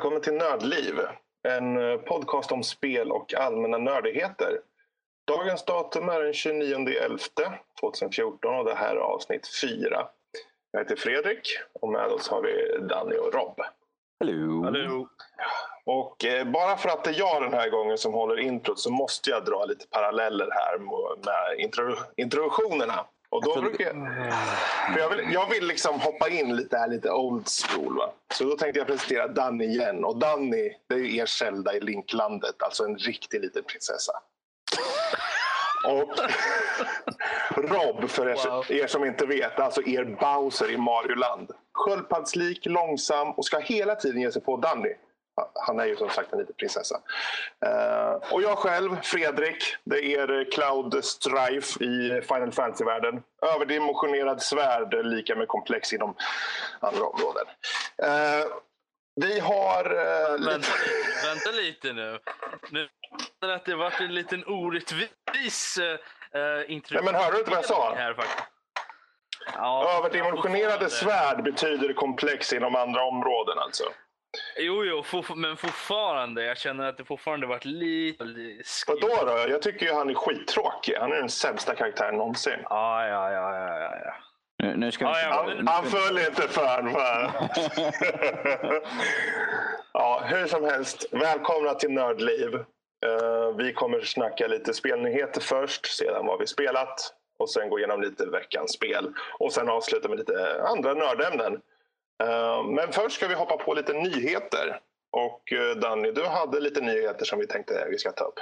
välkommen till Nördliv. En eh, podcast om spel och allmänna nördigheter. Dagens datum är den 29.11.2014 och det här är avsnitt 4. Jag heter Fredrik och med oss har vi Danny och Rob. Hello. Hallå. Och eh, bara för att det är jag den här gången som håller introt så måste jag dra lite paralleller här med intro, introduktionerna. Och då brukar jag, för jag, vill, jag vill liksom hoppa in lite här, lite old school. Va? Så då tänkte jag presentera Danny igen. Och Danny, det är er Zelda i Linklandet. Alltså en riktig liten prinsessa. Och Rob, för er, Wow. er som inte vet, alltså er Bowser i Mario-land. Sköldpaddslik, långsam och ska hela tiden ge sig på Danny. Han är ju som sagt en liten prinsessa. Eh, och jag själv, Fredrik, det är er Cloud Strife i Final Fantasy-världen. Överdimensionerad svärd, lika med komplex inom andra områden. Eh, vi har... eh, Vänta, lite, vänta lite nu. Nu att det varit en liten orättvis uh, introduktion. Men hörde du inte vad jag sa? Här, faktiskt. Ja, Överdimensionerade svärd betyder komplex inom andra områden alltså. Jo, jo, for, men fortfarande. Jag känner att det fortfarande varit lite... Vadå då? Jag tycker ju han är skittråkig. Han är den sämsta karaktären någonsin. Ja, ja, ja, ja, ja, ja. Nu, nu ska vi Ja, Han, han föll inte för. för. ja, hur som helst, välkomna till Nördliv. Eh, vi kommer snacka lite spelnyheter först, sedan vad vi spelat och sen gå igenom lite veckans spel och sen avsluta med lite andra nördämnen. Eh, men först ska vi hoppa på lite nyheter. Och eh, Danny, du hade lite nyheter som vi tänkte vi ska ta upp.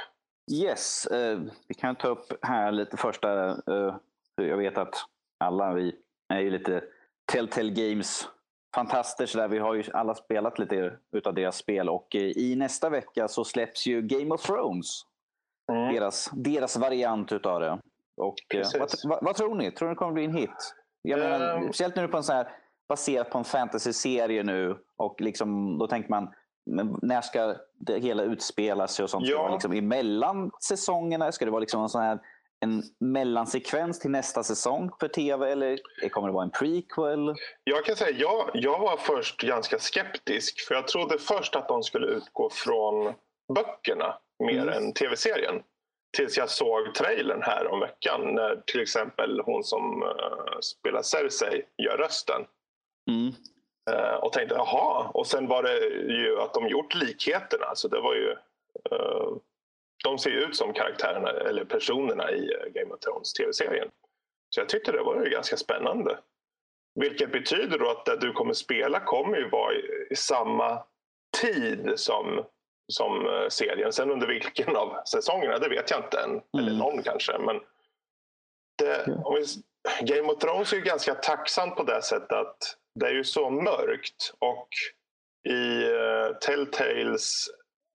Yes, eh, vi kan ta upp här lite första. Eh, jag vet att alla vi är ju lite Telltale Games fantaster. Så där. Vi har ju alla spelat lite utav deras spel och i nästa vecka så släpps ju Game of Thrones. Mm. Deras, deras variant utav det. Och, vad, vad tror ni? Tror ni det kommer bli en hit? Jag menar, Ehm. speciellt nu på en sån här baserat på en fantasy-serie nu och liksom, då tänker man när ska det hela utspela sig och sånt? Ska Ja. det vara liksom emellan säsongerna? Ska det vara liksom en sån här en mellansekvens till nästa säsong för tv eller kommer det vara en prequel? Jag kan säga, jag, jag var först ganska skeptisk. För jag trodde först att de skulle utgå från böckerna mer Mm. än tv-serien. Tills jag såg trailern här om veckan. När till exempel hon som eh, spelar Cersei gör rösten. Mm. Eh, och tänkte jaha. Och sen var det ju att de gjort likheterna. Så det var ju... eh, de ser ju ut som karaktärerna eller personerna i eh, Game of Thrones tv-serien. Så jag tyckte det var ju ganska spännande. Vilket betyder då att det du kommer spela kommer ju vara i, samma tid som, som serien. Sen under vilken av säsongerna, det vet jag inte än. Eller Mm. någon kanske. Men det, om vi, Game of Thrones är ju ganska tacksamt på det sättet att det är ju så mörkt. Och i uh, Telltales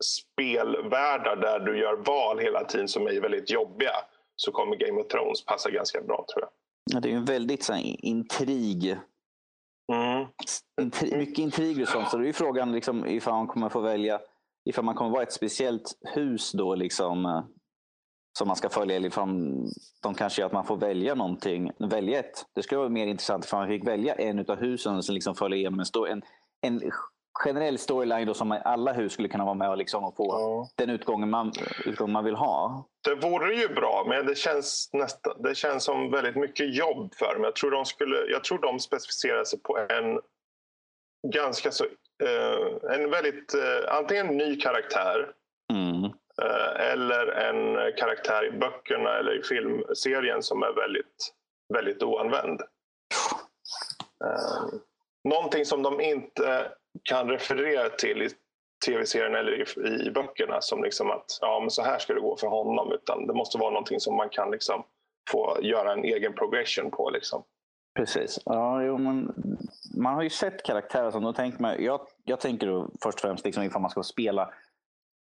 spelvärldar där du gör val hela tiden som är väldigt jobbiga så kommer Game of Thrones passa ganska bra tror jag. Ja, Det är ju en väldigt så här, intrig Mm. Intri- mycket intriger och sånt. Så det är ju frågan liksom, ifall man kommer få välja ifall man kommer vara ett speciellt hus då liksom eh, som man ska följa ifall de kanske gör att man får välja någonting. Välja ett. Det skulle vara mer intressant ifall man fick välja en utav husen som liksom följer igenom en, en, en generell storyline då som alla hus skulle kunna vara med och, liksom och få Ja. den utgången man, utgången man vill ha. Det vore ju bra, men det känns, nästa, det känns som väldigt mycket jobb för dem. Jag tror de, skulle, jag tror de specificerar sig på en ganska så... Eh, en väldigt... Eh, antingen en ny karaktär Eh, eller en karaktär i böckerna eller i filmserien som är väldigt, väldigt oanvänd. Eh, någonting som de inte kan referera till i tv-serien eller i, i böckerna som liksom att ja, men så här ska det gå för honom. Utan det måste vara någonting som man kan liksom få göra en egen progression på. Liksom. Precis. Ja, jo, men man har ju sett karaktärer som då tänker man, jag, jag tänker då först och främst liksom ifall man ska spela.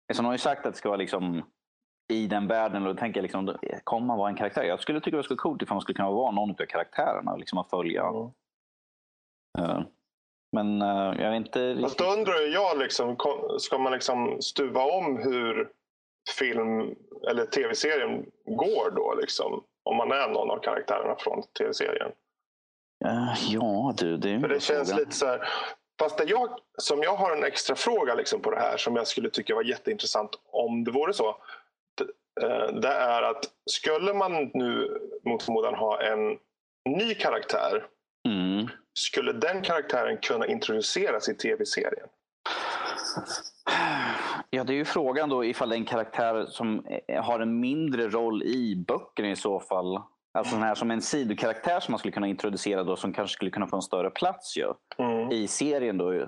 Eftersom de har ju sagt att det ska vara liksom i den världen. Och då tänker jag liksom, kommer man vara en karaktär? Jag skulle tycka det skulle vara coolt ifall man skulle kunna vara någon av karaktärerna och liksom att följa. Mm. Eh, men eh, jag är inte Fast då undrar jag, liksom, ska man liksom stuva om hur film eller tv-serien går då? Liksom, om man är någon av karaktärerna från tv-serien. Eh, ja, du, det är För det känns fråga. lite så här. Fast det jag, som jag har en extra fråga liksom på det här som jag skulle tycka var jätteintressant om det vore så. Det, eh, det är att skulle man nu mot förmodan ha en ny karaktär. Mm. Skulle den karaktären kunna introduceras i tv-serien? Ja, det är ju frågan då ifall det är en karaktär som eh, har en mindre roll i böckerna i så fall. Alltså här som en sidokaraktär som man skulle kunna introducera då som kanske skulle kunna få en större plats ju, Mm. i serien. då. ju.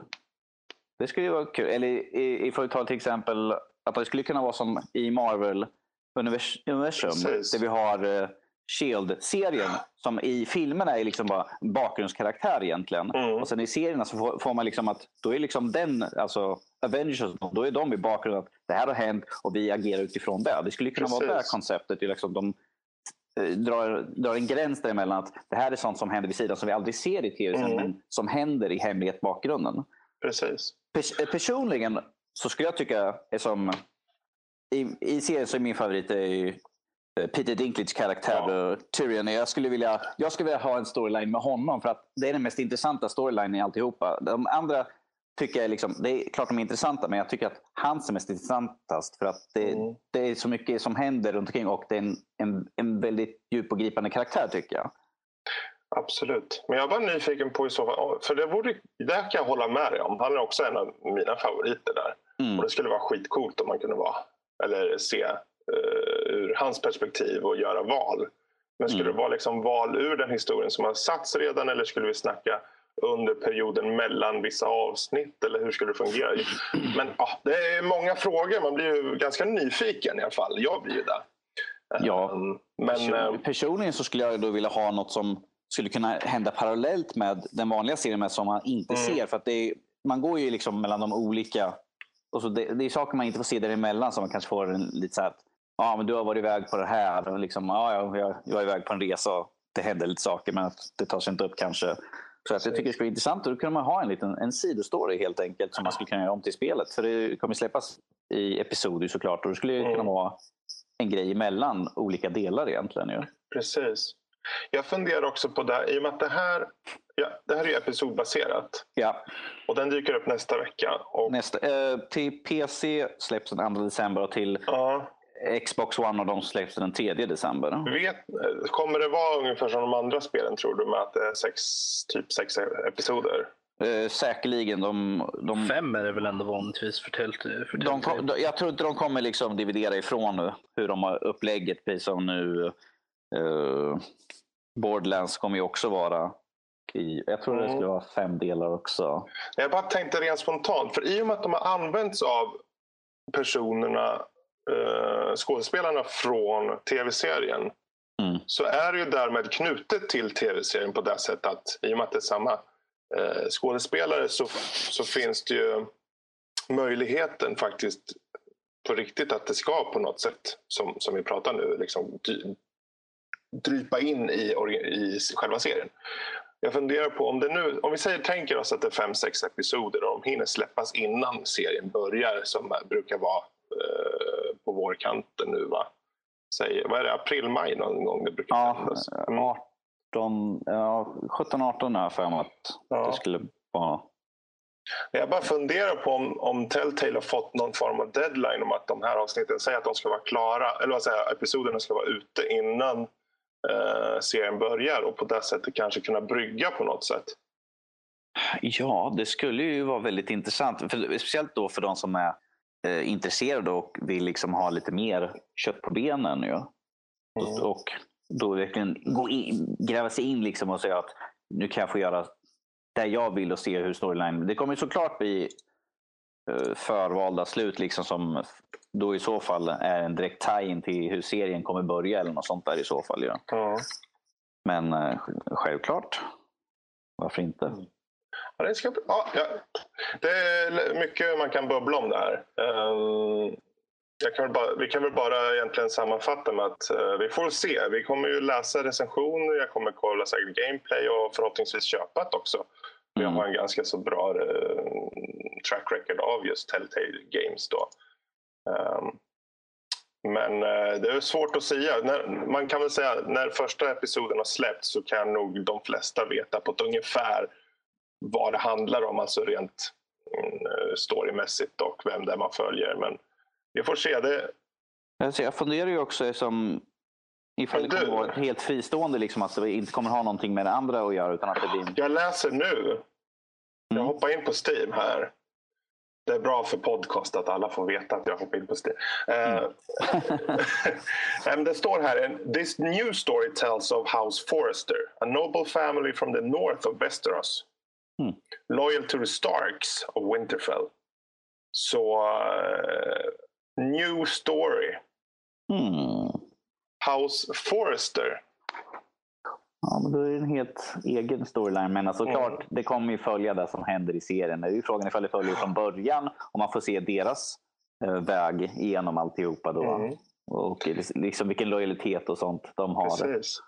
Det skulle ju vara kul. Eller i- vi tar till exempel att det skulle kunna vara som i Marvel-universum. Precis. Där vi har eh, Shield-serien som i filmerna är liksom bara bakgrundskaraktär egentligen. Mm. Och sen i serierna så får, får man liksom att då är liksom den, alltså Avengers, då är de i bakgrunden att det här har hänt och vi agerar utifrån det. Det skulle kunna vara det Precis. konceptet. det är Liksom de drar, drar en gräns däremellan att det här är sånt som händer vid sidan som vi aldrig ser i tv Mm. men som händer i hemlighet bakgrunden. Precis. Pers- eh, personligen så skulle jag tycka är som i, i serien så är min favorit är eh, Peter Dinklage karaktär Ja. eh, Tyrion. Jag skulle, vilja, jag skulle vilja ha en storyline med honom för att det är den mest intressanta storylinen i alltihopa. De andra tycker jag liksom, det är klart de är intressanta men jag tycker att hans är mest intressantast för att det, Mm. det är så mycket som händer runt omkring och det är en, en, en väldigt djup och gripande karaktär tycker jag. Absolut. Men jag var nyfiken på i så fall, för det, vore, det kan jag hålla med dig om. Han är också en av mina favoriter där. Mm. Och det skulle vara skitcoolt om man kunde vara, eller se eh, ur hans perspektiv och göra val. Men skulle Mm. det vara liksom val ur den historien som har satts redan eller skulle vi snacka under perioden mellan vissa avsnitt eller hur skulle det fungera? Men ja, det är många frågor, man blir ju ganska nyfiken i alla fall. Jag blir ju det. Ja. Um, men Person- eh, Personligen så skulle jag då vilja ha något som skulle kunna hända parallellt med den vanliga serien men som man inte Mm. ser. För att är, man går ju liksom mellan de olika... Och så det, det är saker man inte får se däremellan som man kanske får en, lite så här att ja, men du har varit iväg på det här. Och liksom, ja, ja, jag, jag var iväg på en resa och det hände lite saker men att det tar sig inte upp kanske. Så att jag tycker det skulle vara intressant. Och då kunde man ha en liten en sidostory helt enkelt som man skulle kunna göra om till spelet. För det kommer släppas i episoder såklart och det skulle ju kunna Mm. vara en grej mellan olika delar egentligen. Ju. Precis. Jag funderar också på det, i och med att det här, ja, det här är ju episodbaserat Ja, och den dyker upp nästa vecka. Och, nästa, eh, till PC släpps den 2 december och till ja, Xbox One och de släpps den 3 december. vet, kommer det vara ungefär som de andra spelen tror du med att det är sex, typ sex episoder? Eh, säkerligen. De, de, Fem är det väl ändå vanligtvis för Telltale. Jag tror inte de kommer liksom dividera ifrån nu, hur de har upplägget. Precis som nu eh, Borderlands kommer ju också vara i, jag tror det Mm. skulle vara fem delar också. Jag bara tänkte rent spontant, för i och med att de har använts av personerna, eh, skådespelarna från tv-serien Mm. så är det ju därmed knutet till tv-serien på det sättet att i och med att det är samma eh, skådespelare så, så finns det ju möjligheten faktiskt på riktigt att det ska på något sätt, som, som vi pratar nu, liksom dy, drypa in i, i själva serien. Jag funderar på om det nu, om vi säger, tänker oss att det är fem, sex episoder och de hinner släppas innan serien börjar som brukar vara eh, på vårkanten nu va? Säg, vad är det, april, maj någon gång det brukar Ja, sändas? Mm. 18, ja, 17-18 har jag för mig att Ja. det skulle vara. Jag bara funderar på om, om Telltale har fått någon form av deadline om att de här avsnitten säger att de ska vara klara, eller vad säger episoderna ska vara ute innan eh, serien börjar och på det sättet kanske kunna brygga på något sätt. Ja, det skulle ju vara väldigt intressant. För, speciellt då för de som är eh, intresserade och vill liksom ha lite mer kött på benen. Ju. Mm. Och, och då verkligen gå in, gräva sig in liksom och säga att nu kan jag få göra det jag vill och se hur storyline... Det kommer såklart bli eh, förvalda slut liksom som då i så fall är en direkt tie-in till hur serien kommer börja eller något sånt där i så fall. Ja. Ja. Men eh, självklart. Varför inte? Ja, det, ska, ja, ja. det är mycket man kan bubbla om det här. Ehm, kan bara, vi kan väl bara egentligen sammanfatta med att eh, vi får se. Vi kommer ju läsa recensioner, jag kommer kolla säkert gameplay och förhoppningsvis köpa det också. Vi Mm. har en ganska så bra eh, track record av just Telltale Games då. Ehm, men eh, det är svårt att säga. Man kan väl säga när första episoden har släppts så kan nog de flesta veta på ett ungefär vad det handlar om, alltså rent mm, storymässigt och vem det är man följer. Men vi får se. Det... Alltså jag funderar ju också som ifall det kommer vara helt fristående, liksom, att det inte kommer ha någonting med det andra att göra. Utan att det blir... Jag läser nu. Jag mm. hoppar in på Steam här. Det är bra för podcast att alla får veta att jag hoppar in på Steam. Mm. Uh, det står här, this new story tells of House Forrester, a noble family from the north of Westeros. Mm. Loyal to the Starks of Winterfell. Så, uh, new story. Mm. House Forrester. Ja, men då är det en helt egen storyline. Men alltså, mm. klart, det kommer ju följa det som händer i serien. Det är ju frågan ifall det följer från början och man får se deras eh, väg igenom alltihopa. Då. Mm. Och liksom vilken lojalitet och sånt de har. Precis.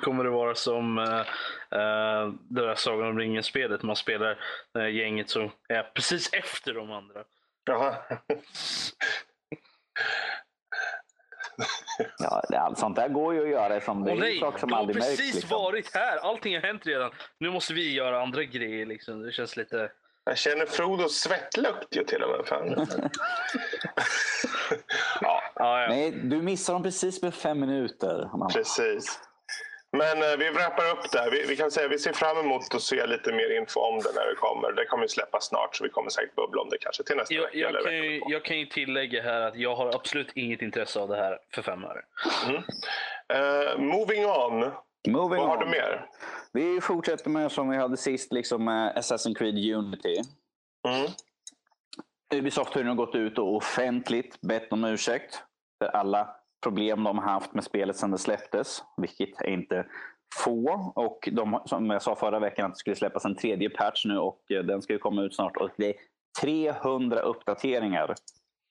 Kommer det vara som uh, uh, det där Sagan om ringen-spelet. Man spelar uh, gänget som är precis efter de andra. Jaha. Ja, allt sånt där går ju att göra. Som det är nej, sak som de har precis märks, liksom. varit här. Allting har hänt redan. Nu måste vi göra andra grejer. Liksom. Det känns lite... Jag känner Frodos svettlukt ju till och med. Fan. ja. Ja, ja. Nej, du missar dem precis med fem minuter. Precis. Men eh, vi wrappar upp där. Vi, vi, kan säga vi ser fram emot att se lite mer info om det när det kommer. Det kommer släppas snart så vi kommer säkert bubbla om det kanske till nästa jag, vecka. Jag, kan ju, jag kan ju tillägga här att jag har absolut inget intresse av det här för fem öre. Mm. Uh, moving on. Moving Vad har on. du mer? Vi fortsätter med som vi hade sist, liksom med Assassin's Creed Unity. Mm. Ubisoft har nu gått ut och offentligt bett om ursäkt för alla problem de har haft med spelet sedan det släpptes, vilket är inte få. Och de, som jag sa förra veckan att det skulle släppas en tredje patch nu och eh, den ska ju komma ut snart. Och det är 300 uppdateringar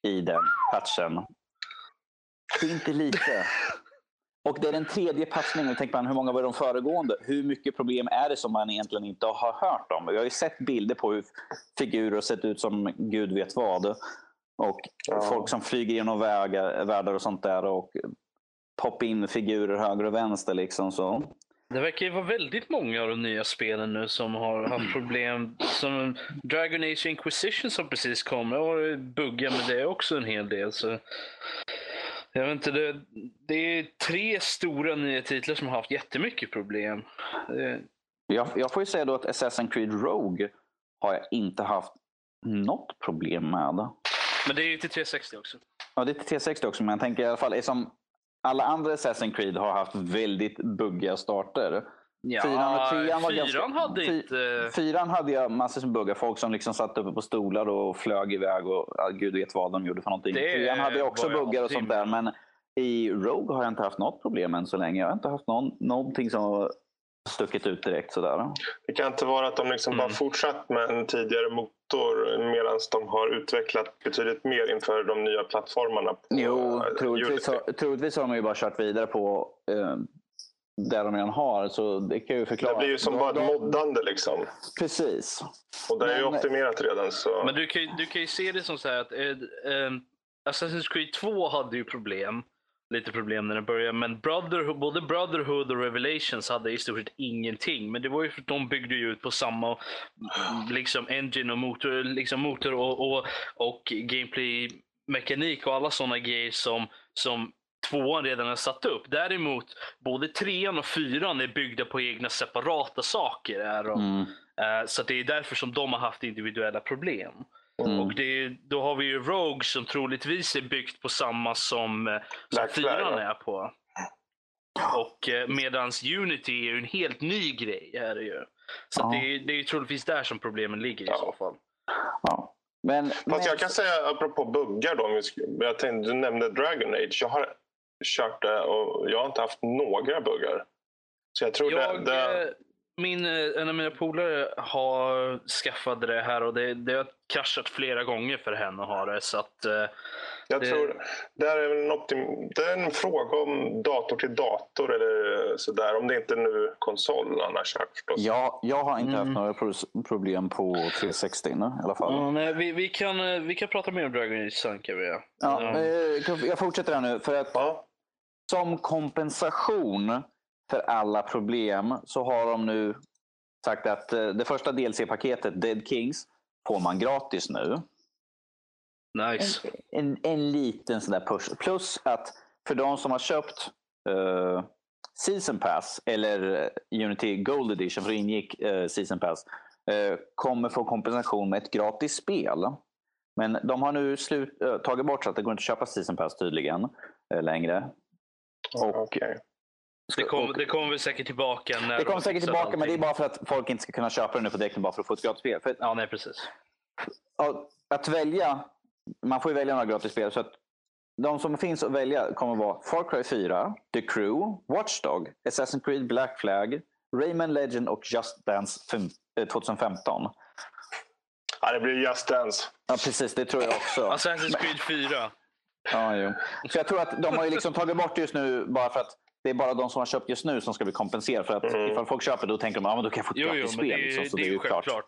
i den patchen. Det är inte lite. Och det är den tredje patchningen. Tänker man, hur många var de föregående? Hur mycket problem är det som man egentligen inte har hört om? Vi har ju sett bilder på hur figurer sett ut som gud vet vad. Och ja. folk som flyger genom vägar, världar och sånt där och poppa in figurer höger och vänster. Liksom, så. Det verkar ju vara väldigt många av de nya spelen nu som har haft problem. Som Dragon Age Inquisition som precis kom. Jag har buggar med det också en hel del. Så jag vet inte, det, det är tre stora nya titlar som har haft jättemycket problem. Jag, jag får ju säga då att Assassin's Creed Rogue har jag inte haft något problem med. Men det är ju till 360 också. Ja, det är till 360 också. Men jag tänker i alla fall, som alla andra Assassin's Creed har haft väldigt buggiga starter. Ja, fyran trean var fyran ganska, hade inte... Fyran hade jag massor med buggar. Folk som liksom satt uppe på stolar och flög iväg och ja, gud vet vad de gjorde för någonting. Det trean hade jag också buggar och sånt där. Men i Rogue har jag inte haft något problem än så länge. Jag har inte haft någon, någonting som stuckit ut direkt sådär. Det kan inte vara att de liksom mm. bara fortsatt med en tidigare motor medan de har utvecklat betydligt mer inför de nya plattformarna. På jo, troligtvis har, troligtvis har de ju bara kört vidare på eh, där de redan har. Så det kan ju förklara. Det blir ju som de, bara ett moddande liksom. Precis. Och det är ju optimerat redan. Så. Men du kan, du kan ju se det som så här att eh, eh, Assassin's Creed 2 hade ju problem lite problem när den började. Men Brotherhood, både Brotherhood och Revelations hade i stort sett ingenting. Men det var ju för att de byggde ut på samma liksom engine och motor, liksom motor och, och, och gameplay-mekanik och alla sådana grejer som, som tvåan redan har satt upp. Däremot, både trean och fyran är byggda på egna separata saker. Är de. Mm. Uh, så det är därför som de har haft individuella problem. Mm. Och det, då har vi ju Rogue som troligtvis är byggt på samma som, eh, som fyran är på. Och eh, medans Unity är ju en helt ny grej. Är det ju. Så ja. det, det är ju troligtvis där som problemen ligger i ja. så fall. Ja. Men, Fast men... jag kan säga apropå buggar då. Jag tänkte, du nämnde Dragon Age. Jag har kört det och jag har inte haft några buggar. Så jag tror jag, det, det... Min, eh, en av mina polare har skaffat det här och det, det har kraschat flera gånger för henne att ha det. Så att, eh, jag det... tror det är, en optim... det är en fråga om dator till dator eller sådär. Om det inte är nu konsol annars. Ja, jag har inte mm. haft några problem på 360 i alla fall. Mm, nej, vi, vi, kan, eh, vi kan prata mer om Dragon Age sen kan vi. Ja, mm. Jag fortsätter här nu. För att ja. Som kompensation för alla problem så har de nu sagt att eh, det första DLC-paketet, Dead Kings, får man gratis nu. Nice. En, en, en liten sån där push. Plus att för de som har köpt uh, Season Pass eller eh, Unity Gold Edition, för det ingick uh, Season Pass, uh, kommer få kompensation med ett gratis spel. Men de har nu slut, tagit bort så att det går inte att köpa Season Pass tydligen längre. Och, okay. Det kommer det kom väl säkert tillbaka. När det kommer säkert tillbaka, allting. men det är bara för att folk inte ska kunna köpa det nu på direkt bara för att få ett gratis spel. För, ja, nej, precis. Att välja, man får ju välja några gratis spel. Så att de som finns att välja kommer att vara Far Cry 4, The Crew, Watchdog, Assassin's Creed Black Flag, Rayman Legend och Just Dance 2015. Eh, ja, det blir Just Dance. Ja, precis. Det tror jag också. Assassin's Creed 4. Ja, jo. Så jag tror att de har ju liksom tagit bort just nu bara för att det är bara de som har köpt just nu som ska bli kompenserade. För att mm. ifall folk köper då tänker de att ah, då kan jag få ett gratis spel. Det, liksom, så det är ju självklart. Klart.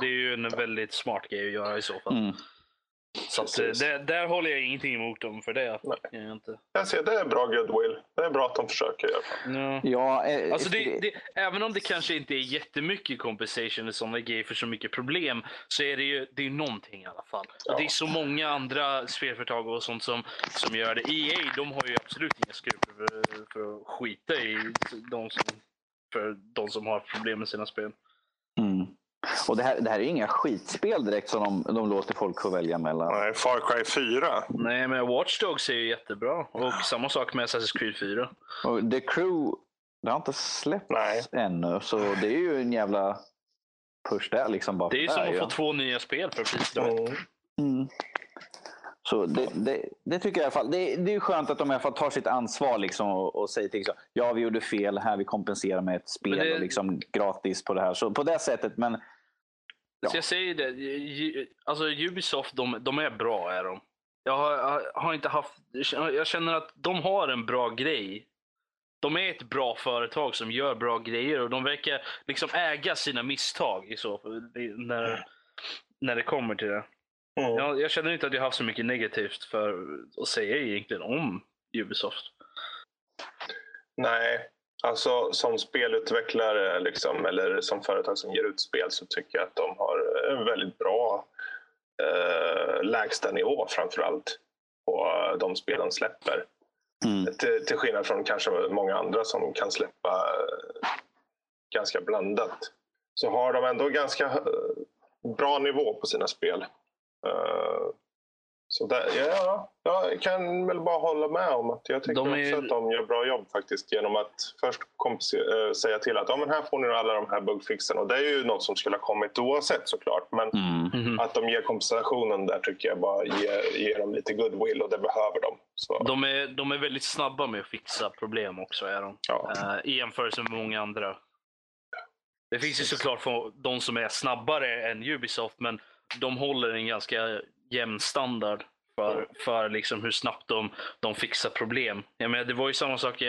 Det är ju en väldigt smart grej att göra i så fall. Mm. Så att, eh, det, där håller jag ingenting emot dem för det. Nej. Jag, inte. jag ser, det är bra goodwill. Det är bra att de försöker i alla fall. Ja. ja eh, alltså det, det, även om det kanske inte är jättemycket compensation och sådana grejer för så mycket problem så är det ju det är någonting i alla fall. Ja. Det är så många andra spelföretag och sånt som, som gör det. EA de har ju absolut inga skrupler för, för att skita i de som, för de som har problem med sina spel. Mm. Och det här, det här är inga skitspel direkt som de, de låter folk få välja mellan. Nej, Far Cry 4. Nej, men Watch Dogs är ju jättebra. Och samma sak med Assassin's Creed 4. Och The Crew, det har inte släppts Nej. ännu. Så det är ju en jävla push där. Liksom bara det är ju som att ja. få två nya spel för priset. Mm. Mm. Så det, det, det, tycker jag i alla fall. Det, det är skönt att de i alla fall tar sitt ansvar liksom och, och säger till liksom, ja vi gjorde fel här, vi kompenserar med ett spel det... och liksom gratis på det här. Så på det sättet, men... Ja. Så jag säger det, alltså Ubisoft de, de är bra är de. Jag har, har, inte haft, jag känner att de har en bra grej. De är ett bra företag som gör bra grejer och de verkar liksom äga sina misstag i så när, när det kommer till det. Mm. Jag, jag känner inte att jag haft så mycket negativt för att säga egentligen om Ubisoft. Nej, alltså som spelutvecklare liksom, eller som företag som ger ut spel så tycker jag att de har en väldigt bra eh, lägstanivå framförallt på de spel de släpper. Mm. Till, till skillnad från kanske många andra som kan släppa eh, ganska blandat. Så har de ändå ganska eh, bra nivå på sina spel. Uh, så där, ja, jag kan väl bara hålla med om att jag tycker är... också att de gör bra jobb faktiskt genom att först äh, säga till att ja, men här får ni alla de här bugfixen och det är ju något som skulle ha kommit oavsett såklart men mm. Mm. att de ger kompensationen där tycker jag bara ger, ger dem lite goodwill och det behöver de. Så. De, är, de är väldigt snabba med att fixa problem också är de. Ja. Uh, I jämförelse med många andra. Det finns ju såklart de som är snabbare än Ubisoft men de håller en ganska jämn standard för, för liksom hur snabbt de, de fixar problem. Jag menar, det var ju samma sak.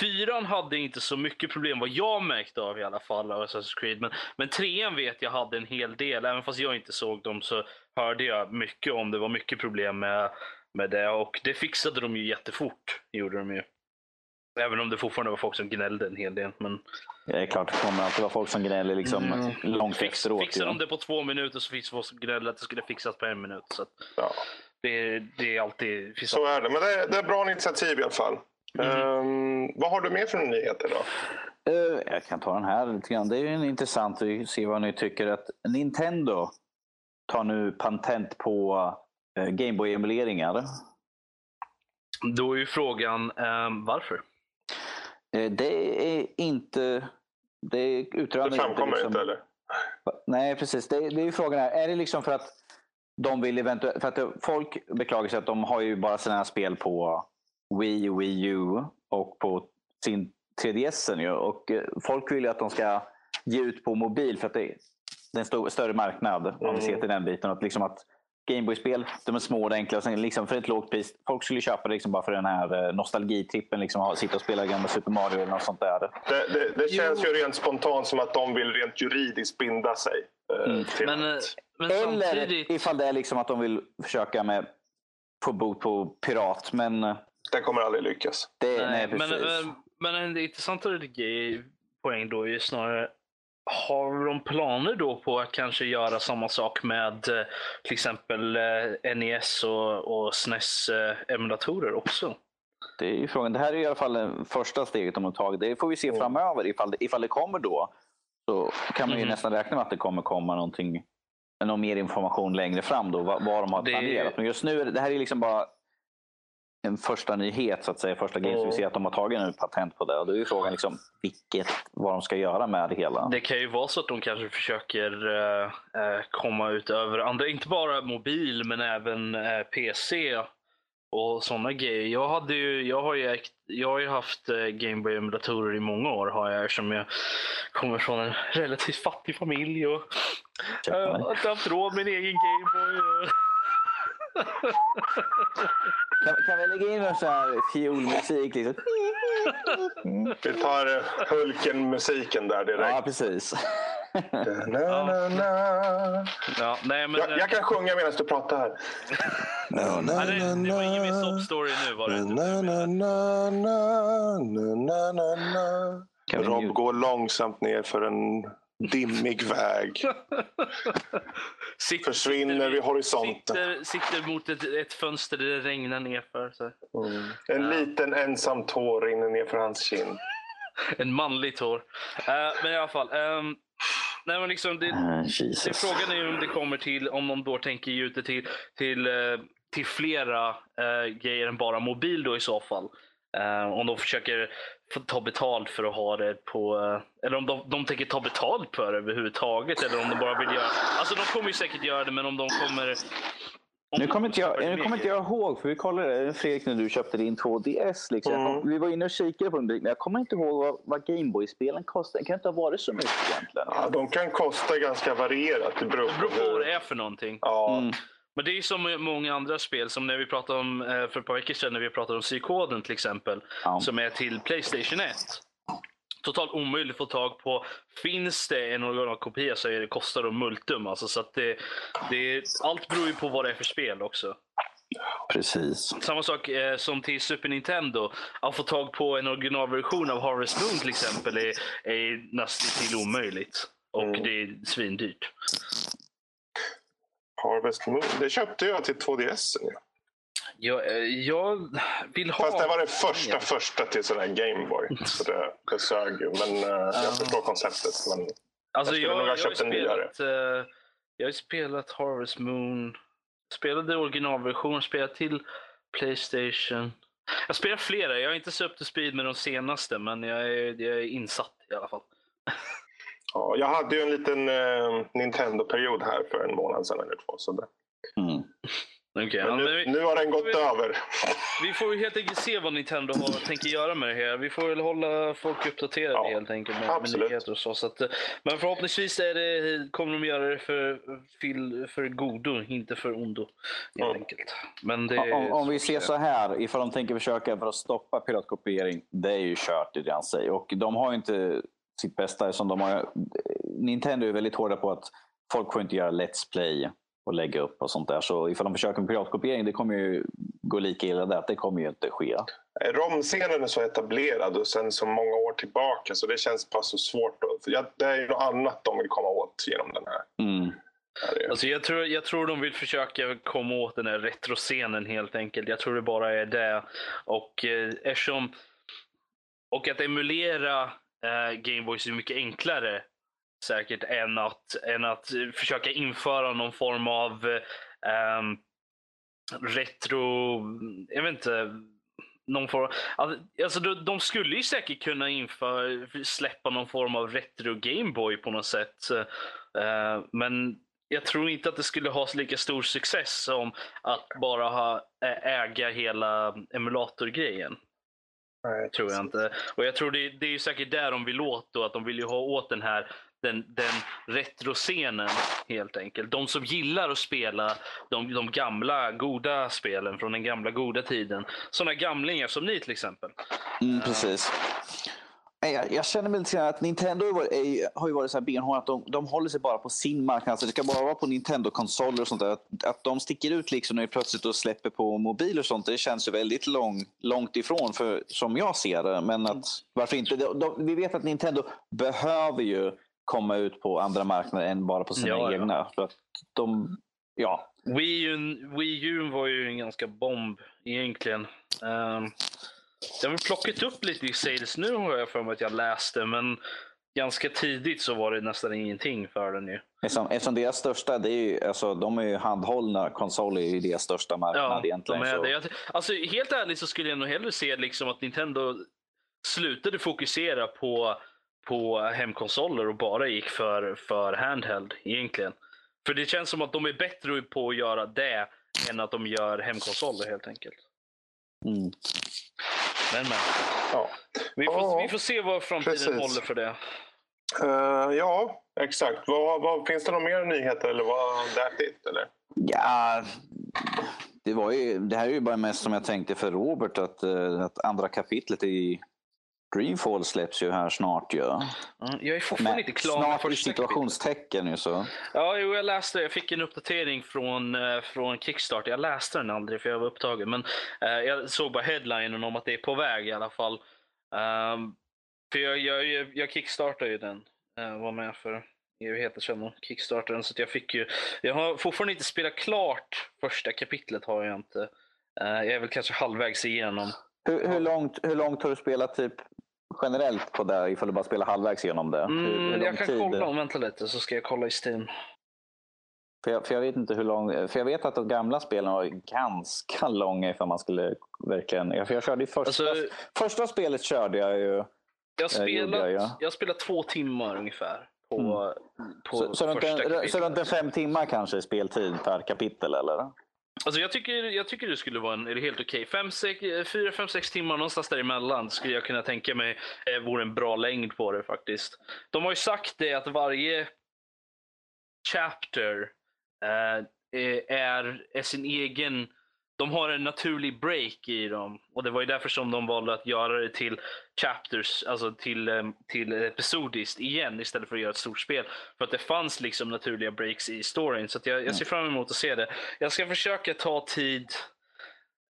Fyran hade inte så mycket problem vad jag märkte av i alla fall av Assassin's Creed. Men, men trean vet jag hade en hel del. Även fast jag inte såg dem så hörde jag mycket om det var mycket problem med, med det. Och det fixade de ju jättefort. Gjorde de ju. Även om det fortfarande var folk som gnällde en hel del. Men... Det är klart, det kommer alltid vara folk som gnäller liksom mm. långt Fix, efteråt. Fixar de det på två minuter så finns det folk som gnäller att det skulle fixas på en minut. Så ja. det, det, är alltid... Så är det, men det är, det är bra initiativ i alla fall. Mm. Um, vad har du mer för nyheter då? Uh, jag kan ta den här lite grann. Det är ju intressant att se vad ni tycker. att Nintendo tar nu patent på uh, Gameboy-emuleringar. Då är ju frågan um, varför? Eh, det är inte... Det utrönar Det framkommer inte, liksom, inte eller? Nej, precis. Det, det är ju frågan här. Är det liksom för att de vill eventuellt... För att folk beklagar sig att de har ju bara sina spel på Wii, Wii U och på sin 3DS. Ju. Och eh, folk vill ju att de ska ge ut på mobil för att det är en stor, större marknad. Om vi ser mm. till den biten. Att liksom att Gameboy-spel. De är små och enkla. Liksom för ett lågt pris. Folk skulle köpa det liksom bara för den här eh, nostalgitrippen. Liksom, sitta och spela gamla Super Mario eller något sånt där. Det, det, det känns jo. ju rent spontant som att de vill rent juridiskt binda sig. Eh, mm. men, eh, men eller samtidigt... ifall det är liksom att de vill försöka med få bot på pirat. Men... Det kommer aldrig lyckas. Det, nej, nej men, men, men en intressantare poäng då är snarare har de planer då på att kanske göra samma sak med eh, till exempel eh, NES och, och SNES-emulatorer också? Det är ju frågan. Det här är i alla fall det första steget de har tagit. Det får vi se framöver. Ifall det, ifall det kommer då så kan man ju Mhm. nästan räkna med att det kommer komma någonting, någon mer information längre fram då, vad, vad de har planerat. Men just nu, det här är liksom bara en första nyhet, så att säga. Första grejen. Så vi ser att de har tagit nu patent på det. Och då är ju frågan liksom, vilket, vad de ska göra med det hela. Det kan ju vara så att de kanske försöker eh, eh, komma ut över andra, inte bara mobil men även eh, PC och sådana grejer. Jag, hade ju, jag, har ju ägt, jag har ju haft eh, Gameboy-emulatorer i många år har jag eftersom jag kommer från en relativt fattig familj och jag mig. har inte haft råd med en egen Gameboy. och- Kan, kan vi lägga in någon sån här fiolmusik? Liksom? Vi tar eh, Hulken-musiken där Ja, direkt. precis. Na, na, na. Ja, nej, men, Jag, eh, jag kan sjunga medan du pratar här. Na, na, ja, det, det var ingen min na. sob-story nu var det inte. Na, na, na, na, na, na, na, Rob går långsamt ner för en dimmig väg. Sitt- Försvinner sitter vid horisonten. Sitter, sitter mot ett, ett fönster där det regnar nerför. Så. En liten ensam tår rinner ner för hans kind. En manlig tår. Eh, men i alla fall. ehm, nej, men liksom det, Ah, det, frågan är om det kommer till, om de då tänker ge ut det till, till, eh, till flera eh, grejer än bara mobil då i så fall. Eh, om de försöker få ta betalt för att ha det på... eh, eller om de, de tänker ta betalt för det överhuvudtaget. Eller om de bara vill göra... Alltså de kommer ju säkert göra det men om de kommer... Om Nu kommer inte jag, nu mer kommer inte jag ihåg, för vi kollade Fredrik när du köpte din 2DS. Liksom. Kom, vi var inne och kikade på den, men jag kommer inte ihåg vad, vad Gameboy-spelen kostade. Det kan inte ha varit så mycket egentligen. Ja, de kan kosta ganska varierat. Det beror Det beror på på vad det är för någonting. Ja, Mm. Men det är ju som många andra spel, som när vi pratade om eh, för ett par veckor sedan när vi pratade om Psykoden till exempel, Ja. som är till Playstation 1. Totalt omöjligt att få tag på. Finns det en originalkopia så är det, kostar det multum. Alltså, så att det, det, allt beror ju på vad det är för spel också. Precis. Samma sak eh, som till Super Nintendo. Att få tag på en originalversion av Harvest Moon till exempel är, är nästan till omöjligt. Och Mm. det är svindyrt. Harvest Moon. Det köpte jag till 2DS. Ja. Jag, eh, jag vill ha... Fast det var det första första till sån här Gameboy. Så det, det sög ju. Men eh, jag förstår konceptet. Men Alltså Jag jag, skulle nog jag, ha har ju köpt en spelat, eh, jag har ju spelat Harvest Moon. Spelade originalversion, spelat till Playstation. Jag spelar flera. Jag har inte så up to speed med de senaste, men jag är, jag är insatt i alla fall. ja, jag hade ju en liten eh, Nintendo-period här för en månad sedan eller två. Så det. Mm. Okej, Men ja, men nu, vi, nu har den gått över. vi får ju helt enkelt se vad Nintendo har, tänker göra med det här. Vi får väl hålla folk uppdaterade Ja, helt enkelt med, med nyheter och så. så att, eh, men förhoppningsvis är det, kommer de göra det för, för, för godo, inte för ondo. Helt Mm. enkelt. Men det, Om, om vi ser så här, ifall de tänker försöka för att stoppa piratkopiering, det är ju kört i det han säger. Och de har ju inte sitt bästa som de har. Nintendo är väldigt hårda på att folk får inte göra Let's Play och lägga upp och sånt där. Så ifall de försöker med piratkopiering, det kommer ju gå lika illa där. Det kommer ju inte ske. Romscenen är så etablerad och sen så många år tillbaka så det känns bara så svårt. För det är ju något annat de vill komma åt genom den här. Mm. Alltså jag, tror, jag tror de vill försöka komma åt den här retroscenen helt enkelt. Jag tror det bara är det. Och eh, eftersom... Och att emulera eh, Gameboys är mycket enklare säkert än att, än att försöka införa någon form av eh, retro... Jag vet inte. Någon form, alltså de, de skulle ju säkert kunna införa, släppa någon form av retro Gameboy på något sätt. Eh, men jag tror inte att det skulle ha lika stor success som att bara ha, äga hela emulatorgrejen. Nej, Tror jag inte. Och jag tror det, det är ju säkert där de vill åt då, att de vill ju ha åt den här den, den retroscenen helt enkelt. De som gillar att spela de, de gamla goda spelen från den gamla goda tiden. Sådana gamlingar som ni till exempel. Mm, precis. Jag, jag känner väl till att Nintendo har ju varit, är, har ju varit så här benhårda att de, de håller sig bara på sin marknad. Alltså det ska bara vara på Nintendo-konsoler och sånt där. Att, att de sticker ut liksom de plötsligt då släpper på mobil och sånt, det känns ju väldigt lång, långt ifrån för, som jag ser det. Men att, varför inte? De, de, vi vet att Nintendo behöver ju komma ut på andra marknader än bara på sina Ja, ja. egna. För att de, ja, Wii U, Wii U var ju en ganska bomb egentligen. Um, jag har väl plockat upp lite i sales nu har jag för mig att jag läste, men ganska tidigt så var det nästan ingenting för den ju. eftersom, eftersom deras största, det är ju, alltså, de är ju handhållna konsoler är ju deras största marknad de egentligen. är så. det. Jag- Alltså, helt ärligt så skulle jag nog hellre se liksom att Nintendo slutade fokusera på, på hemkonsoler och bara gick för, för handheld egentligen. För det känns som att de är bättre på att göra det än att de gör hemkonsoler helt enkelt. Mm. Men, men. Ja. Vi får, Ja, vi får se vad framtiden precis. håller för det. Eh, ja, exakt. Vad, vad, finns det några mer nyheter eller var that it? Eller? Ja, det, var ju, det här är ju bara mest som jag tänkte för Robert att, eh, att andra kapitlet i Dreamfall släpps ju här snart ju. Mm, Jag är fortfarande Men inte klar med snart i första situationstecken ju så. Ja, jo, jag läste Jag fick en uppdatering från, eh, från Kickstarter. Jag läste den aldrig för jag var upptagen. Men eh, jag såg bara headlinen om att det är på väg i alla fall. Ehm, för jag, jag, jag, jag kickstartade ju den. Uh, var med för evigheter sedan och kickstartade den. Så jag fick ju... Jag har fortfarande inte spelat klart första kapitlet. har Jag inte. Eh, jag är väl kanske halvvägs igenom. Hur, hur, långt, hur långt har du spelat typ generellt på det ifall du bara spelar halvvägs igenom det? hur, hur Mm, jag kan tid? kolla. Vänta lite så ska jag kolla i Steam. För jag, för jag vet inte hur lång, för jag vet att de gamla spelen var ganska långa ifall man skulle verkligen, för jag körde ju första, Alltså, första spelet körde jag ju. Jag gjorde spelat, jag, ja. jag spelat två timmar ungefär på, på Så, så, runt en, så runt en fem timmar kanske i speltid per kapitel eller? Alltså jag, tycker, jag tycker det skulle vara en, är det helt okej. Fem, sex, fyra, fem, sex timmar någonstans däremellan skulle jag kunna tänka mig eh, vore en bra längd på det faktiskt. De har ju sagt det att varje chapter eh, är, är sin egen... De har en naturlig break i dem. Och det var ju därför som de valde att göra det till chapters, alltså till, eh, till episodiskt igen istället för att göra ett stort spel. För att det fanns liksom naturliga breaks i storyn. Så jag, jag ser fram emot att se det. Jag ska försöka ta tid,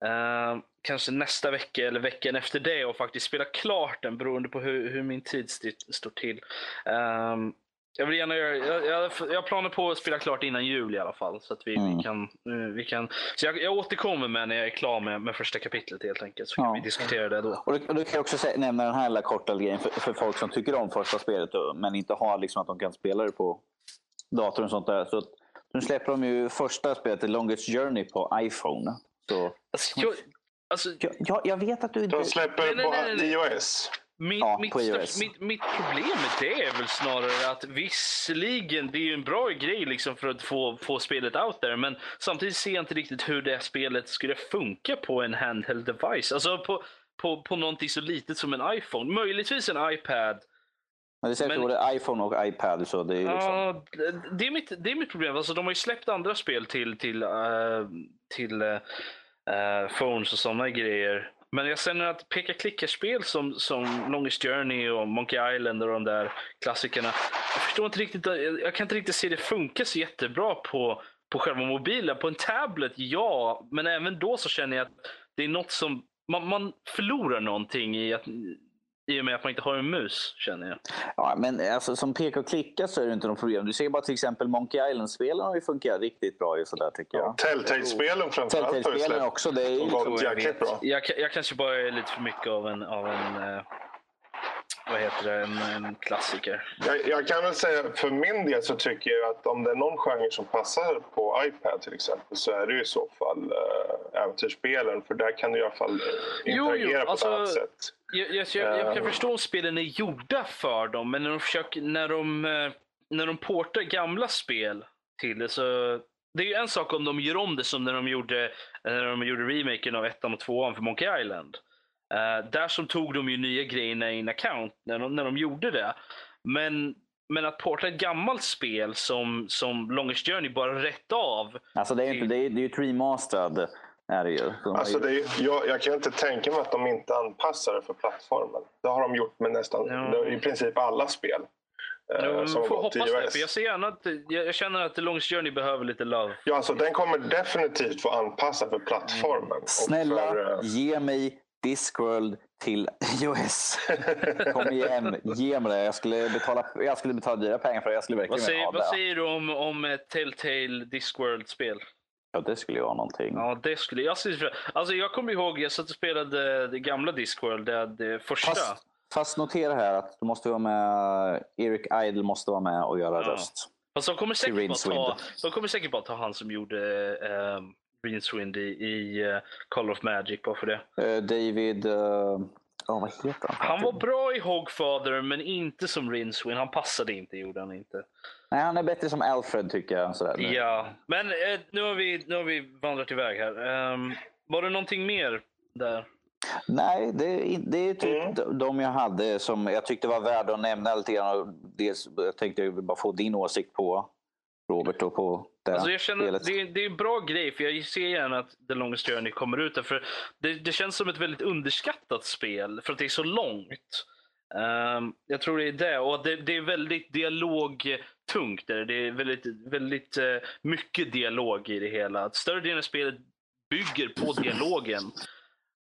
eh, kanske nästa vecka eller veckan efter det och faktiskt spela klart den beroende på hur, hur min tid st- står till. Ehm, jag, vill gärna göra, jag, jag, jag har planer på att spela klart innan jul i alla fall. Så att vi, Mm. vi kan, eh, vi kan, så jag, jag återkommer med när jag är klar med, med första kapitlet helt enkelt. Så kan Ja. vi diskutera det då. Och du, du kan också sä- nämna den här lilla korta grejen för, för folk som tycker om första spelet men inte har liksom att de kan spela det på dator och sånt där. Så att, nu släpper de ju första spelet, The Longest Journey, på iPhone. Så, Alltså, jag, alltså, jag, jag, jag vet att du inte... De släpper Nej, nej, nej, nej. på iOS. Mitt, Ja, mitt, på största- iOS. mitt, mitt problem med det är väl snarare att visserligen, det är ju en bra grej liksom för att få, få spelet out there, men samtidigt ser jag inte riktigt hur det spelet skulle funka på en handheld device. Alltså på, på, på någonting så litet som en iPhone. Möjligtvis en iPad. Men det sägs men- både iPhone och iPad. Så det är liksom... Ja, det- är mitt, det är mitt problem. Alltså, de har ju släppt andra spel till, till, eh, till eh, phones och sådana grejer. Men jag känner att peka klickerspel som, som Longest Journey och Monkey Island och de där klassikerna. Jag förstår inte riktigt, jag kan inte riktigt se det funka så jättebra på, på själva mobilen. På en tablet, ja. Men även då så känner jag att det är något som, man, man förlorar någonting i, att, i och med att man inte har en mus, känner jag. Ja, men alltså, som peka och klicka så är det inte något problem. Du ser bara till exempel Monkey Island-spelen har ju funkat riktigt bra ju sådär tycker jag. Telltale-spelen framförallt Telltale-spelen också. Det är ju liksom, jäkligt bra. Jag, jag kanske bara är lite för mycket av en, av en eh, vad heter det, en, en klassiker. Jag, jag kan väl säga för min del så tycker jag att om det är någon genre som passar på iPad till exempel så är det ju i så fall äh, äventyrsspelen. För där kan du i alla fall eh, Jo, jo, interagera på alltså- ett annat sätt. Jag, jag, jag, jag kan Eh. förstå om spelen är gjorda för dem, men när de, försöker, när de, eh, när de portar gamla spel till det så... Det är ju en sak om de gör om det som när de gjorde, när de gjorde remaken av ettan och tvåan för Monkey Island. Eh, där som tog de ju nya grejerna i en account när de, när de gjorde det. Men, men att porta ett gammalt spel som, som Longest Journey bara rätt av. alltså, det är ju inte, det är, det är ju ett remastered. Är det ju. De Alltså ju- det är, ju- jag, jag kan inte tänka mig att de inte anpassar det för plattformen. Det har de gjort med nästan Ja. i princip alla spel. eh, Jag som får hoppas det, för jag ser gärna att jag, jag känner att The Longest Journey behöver lite love. Ja, alltså, den kommer definitivt få anpassa för plattformen. Och Snälla, För, eh, ge mig Discworld till iOS. Kom igen, ge mig det. Jag skulle betala, jag skulle betala dyra pengar för det. Jag skulle verkligen Vad säger, ha vad säger du om, om ett Telltale Discworld-spel? Ja, det skulle ju vara någonting. Ja, det skulle jag. Alltså jag kommer ihåg, jag satt och spelade det gamla Discworld, det, det första. Fast, fast notera här att du måste vara med, Eric Idle måste vara med och göra Ja. röst. Fast de kommer säkert, bara ta, de kommer säkert bara ta han som gjorde uh, Rincewind i, i eh, Call of Magic bara för det. Eh, David... eh, ja, vad heter han? Han var bra i Hogfather men inte som Rincewind. Han passade inte, gjorde han inte. Nej, han är bättre som Alfred tycker jag. Sådär. Ja, men eh, nu, har vi, nu har vi vandrat iväg här. Ehm, var det någonting mer där? Nej, det det är typ Mm. de- jag hade som jag tyckte var värda att nämna lite grann. Och Dels, jag tänkte jag bara få din åsikt på Robert och på det Alltså jag känner, det, är, det är en bra grej, för jag ser gärna att The Longest Journey kommer ut. Därför det, det känns som ett väldigt underskattat spel, för att det är så långt. Ehm, jag tror det är det. Och det, det är väldigt dialogtungt. Det är väldigt, väldigt eh, mycket dialog i det hela. Större delen av spelet bygger på dialogen.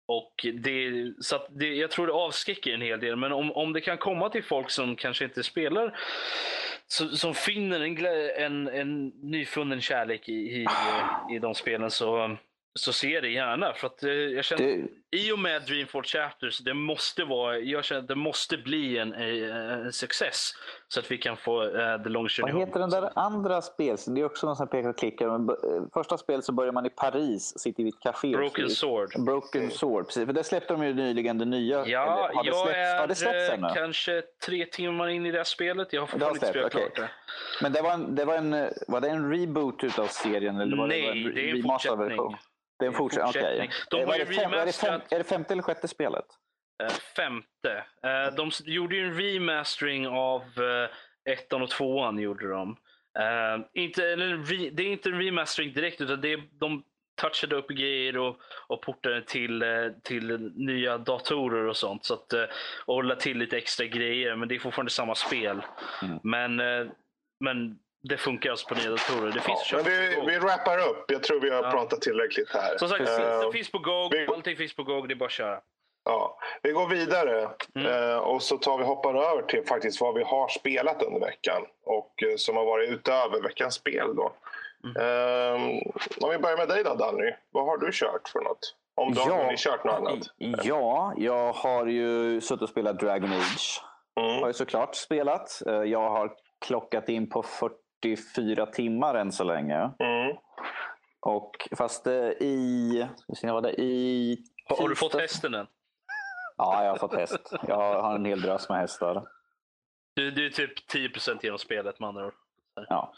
Och det, så att det, jag tror det avskräcker en hel del. Men om, om det kan komma till folk som kanske inte spelar, så, som finner en, en, en nyfunnen kärlek i, i, i de spelen så, så ser jag det gärna. För att eh, jag känner, Det, i och med Dreamfall Chapters, det måste, vara, jag känner att det måste bli en, eh, en success. Så att vi kan få uh, The Long Journey vad heter den där andra spel? Det är också någon sån här peka och klicka. Men, eh, Första spelet så börjar man i Paris, sitter vid ett café. Broken skriver- Sword. Broken Sword, precis. För det släppte de ju nyligen, det nya. Ja, Eller har det jag släppts, har det släppts är ännu? kanske tre timmar in i det här spelet. Jag har Det fortfarande inte spelat släppts, klart det. Men det var, en, det var, en, var det en reboot utav serien? Eller var Nej, det, var det är en fortsättning. version? Det är en fortsättning, fortsättning. De har ju remasterat- Är det femte eller sjätte spelet? Eh, femte. Eh, de gjorde ju en remastering av eh, ettan och tvåan. Gjorde de. Inte, eller, det är inte en remastering direkt utan det är, de touchade upp grejer och, och portade till, till nya datorer och sånt. Så att, och la till lite extra grejer. Men det är fortfarande samma spel. Mm. Men, men det funkar alltså på nya datorer. Det finns Ja, vi, vi wrappar upp. Jag tror vi har Ja. pratat tillräckligt här. Som sagt, Eh, det finns på Go. vi- Allting finns på Go. Det är bara att köra. Ja, vi går vidare Mm. eh, och så tar vi hoppar över till faktiskt vad vi har spelat under veckan och eh, som har varit utöver veckans spel. Då. Mm. Eh, om vi börjar med dig då Danny, vad har du kört för något? Om du har Ja. hunnit kört något annat? Ja, jag har ju suttit och spelat Dragon Age. Har Mm. jag såklart spelat. Jag har klockat in på 44 timmar än så länge. Mm. Och fast eh, i... se, vad var det? I Har, har du fått hästen än? Ja, jag har fått häst. Jag har en hel drös med hästar. Du, du är typ 10% genom spelet med andra ord. Ja.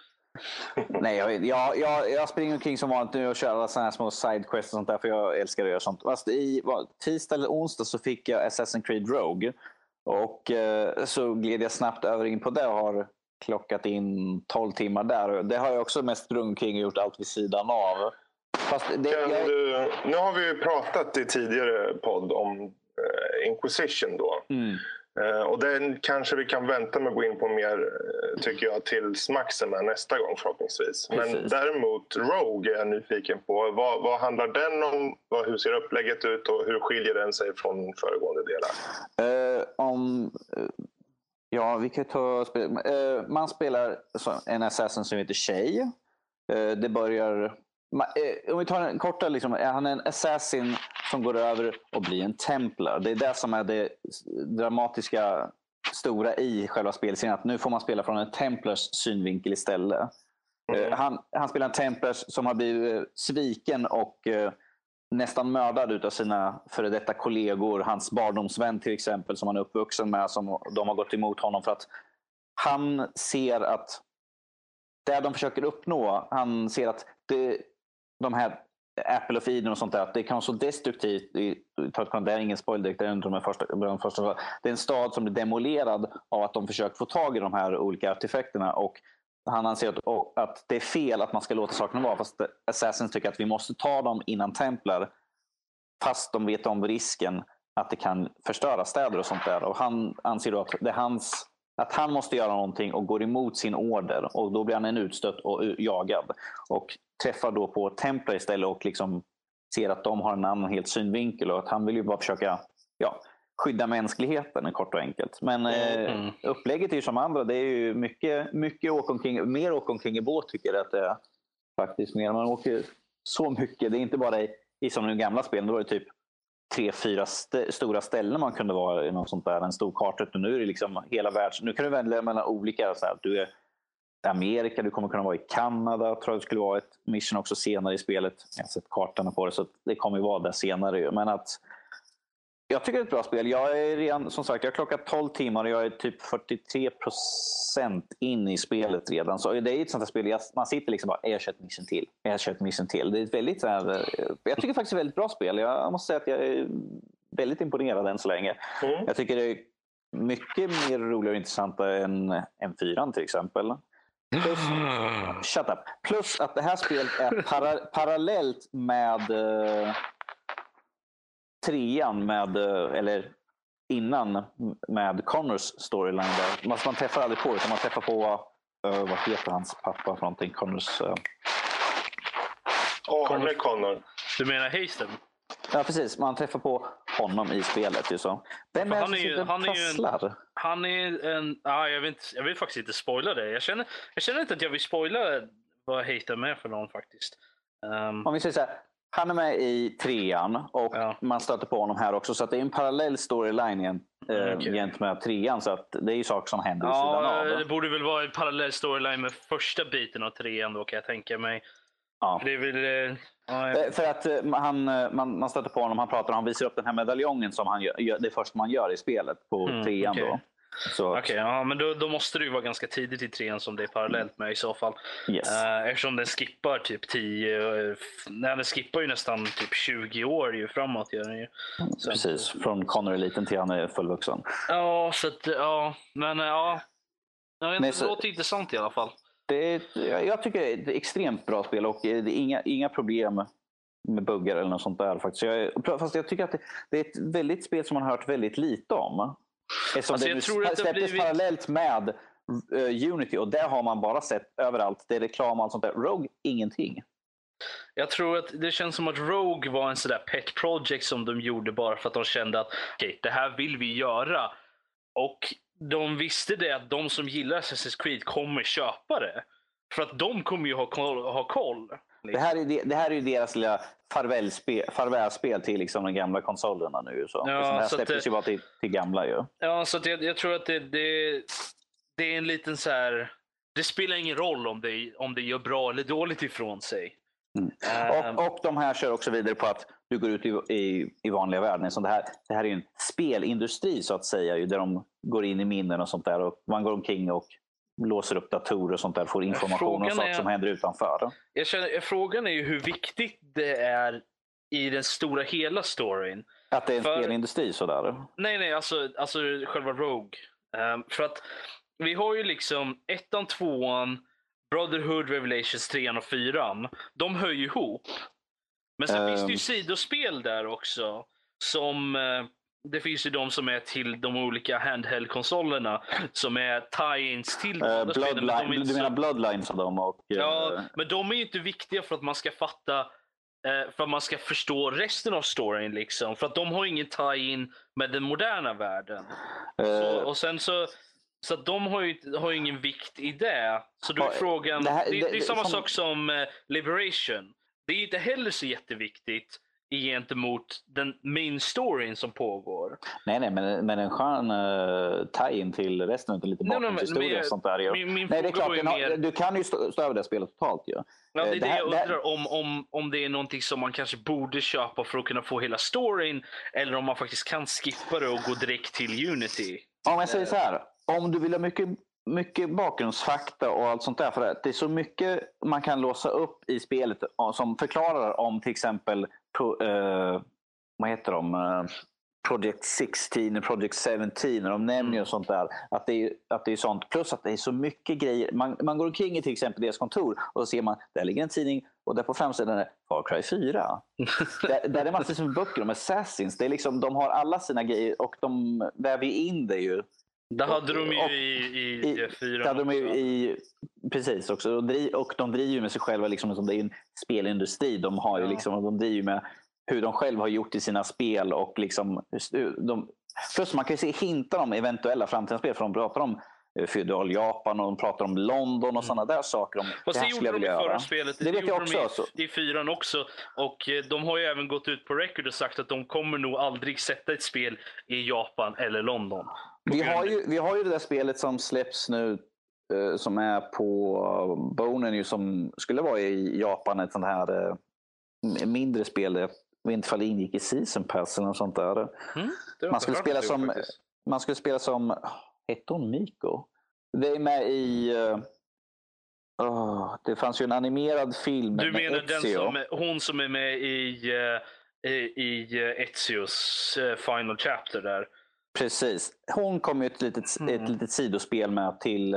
Nej, jag, jag, jag, jag springer omkring som vanligt nu och kör alla såna här små sidequests och sånt där för jag älskar att göra sånt. Fast i vad, tisdag eller onsdag så fick jag Assassin's Creed Rogue. Och eh, så gled jag snabbt över in på det och har klockat in 12 timmar där. Det har jag också mest sprungit kring och gjort allt vid sidan av. Det, Kan jag, du, nu har vi ju pratat i tidigare podd om eh, Inquisition då. mm, Eh, och den kanske vi kan vänta med att gå in på mer, eh, tycker jag, tills Max är med nästa gång förhoppningsvis. Men Precis. däremot Rogue är jag nyfiken på. Vad, vad handlar den om? Vad, hur ser upplägget ut och hur skiljer den sig från föregående delar? Eh, om, ja, vi kan ta. Eh, man spelar en assassin som heter Shay. Eh, det börjar... eh, om vi tar en korta, liksom, är han en assassin som går över och blir en templar. Det är det som är det dramatiska stora i själva spelserien. Att nu får man spela från en templars synvinkel istället. Mm. Han, han spelar en templars som har blivit sviken och nästan mördad av sina före detta kollegor. Hans barndomsvän till exempel som han är uppvuxen med. Som de har gått emot honom för att han ser att det de försöker uppnå, han ser att det, de här Apple of Eden och sånt där, att det kan vara så destruktivt. i- Det är ingen spoiler direkt, det är en de första, de första. Det är en stad som blir demolerad av att de försöker få tag i de här olika artefakterna. Och han anser att, att det är fel att man ska låta sakerna vara. Fast Assassins tycker att vi måste ta dem innan templar. Fast de vet om risken att det kan förstöra städer och sånt där. Och han anser då att det är hans att han måste göra någonting och går emot sin order. Och Då blir han en utstött och jagad. Och träffar då på templar istället och liksom ser att de har en annan helt synvinkel och att han vill ju bara försöka ja, skydda mänskligheten kort och enkelt. Men eh, Mm. upplägget är ju som andra. Det är ju mycket, mycket åka omkring, mer åka omkring i båt tycker jag att det är. Faktiskt mer. Man åker så mycket. Det är inte bara i, i som de gamla spelen. Då var det typ tre, fyra st- stora ställen man kunde vara i något sånt där. En stor karta. Nu är det liksom hela världs... Nu kan du välja mellan olika. Så här, du är i Amerika, du kommer kunna vara i Kanada. tror jag det skulle vara ett mission också senare i spelet. Jag har sett kartorna på det, så det kommer ju vara där senare. Men att jag tycker det är ett bra spel. Jag är redan, som sagt, jag har klockat 12 timmar och jag är typ 43 procent in i spelet redan. Så det är ett sånt här spel, jag, man sitter liksom bara, jag kör ett mission till, jag kör ett mission till. Det är ett väldigt så här, eh, jag tycker faktiskt det är ett väldigt bra spel. Jag måste säga att jag är väldigt imponerad än så länge. Mm. Jag tycker det är mycket mer roligare och intressantare än, än 4 till exempel. Plus, shut up. Plus att det här spelet är para, parallellt med eh, trean med, eh, eller innan med Connors storyline. Där. Man, man träffar aldrig på utan man träffar på, eh, vad heter hans pappa för någonting? Connors, eh, Arne Connor. Du menar Hasten? ja precis, man träffar på honom i spelet. Ju så. Vem är han är ju- han är ju en-? Han är en... Ah, jag, vill inte, jag vill faktiskt inte spoila det. Jag känner, jag känner inte att jag vill spoila vad Hasten är för någon faktiskt. Ehm, Om vi säger så här, han är med i trean och Ja. man stöter på honom här också. Så det är en parallell storyline igen, eh, okej. gentemot trean. Så att det är ju saker som händer vid sidan ja, av. det borde väl vara en parallell storyline med första biten av trean då kan jag tänka mig. Ja. För väl... eh, ja, Eh, För att eh, han, man, man stöter på honom, han pratar, han visar upp den här medaljongen som han gör, det första man gör i spelet på Mm, trean. okej. Då. Okej, ja, men då, då måste det ju vara ganska tidigt i trean som det är parallellt med i så fall. yes. Uh, eftersom den skippar typ 10... eh, Nej, den skippar ju nästan typ 20 år ju framåt. Gör den ju. Så- Precis, från Connor är liten till han är fullvuxen. Ja, så att, ja. Men eh, ja. Jag inte, Det låter intressant i alla fall. Det är, jag tycker det är ett extremt bra spel och eh, det är inga, inga problem med buggar eller något sånt där. Faktiskt. Jag, fast jag tycker att det, det är ett väldigt spel som man har hört väldigt lite om. Eftersom Alltså, det nu det släpptes blivit- parallellt med eh, Unity och där har man bara sett överallt. Det är reklam och allt sånt där. Rogue, ingenting. Jag tror att det känns som att Rogue var en sådär pet project som de gjorde bara för att de kände att okej, det här vill vi göra. Och de visste det att de som gillar Assassin's Creed kommer köpa det. För att de kommer ju ha koll. Ha koll Det här är, det, det här är ju deras lilla farvälspel, farvälspel till liksom de gamla konsolerna nu. Så. Ja, Eftersom det här så det- ju bara till, till gamla. Ju. Ja, så jag, jag tror att det, det, det är en liten så här. Det spelar ingen roll om det, om det gör bra eller dåligt ifrån sig. Mm. Ehm, Och, och de här kör också vidare på att du går ut i, i, i vanliga världen. Så det, här, det här är en spelindustri så att säga. ju, Där de går in i minnen och sånt där. Och man går omkring och låser upp datorer och sånt där. Får information Frågan om saker är- som händer utanför. jag känner, frågan är ju hur viktigt det är i den stora hela storyn. Att det är en För- spelindustri sådär. Nej, nej, alltså, alltså själva Rogue. Ehm, för att vi har ju liksom ettan, tvåan, Brotherhood, Revelations, trean och fyran. De hör ju ihop. Men sen finns det ju Ehm. sidospel där också. Som eh, det finns ju de som är till de olika handheld-konsolerna som är tie-ins till de Eh, spelen, men de Bloodline, du så- menar Bloodlines av dem? Och, Ja, men de är ju inte viktiga för att man ska fatta eh, för att man ska förstå resten av storyn. Liksom. För att de har ingen tie-in med den moderna världen. Så, eh, och sen så, så de har ju, har ju ingen vikt i det. Så då är frågan, det det, här- det, det- är samma som- sak som Liberation. Det är inte heller så jätteviktigt gentemot den main storyn som pågår. Nej, nej, men, men en skön uh, tie-in till resten av lite bakgrundshistoria och sånt där. ju. Min, min Nej, det är klart. har, mer... Du kan ju stå, stå över det spelet totalt. Ju. Ja, det är Eh, det, det här- jag det här- undrar om, om, om det är någonting som man kanske borde köpa för att kunna få hela storyn. Eller om man faktiskt kan skippa det och gå direkt till Unity. Om jag säger så här. Om du vill ha mycket, mycket bakgrundsfakta och allt sånt där. För det, är så mycket man kan låsa upp i spelet som förklarar om till exempel pro, eh, vad heter de? Eh, Project 16 och Project 17 och de nämner ju Mm. sånt där. Att det, är, att det är sånt. Plus att det är så mycket grejer. Man, man går omkring i till exempel deras kontor och så ser man, där ligger en tidning och där på framsidan är Far Cry 4. där, där är massor med böcker om Assassins. Det är liksom, de har alla sina grejer och de väver in det ju. Det hade de ju och- i, i, i- fyra hade de ju i, precis också. Och, dri, och de driver ju med sig själva, liksom, som det är en spelindustri. De, har ju Ja. liksom, de driver ju med hur de själva har gjort i sina spel. och liksom, de, Plus man kan se hintar om eventuella framtida spel, för de pratar om eh, feudal Japan och de pratar om London och sådana där saker. Om, Fast det, det gjorde de i förra spelet. Det, det vet jag också. De i, alltså. i fyran också. Och eh, de har ju även gått ut på record och sagt att de kommer nog aldrig sätta ett spel i Japan eller London. Vi har, ju, vi har ju det där spelet som släpps nu eh, som är på Bonen ju, som skulle vara i Japan. Ett sånt här mindre spel. Jag vet inte ifall det ingick i Season Pass eller något sånt där. Mm, man, skulle spela som, man skulle spela som Hette hon Miko? Det är med i... Uh, det fanns ju en animerad film Du menar den som, hon som är med i, i, i Ezios Final Chapter där? Precis. Hon kom ju ett litet, mm. ett litet sidospel med till,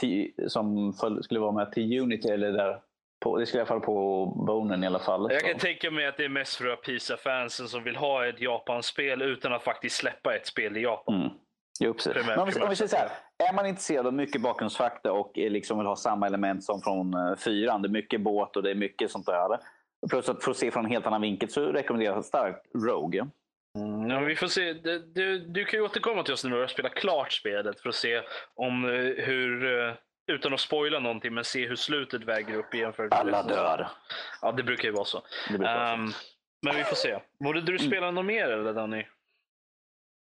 till som skulle vara med till Unity eller där på, det skulle i alla fall på bonen i alla fall. Jag kan tänka mig att det är mest för att PISA-fansen som vill ha ett Japan-spel utan att faktiskt släppa ett spel i Japan. Mm. Jo, precis. Men om vi, om vi säger så här, är man intresserad av mycket bakgrundsfakta och liksom vill ha samma element som från uh, fyran, det är mycket båt och det är mycket sånt där. Plus att få se från en helt annan vinkel så rekommenderar jag starkt Rogue. Mm, ja, vi får se. Du, du, du, kan ju återkomma till oss när du har spelat klart spelet för att se om uh, hur, uh, utan att spoila någonting, men se hur slutet väger upp jämfört med Alla dör. Ja, det brukar ju vara så. Um, men vi får se. Borde du spela mm. något mer eller Danny?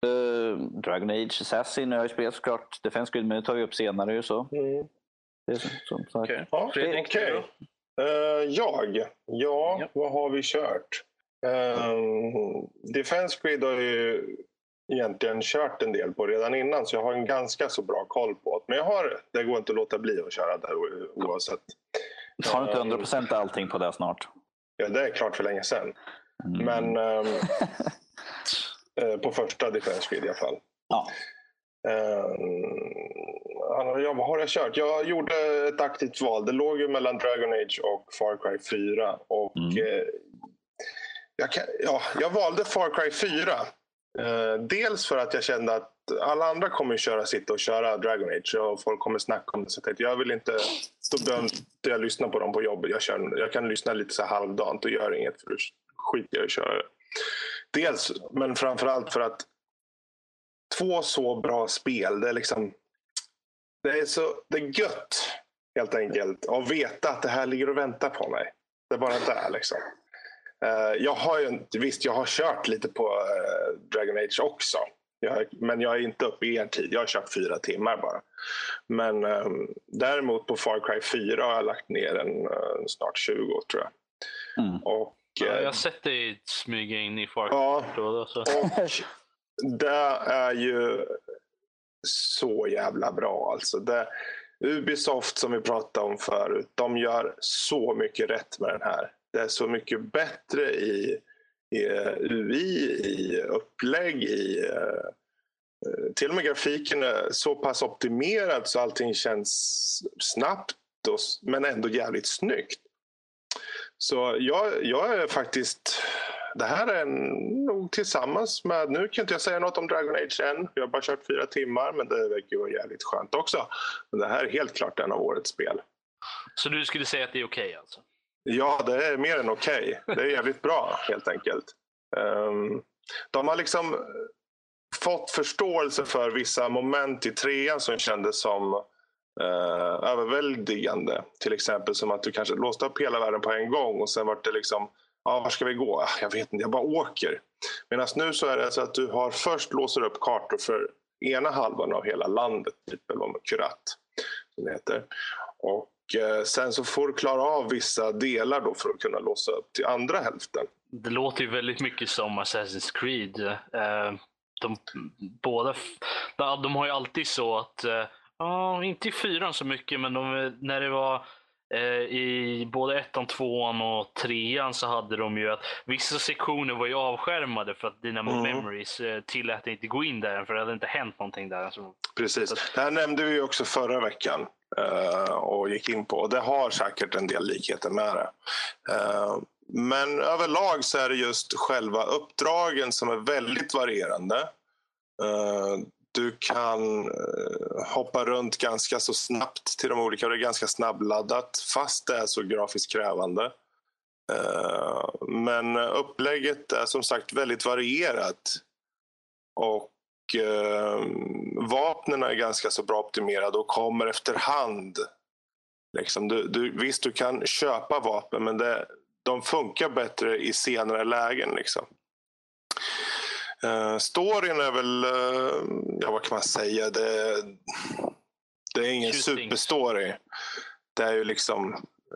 Uh, Dragon Age Assassin har jag spelat såklart. Defense Grid, men det tar vi upp senare. Ju, så. Mm. Det är som, som sagt. Okay. Ja, Fredrik, okay. uh, jag? Ja, ja, vad har vi kört? Uh, Defense Grid har ju egentligen kört en del på redan innan så jag har en ganska så bra koll på det. Men jag har, det går inte att låta bli att köra där oavsett. Har du inte 100 procent allting på det snart? Ja, det är klart för länge sedan. Mm. Men um, på första Defense Grid i alla fall. Ja. Um, ja, vad har jag kört? Jag gjorde ett aktivt val. Det låg ju mellan Dragon Age och Far Cry 4. Och, mm. eh, jag, kan, ja, jag valde Far Cry 4 Eh, dels för att jag kände att alla andra kommer köra sitt och köra Dragon Age och folk kommer snacka om det. Så jag, jag vill inte, då behöver inte jag lyssna på dem på jobbet. Jag, kör, jag kan lyssna lite så halvdant och gör inget för då skiter jag i att köra det. Dels, men framförallt för att två så bra spel, det är liksom det är så det är gött helt enkelt att veta att det här ligger och väntar på mig. Det är bara där liksom. Uh, jag har ju, visst, jag har kört lite på uh, Dragon Age också. Jag, men jag är inte uppe i er tid. Jag har kört fyra timmar bara. Men um, däremot på Far Cry 4 har jag lagt ner en uh, snart 20 tror jag. Mm. Och, ja, jag har sett dig smyga in i Far Cry. Ja, då, så. och det är ju så jävla bra. Alltså det, Ubisoft som vi pratade om förut, de gör så mycket rätt med den här det är så mycket bättre i, i UI, i upplägg, i eh, till och med grafiken är så pass optimerad så allting känns snabbt och, men ändå jävligt snyggt. Så jag, jag är faktiskt... Det här är nog tillsammans med... Nu kan inte jag säga något om Dragon Age än. Jag har bara kört fyra timmar, men det verkar ju vara jävligt skönt också. Men det här är helt klart en av årets spel. Så du skulle säga att det är okej okay, alltså? Ja, det är mer än okej. Okay. Det är jävligt bra helt enkelt. Um, de har liksom fått förståelse för vissa moment i trean som kändes som uh, överväldigande. Till exempel som att du kanske låste upp hela världen på en gång och sen var det liksom Ja, var ska vi gå? Ah, jag vet inte, jag bara åker. Medan nu så är det så att du har först låser upp kartor för ena halvan av hela landet, typ, eller Kurat, som det heter. Och sen så får du klara av vissa delar då för att kunna låsa upp till andra hälften. Det låter ju väldigt mycket som Assassin's Creed. Eh, de, båda, de har ju alltid så att, ja, inte i fyran så mycket, men de, när det var i både ettan, tvåan och trean så hade de ju att vissa sektioner var ju avskärmade för att Dynamo mm. Memories tillät inte gå in där för det hade inte hänt någonting där. Precis. Det här nämnde vi också förra veckan. Eh, och gick in på. Det har säkert en del likheter med det. Eh, men överlag så är det just själva uppdragen som är väldigt varierande. Eh, du kan hoppa runt ganska så snabbt till de olika. Det är ganska snabbladdat fast det är så grafiskt krävande. Men upplägget är som sagt väldigt varierat. Och eh, vapnen är ganska så bra optimerade och kommer efterhand. Liksom, du, du, visst, du kan köpa vapen men det, de funkar bättre i senare lägen. Liksom. Uh, storyn är väl, uh, ja vad kan man säga, det, det är ingen superstory. Det är ju liksom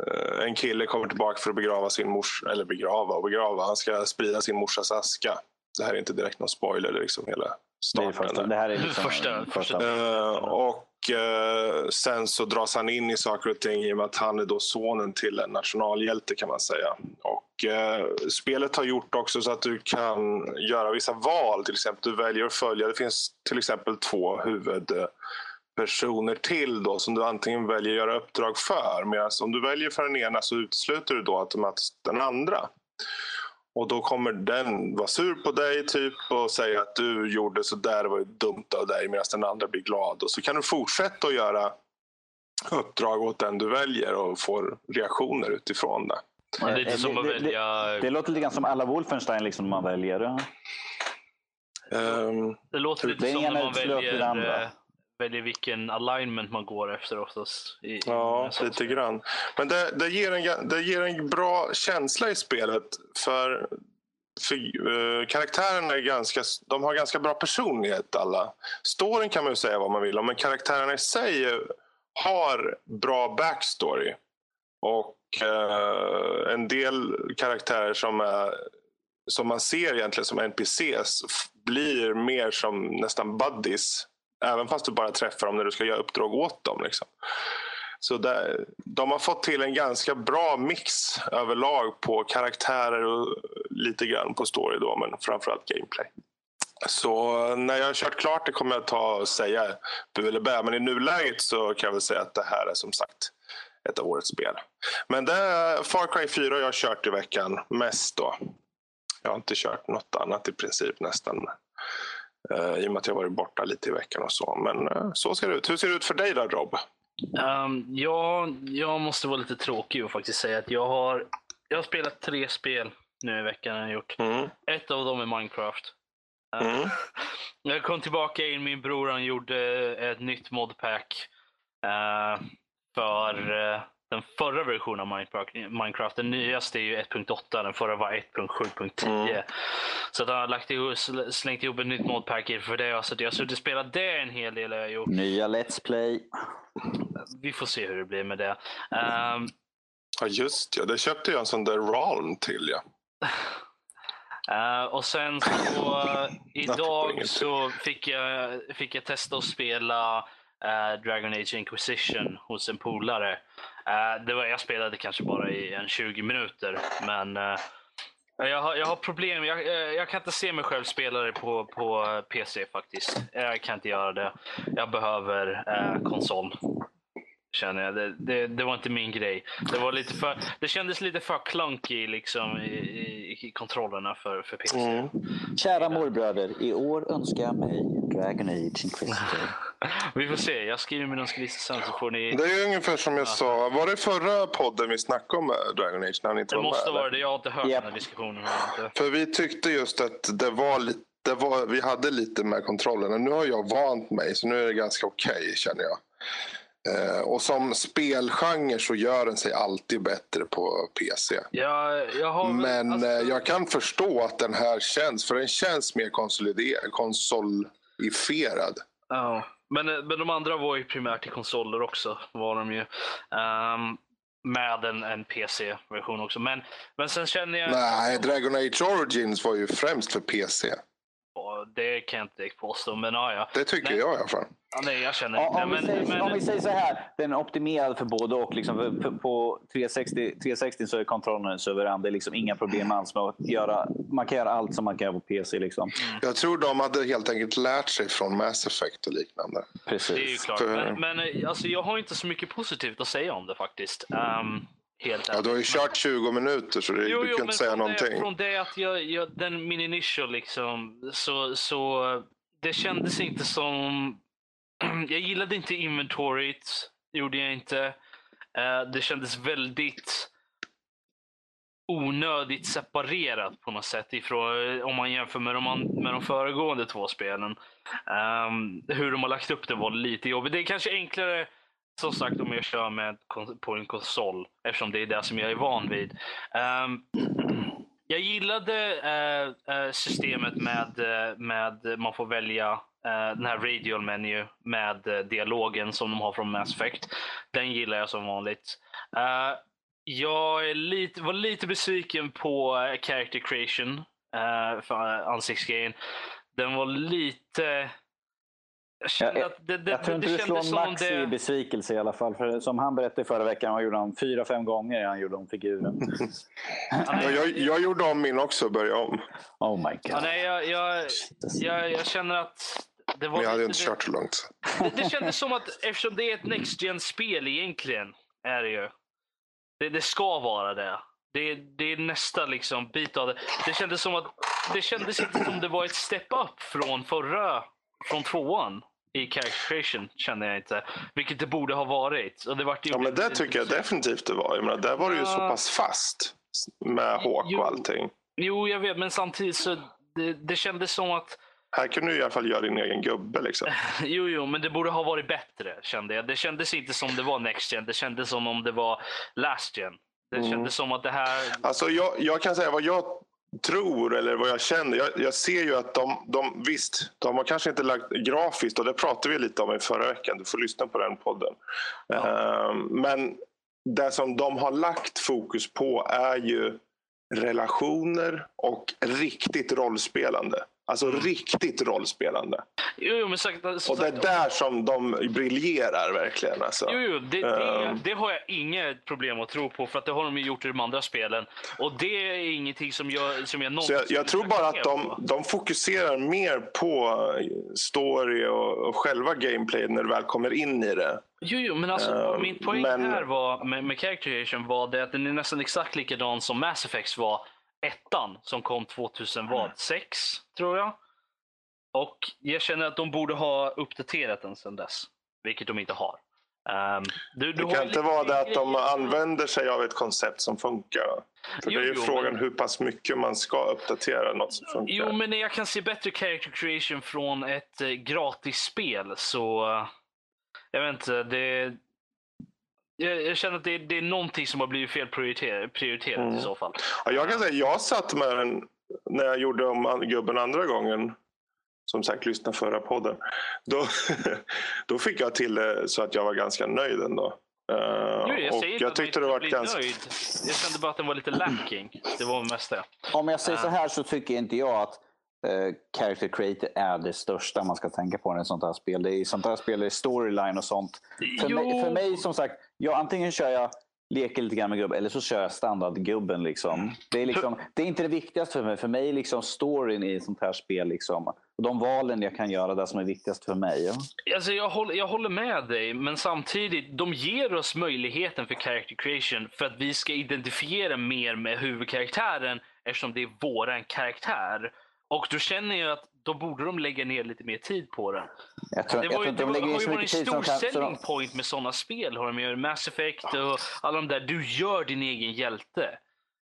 uh, en kille kommer tillbaka för att begrava sin mors eller begrava och begrava. Han ska sprida sin morsas aska. Det här är inte direkt någon spoiler, det är liksom hela starten. första, det här är liksom Första- första- Eh, och eh, sen så dras han in i saker och ting i och med att han är då sonen till en nationalhjälte kan man säga. Och eh, spelet har gjort också så att du kan göra vissa val. Till exempel du väljer att följa, det finns till exempel två huvudpersoner till då som du antingen väljer att göra uppdrag för. Medan om du väljer för den ena så utesluter du då automatiskt den andra. Och då kommer den vara sur på dig typ och säga att du gjorde så där, det var ju dumt av dig medan den andra blir glad. Och så kan du fortsätta att göra uppdrag åt den du väljer och får reaktioner utifrån det. Det är lite Eh, som det- att det- välja... Det låter lite grann som alla Wolfenstein liksom man väljer. Ehm, Det låter Det lite som ena när man det väljer, andra. eh, väljer vilken alignment man går efter oftast. I, i Ja, sånt lite grann. Men det, det, ger en, det ger en bra känsla i spelet. För, för eh, karaktärerna är ganska, de har ganska bra personlighet alla. Storyn kan man ju säga vad man vill om, men karaktärerna i sig har bra backstory. Och eh, en del karaktärer som, är, som man ser egentligen som NPCs blir mer som nästan buddies. Även fast du bara träffar dem när du ska göra uppdrag åt dem. Liksom. Så där, de har fått till en ganska bra mix överlag på karaktärer och lite grann på story då, men framförallt gameplay. Så när jag har kört klart det kommer jag ta och säga bu eller bä. Men i nuläget så kan jag väl säga att det här är som sagt ett av årets spel. Men det är Far Cry 4 jag har kört i veckan mest då. Jag har inte kört något annat i princip nästan. Uh, I och med att jag varit borta lite i veckan och så. Men eh, så ser det ut. Hur ser det ut för dig då Rob? Um, ja, jag måste vara lite tråkig och faktiskt säga att jag har, jag har spelat tre spel nu i veckan. Jag gjort. Mm. Ett av dem är Minecraft. Uh, Mm. Jag kom tillbaka in, min bror han gjorde ett nytt modpack eh, för eh, den förra versionen av Minecraft. Den nyaste är ju 1.8, den förra var 1.7.10. Mm. Så att han har lagt ihop, sl- slängt ihop ett nytt modpack för det. Så att jag har suttit och spelat det en hel del. Jag gjort. Nya Let's Play. Vi får se hur det blir med det. Ehm, Ja just ja, det köpte jag en sån där Ralm till ja. Eh, och sen så idag så fick jag, fick jag testa att spela Eh, Dragon Age Inquisition hos en polare. Eh, det var, jag spelade kanske bara i en 20 minuter, men eh, jag, har, jag har problem. Jag, jag kan inte se mig själv spela det på, på PC faktiskt. Jag kan inte göra det. Jag behöver konsol. Känner jag. Det, det, det var inte min grej. Det, var lite för, det kändes lite för clunky liksom, i, i, kontrollerna för, för PC. Mm. Kära morbröder, i år önskar jag mig Dragon Age Inquisitor. Vi får se. Jag skriver min önskelista sen så får ni... Det är ju ungefär som jag sa. Var det förra podden vi snackade om eh, Dragon Age? När han inte Det var måste med, vara det. Jag har inte hört Japp. den här diskussionen. För vi tyckte just att det var lite, det var, vi hade lite med kontrollerna. Nu har jag vant mig så nu är det ganska okej känner jag. Eh, och som spelgenre så gör den sig alltid bättre på PC. Jag, jag har väl- Men alltså, eh, jag kan förstå att den här känns, för den känns mer konsolifierad. ja. men, men de andra var ju primärt i konsoler också. Var de ju. Ehm, med en, en PC-version också. Men, men sen känner jag... Nej, Dragon Age Origins var ju främst för PC. Det kan jag inte direkt påstå, men ja, ja. Det tycker Nej. jag i alla fall. ja nej, jag känner Ja, om, vi Men, säger, men, om vi säger så här, den är optimerad för både och. Liksom, för- för- på 360, 360 så är kontrollen suverän. Det är liksom inga problem alls med att göra... Man kan göra allt som man kan göra på PC. Liksom. Jag tror de hade helt enkelt lärt sig från Mass Effect och liknande. Precis. det är ju klart. För- Men, men alltså, jag har inte så mycket positivt att säga om det faktiskt. Ehm, helt Ja, du har ju kört 20 minuter så det, du kan inte säga någonting. Det, från det att jag, jag, den min initial liksom, så, så det kändes inte som... Jag gillade inte inventoriet, gjorde jag inte. Eh, det kändes väldigt onödigt separerat på något sätt ifrån, om man jämför med de, med de föregående två spelen. Ehm, hur de har lagt upp det var lite jobbigt. Det är kanske enklare som sagt om jag kör med på en konsol eftersom det är det som jag är van vid. Um, jag gillade uh, systemet med, eh, med man får välja Uh, den här radial menu med uh, dialogen som de har från Mass Effect. Den gillar jag som vanligt. Uh, jag är lite, var lite besviken på character creation, uh, för ansiktsgrejen. Den var lite... Jag kände Jag- att det, det, Jag tror inte det du kändes slår Max i det... besvikelse i alla fall. För som han berättade förra veckan, han gjorde han fyra, fem gånger han gjorde om figuren. Ja, Ja, jag, jag gjorde om min också och började om. Oh my god. Ja, nej, jag, jag, jag, jag känner att det var Men jag hade inte kört så långt. Det, det kändes som att eftersom det är ett Next Gen-spel egentligen, är det ju. Det, det ska vara det. Det, det är nästa liksom bit av det. Det kändes som att det kändes inte som det var ett step up från förra, från tvåan i character creation kände jag inte. Vilket det borde ha varit. Och det vart Ja, men det tycker jag definitivt det var. Jag menar, där var det ju så Ja. pass fast med Hawk Jo. och allting. Jo, jag vet, men samtidigt så det, det kändes som att Här kan du i alla fall göra din egen gubbe. Liksom. Jo, jo, men det borde ha varit bättre kände jag. Det kändes inte som det var Next Gen. Det kändes som om det var Last Gen. Det Mm. kändes som att det här... Alltså, jag, jag kan säga vad jag tror eller vad jag känner. Jag, jag ser ju att de, de, visst, de har kanske inte lagt grafiskt och det pratade vi lite om i förra veckan. Du får lyssna på den podden. Ehm, men det som de har lagt fokus på är ju relationer och riktigt rollspelande. Alltså riktigt rollspelande. Jo, jo men sagt, Och det är där som de briljerar verkligen. Alltså. Jo, jo det, det, Ehm. det har jag inget problem att tro på för att det har de ju gjort i de andra spelen. Och det är ingenting som jag, som jag Så någonsin jag, jag tror bara att de, de fokuserar mer på story och, och själva gameplay när du väl kommer in i det. Jo, jo, men alltså Ehm, min poäng men- här var med, med character creation var det att den är nästan exakt likadan som Mass Effect var ettan som kom 2006 tror jag. Och jag känner att de borde ha uppdaterat den sedan dess. Vilket de inte har. Ehm, du, du Det kan inte vara det att de använder sig av ett koncept som funkar. För Jo, det är ju jo, frågan men- hur pass mycket man ska uppdatera något som funkar. Jo, men jag kan se bättre character creation från ett eh, gratisspel så... eh, jag vet inte, det... Jag, jag känner att det, det är någonting som har blivit fel prioriter, prioriterat Mm. i så fall. Ja, jag kan säga jag satt med den när jag gjorde om gubben andra gången. Som sagt, lyssna förra podden. Då, då fick jag till det så att jag var ganska nöjd ändå. Eh, Jo, jag och säger inte jag tyckte det var ganska... nöjd. Jag kände bara att den var lite lacking. Det var mest det. Om jag säger så Ah. här så tycker inte jag att eh, character creator är det största man ska tänka på i ett sånt här spel. Det är, I sånt här spel är storyline och sånt. För, mig, för mig, som sagt, jag, antingen kör jag leker lite grann med gubben eller så kör jag standardgubben. Liksom. Det, är liksom, det är inte det viktigaste för mig. För mig är liksom storyn i ett sånt här spel liksom, och de valen jag kan göra det som är viktigast för mig. Ja. Alltså jag, håller, jag håller med dig, men samtidigt, de ger oss möjligheten för character creation för att vi ska identifiera mer med huvudkaraktären eftersom det är våran karaktär. Och då känner jag att då borde de lägga ner lite mer tid på den. Jag tror, Det, jag var tror ju, inte det de var, lägger in har ju varit en stor kan... Selling de, point med sådana spel. Har de ju Mass Effect och alla de där. Du gör din egen hjälte.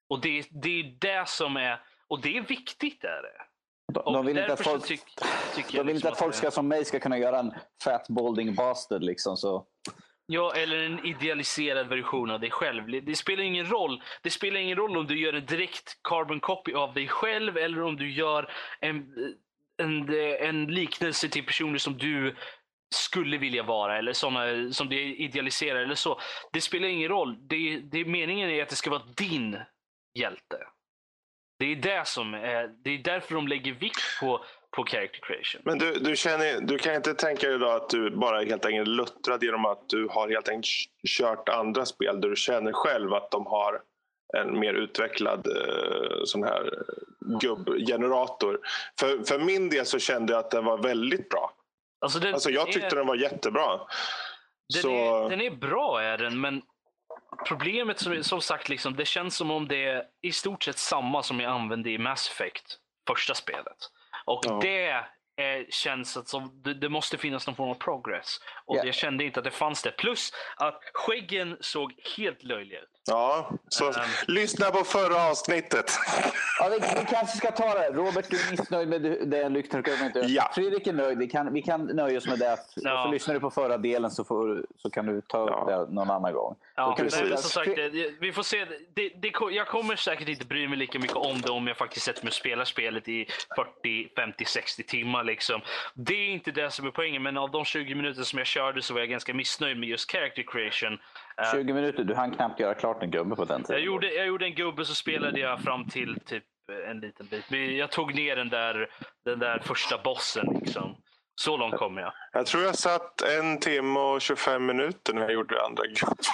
Och det, det är det som är... Och det är viktigt. Är det. de, de vill inte att folk, tyck- de jag vill liksom inte att folk det- ska som mig ska kunna göra en fat balding bastard. Liksom, så. Ja, eller en idealiserad version av dig själv. Det spelar ingen roll. Det spelar ingen roll om du gör en direkt carbon copy av dig själv eller om du gör en, en, en liknelse till personer som du skulle vilja vara eller såna som du idealiserar eller så. Det spelar ingen roll. Det, det, meningen är att det ska vara din hjälte. Det är, det som är, det är därför de lägger vikt på, på character creation. Men du, du, känner, du kan inte tänka dig då att du bara helt enkelt luttrad genom att du har helt enkelt kört andra spel där du känner själv att de har en mer utvecklad eh, sån här gubbgenerator. För, för min del så kände jag att den var väldigt bra. Alltså, den, Alltså jag tyckte är- den var jättebra. Den, Så, är, den är bra är den, men problemet som, som sagt, liksom, det känns som om det är i stort sett samma som jag använde i Mass Effect, första spelet. Och Ja. det är, känns att som, det, det måste finnas någon form av progress. Och Ja. jag kände inte att det fanns det. Plus att skäggen såg helt löjliga ut. Ja, så Um, lyssna på förra avsnittet. Ja, vi, vi kanske ska ta det. Robert, du är missnöjd med det- Lycktorp. Ja. Fredrik är nöjd. Vi kan, vi kan nöja oss med det. Ja. Och så lyssnar du på förra delen så, får, så kan du ta upp Ja. det någon annan gång. Ja, Då kan precis. nej, vi men som sagt, det, vi får se. Det, det, jag kommer säkert inte bry mig lika mycket om det om jag faktiskt sätter mig och spelar spelet i 40, 50, 60 timmar. Liksom. Det är inte det som är poängen, men av de 20 minuter som jag körde så var jag ganska missnöjd med just character creation. Eh, 20 minuter, du hann knappt göra klart en gubbe på den tiden. jag, gjorde, jag gjorde en gubbe så spelade jag fram till typ en liten bit. Jag tog ner den där, den där första bossen. Liksom. Så långt kom jag. Jag tror jag satt en timme och 25 minuter när jag gjorde det andra gruppen.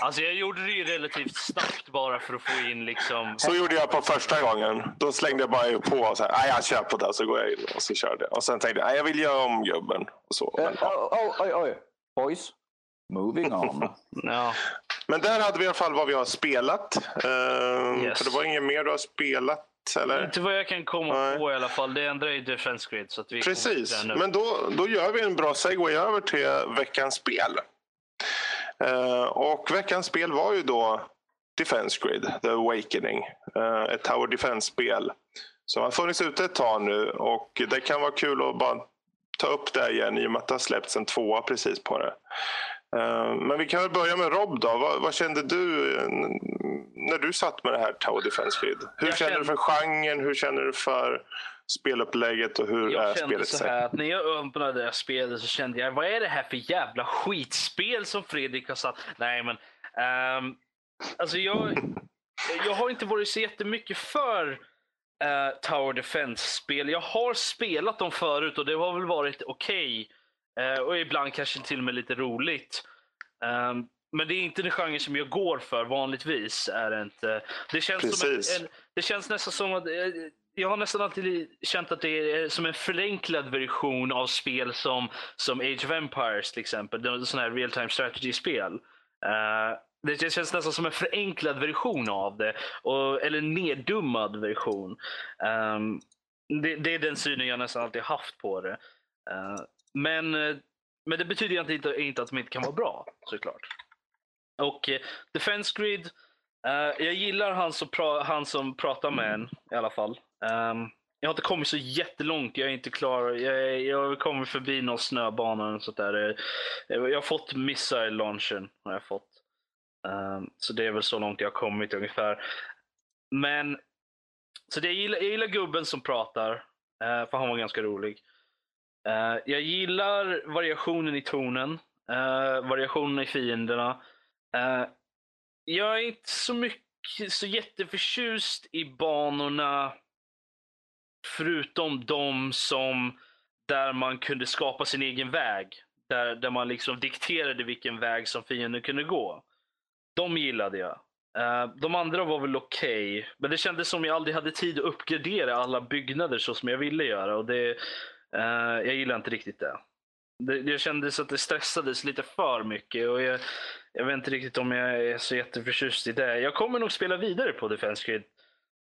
Alltså jag gjorde det ju relativt snabbt bara för att få in liksom... Så gjorde jag på första gången. Då slängde jag bara på och så här, "Nej, jag kör på det. Så går jag in och så körde jag. Och sen tänkte jag, "Nej, jag vill göra om gubben. Och så. Eh, Men, ja. oh, oj, oj. Boys, moving on. Ja. Men där hade vi i alla fall vad vi har spelat. Ehm, Yes. För det var inget mer du har spelat? Eller? Inte vad jag kan komma Nej. på i alla fall. Det ändrar ju Defense Grid. Så att vi Precis, men då, då gör vi en bra segway över till veckans spel. Eh, och veckans spel var ju då Defense Grid, The Awakening. Eh, ett Tower Defense-spel som har funnits ute ett tag nu och det kan vara kul att bara ta upp det igen i och med att det har släppts en tvåa precis på det. Eh, men vi kan väl börja med Rob då. Vad, vad kände du eh, när du satt med det här Tower Defense Grid? Hur Jag känner du för genren? Hur känner du för spelupplägget och hur är Jag kände spelet? så här att när jag öppnade det här spelet så kände jag vad är det här för jävla skitspel som Fredrik har satt? Nej men ehm, alltså jag, jag har inte varit så jättemycket för eh, Tower Defense-spel. Jag har spelat dem förut och det har väl varit okej. Eh, och ibland kanske till och med lite roligt. Ehm, men det är inte den genre som jag går för vanligtvis. Är det, inte. Det, känns som en, en, det känns nästan som att... eh, Jag har nästan alltid känt att det är som en förenklad version av spel som, som Age of Empires till exempel. Sådana här real time strategy-spel. Eh, det känns nästan som en förenklad version av det. Och, eller en neddummad version. Ehm, det, det är den synen jag nästan alltid haft på det. Eh, men, eh, men det betyder ju inte, inte att de inte kan vara bra, såklart. Och eh, Defense Grid, eh, jag gillar han som, pra, han som pratar med en i alla fall. Um, jag har inte kommit så jättelångt, jag är inte klar. Jag, jag har kommit förbi någon snöbana och sånt där. Eh, jag har fått missile launchen. Har jag fått. Um, så det är väl så långt jag har kommit ungefär. Men, så det, jag, gillar, jag gillar gubben som pratar, Uh, för han var ganska rolig. Uh, jag gillar variationen i tonen, uh, variationen i fienderna. Uh, jag är inte så mycket, så jätteförtjust i banorna förutom de som där man kunde skapa sin egen väg. Där, där man liksom dikterade vilken väg som fienden kunde gå. De gillade jag. De andra var väl okej, men det kändes som jag aldrig hade tid att uppgradera alla byggnader så som jag ville göra. Och det, Uh, jag gillar inte riktigt det. det. Det kändes att det stressades lite för mycket. Och jag, jag vet inte riktigt om jag är så jätteförtjust i det. Jag kommer nog spela vidare på Defense Grid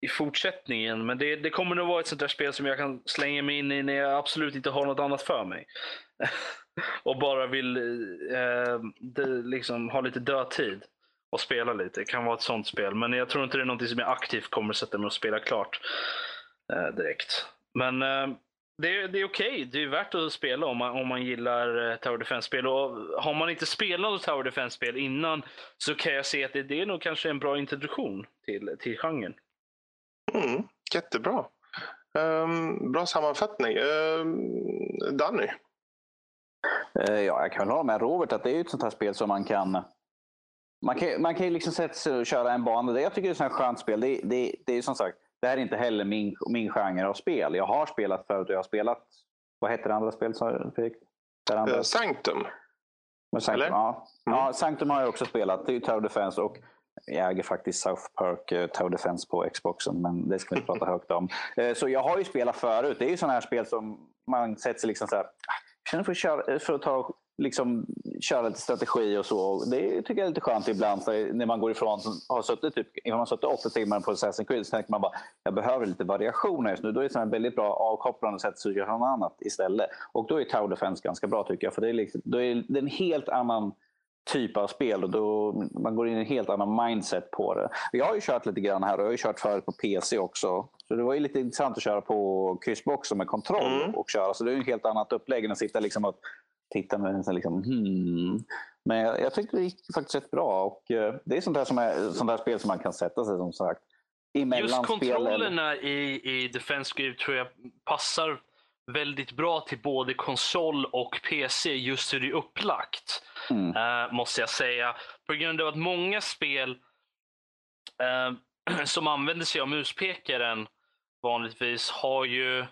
i fortsättningen. Men det, det kommer nog vara ett sånt där spel som jag kan slänga mig in i när jag absolut inte har något annat för mig. och bara vill eh, de, liksom, ha lite dödtid och spela lite. Det kan vara ett sånt spel. Men jag tror inte det är något som jag aktivt kommer sätta mig och spela klart eh, direkt. Men eh, det, är- det är okej. Det är värt att spela om man, om man gillar eh, Tower Defense-spel. Och har man inte spelat Tower Defense-spel innan så kan jag se att det, det är nog kanske en bra introduktion till, till genren. Mm, jättebra. Ehm, bra sammanfattning. Um, Danny? Eh, Ja, jag kan hålla med Robert att det är ett sånt här spel som man kan... Man kan, man kan ju liksom sätta sig och köra en bana. Det jag tycker det är ett skönt spel. Det, det, det är ju som sagt, det här är inte heller min, min genre av spel. Jag har spelat förut och jag har spelat... Vad heter det andra spelet? Fredrik? Det andra? Eh, Sanctum? Sanctum, eller? ja. Mm. ja, Sanctum har jag också spelat. Det är ju Tower Defense och jag äger faktiskt South Park uh, Tower Defense på Xboxen, men det ska vi inte prata högt om. Eh, så jag har ju spelat förut. Det är ju sådana här spel som man sätter sig liksom så här, "Ah, jag känner för att, köra, för att ta, liksom, köra lite strategi och så. Det tycker jag är lite skönt ibland när man går ifrån, har suttit typ, om man har suttit åtta timmar på Assassin's Creed så tänker man bara, jag behöver lite variation just nu. Då är det ett väldigt bra avkopplande sätt att göra något annat istället. Och då är Tower Defense ganska bra tycker jag, för det är, liksom, då är det en helt annan typ av spel och då man går in i en helt annan mindset på det. Jag har ju kört lite grann här och jag har ju kört förut på PC också. Så det var ju lite intressant att köra på kryssbox med kontroll mm. och köra. Så det är ju ett helt annat upplägg än att sitta liksom och titta med en liksom, hmm. Men jag, jag tyckte det gick faktiskt rätt bra och uh, det är sånt där, som är, sånt där spel som man kan sätta sig som sagt. Just kontrollerna i, i Defense Grid tror jag passar väldigt bra till både konsol och PC just hur det är upplagt. Mm. Uh, måste jag säga. På grund av att många spel uh, som använder sig av muspekaren vanligtvis har ju, uh,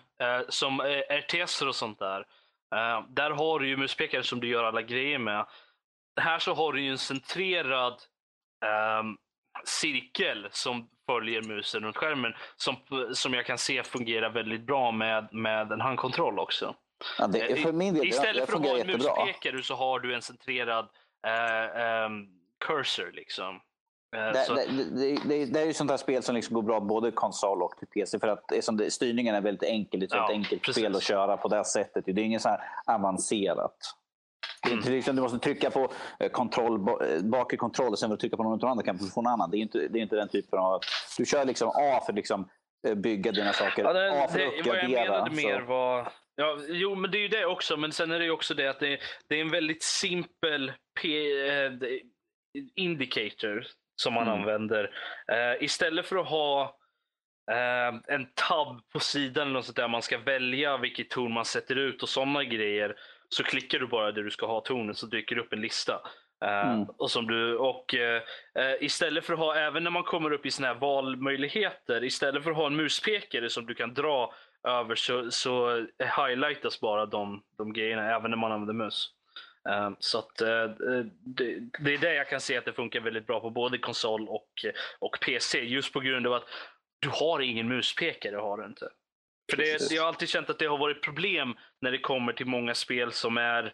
som RTS och sånt där, där har du ju muspekare som du gör alla grejer med. Här så har du ju en centrerad um, cirkel som följer musen runt skärmen som, som jag kan se fungerar väldigt bra med, med en handkontroll också. Ja, det, för min del, Istället för att ha en muspekare så har du en centrerad uh, um, cursor. Liksom. Uh, det, det, det, det, är ju sånt här spel som liksom går bra både konsol och till PC för att det, styrningen är väldigt enkel. Det är ett ja, enkelt precis. spel att köra på det sättet. Det är inget så här avancerat. Inte liksom, du måste trycka på eh, kontroll, eh, bakre kontroll och sen trycka på någon annan kan få någon annan. Det är inte, det är inte den typen av... Du kör liksom A för liksom eh, bygga dina saker. Ja, det, A för att uppgradera. Vad jag menade mer var... Ja, jo, men det är ju det också. Men sen är det också det att det, det är en väldigt simpel P, indicator som man mm. använder. Uh, istället för att ha uh, en tab på sidan eller något sånt där man ska välja vilket ton man sätter ut och sådana grejer så klickar du bara där du ska ha tonen så dyker det upp en lista. Uh, mm. och som du, och uh, Istället för att ha, även när man kommer upp i såna här valmöjligheter, istället för att ha en muspekare som du kan dra över så, så highlightas bara de, de grejerna även när man använder mus. Uh, så att, det, det, är det jag kan se att det funkar väldigt bra på både konsol och, och PC. Just på grund av att du har ingen muspekare. Har du inte. För det, jag har alltid känt att det har varit problem när det kommer till många spel som är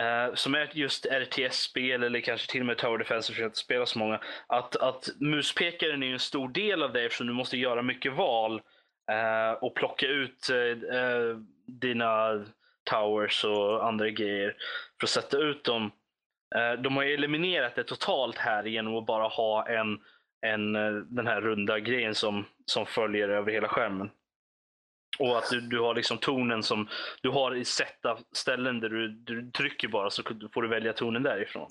Uh, som är just RTS-spel eller kanske till och med Tower Defense för att spela så många. Att, att muspekaren är en stor del av det eftersom du måste göra mycket val uh, och plocka ut uh, dina towers och andra grejer för att sätta ut dem. Eh, de har eliminerat det totalt här genom att bara ha en, en, eh, den här runda grejen som, som följer över hela skärmen. Och att du, du har liksom tonen som du har i sätta ställen där du, du trycker bara så får du välja tonen därifrån.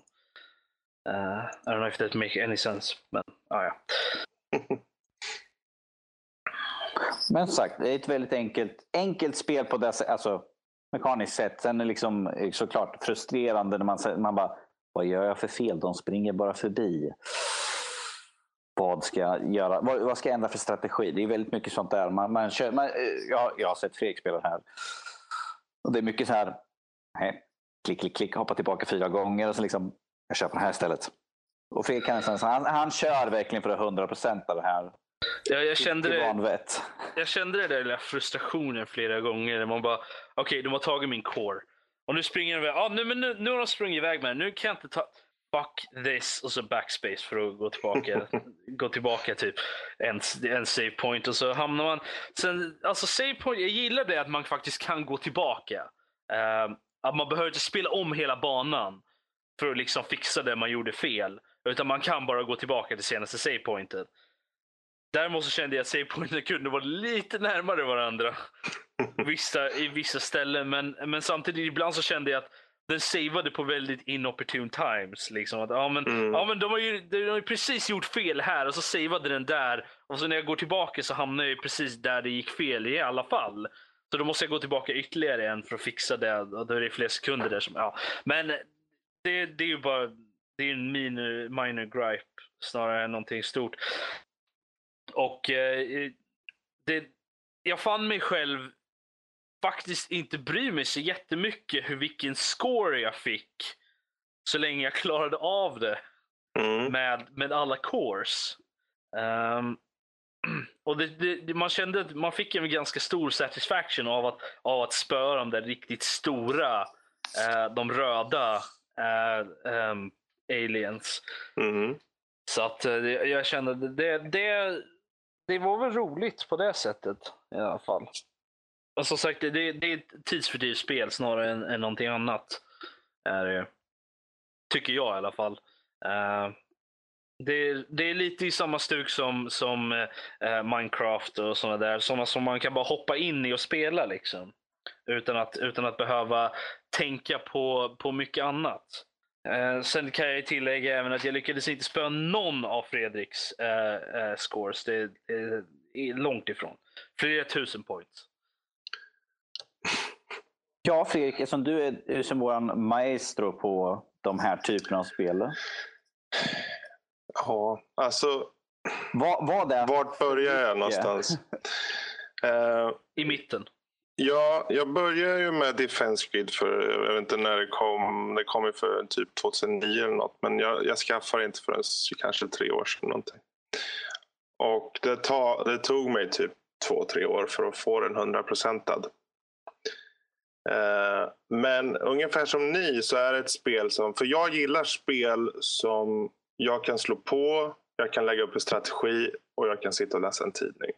Uh, I don't know if that makes any sense. Men ah, ja. Men sagt, det är ett väldigt enkelt, enkelt spel på det alltså, mekaniskt sett, Sen är det liksom, eh, såklart frustrerande när man, man bara, vad gör jag för fel? De springer bara förbi vad ska jag göra? Vad, vad, ska jag ändra för strategi? Det är väldigt mycket sånt där. Man, man kör, man, eh, jag, jag har sett Fredrik spela här. Och det är mycket så här. Nej, klick, klick, klick, hoppa tillbaka fyra gånger och så liksom, jag kör på det här istället. Och Fredrik han, han, han kör verkligen för 100 procent av det här. Ja, jag, kände det, jag kände det där frustrationen flera gånger. Man bara, okej, okay, de har tagit min core. Och nu springer de iväg. Ah, nu, men nu, nu har de sprungit iväg med Nu kan jag inte ta fuck this och så backspace för att gå tillbaka. gå tillbaka typ en, en save point och så hamnar man. Sen, alltså save point, jag gillar det att man faktiskt kan gå tillbaka. Uh, att man behöver inte spela om hela banan för att liksom fixa det man gjorde fel. Utan man kan bara gå tillbaka till senaste save pointet. Däremot så kände jag att save pointen kunde vara lite närmare varandra. Vissa, I vissa ställen. Men, men samtidigt ibland så kände jag att den savade på väldigt inopportune times. Liksom. Att, ja, men, mm. ja, men de, har ju, de har ju precis gjort fel här och så savade den där. Och så när jag går tillbaka så hamnar jag precis där det gick fel i alla fall. Så då måste jag gå tillbaka ytterligare en för att fixa det. Och då är det fler sekunder där. Som, ja. Men det, det är ju bara det är en minor, minor gripe snarare än någonting stort. Och eh, det, jag fann mig själv faktiskt inte bryr mig så jättemycket hur vilken score jag fick. Så länge jag klarade av det mm. med, med alla cores. Um, och det, det, man kände att man fick en ganska stor satisfaction av att, av att spöra de där riktigt stora, uh, de röda uh, um, aliens. Mm. Så att uh, jag kände det, det, det var väl roligt på det sättet i alla fall. Och som sagt, det, det är ett tidsfördrivsspel snarare än, än någonting annat. Är det. Tycker jag i alla fall. Uh, det, det, är lite i samma stuk som, som uh, Minecraft och sådana där. Sådana som man kan bara hoppa in i och spela. liksom. Utan att, utan att behöva tänka på, på mycket annat. Uh, sen kan jag tillägga även att jag lyckades inte spöa någon av Fredriks scores. Det, är långt ifrån. Flera tusen points. Ja, Fredrik, eftersom du är som vår maestro på de här typerna av spel. Ja, alltså... Vad, vad är Vart börjar jag någonstans? uh, I mitten. Ja, jag började ju med Defense Grid för, jag vet inte när det kom, det kom ju för typ 2009 eller något. Men jag, jag skaffade inte förrän kanske tre år sedan någonting. Och det, ta, det tog mig typ två, tre år för att få den hundraprocentad. Eh, men ungefär som ni så är det ett spel som, för jag gillar spel som jag kan slå på, jag kan lägga upp en strategi och jag kan sitta och läsa en tidning.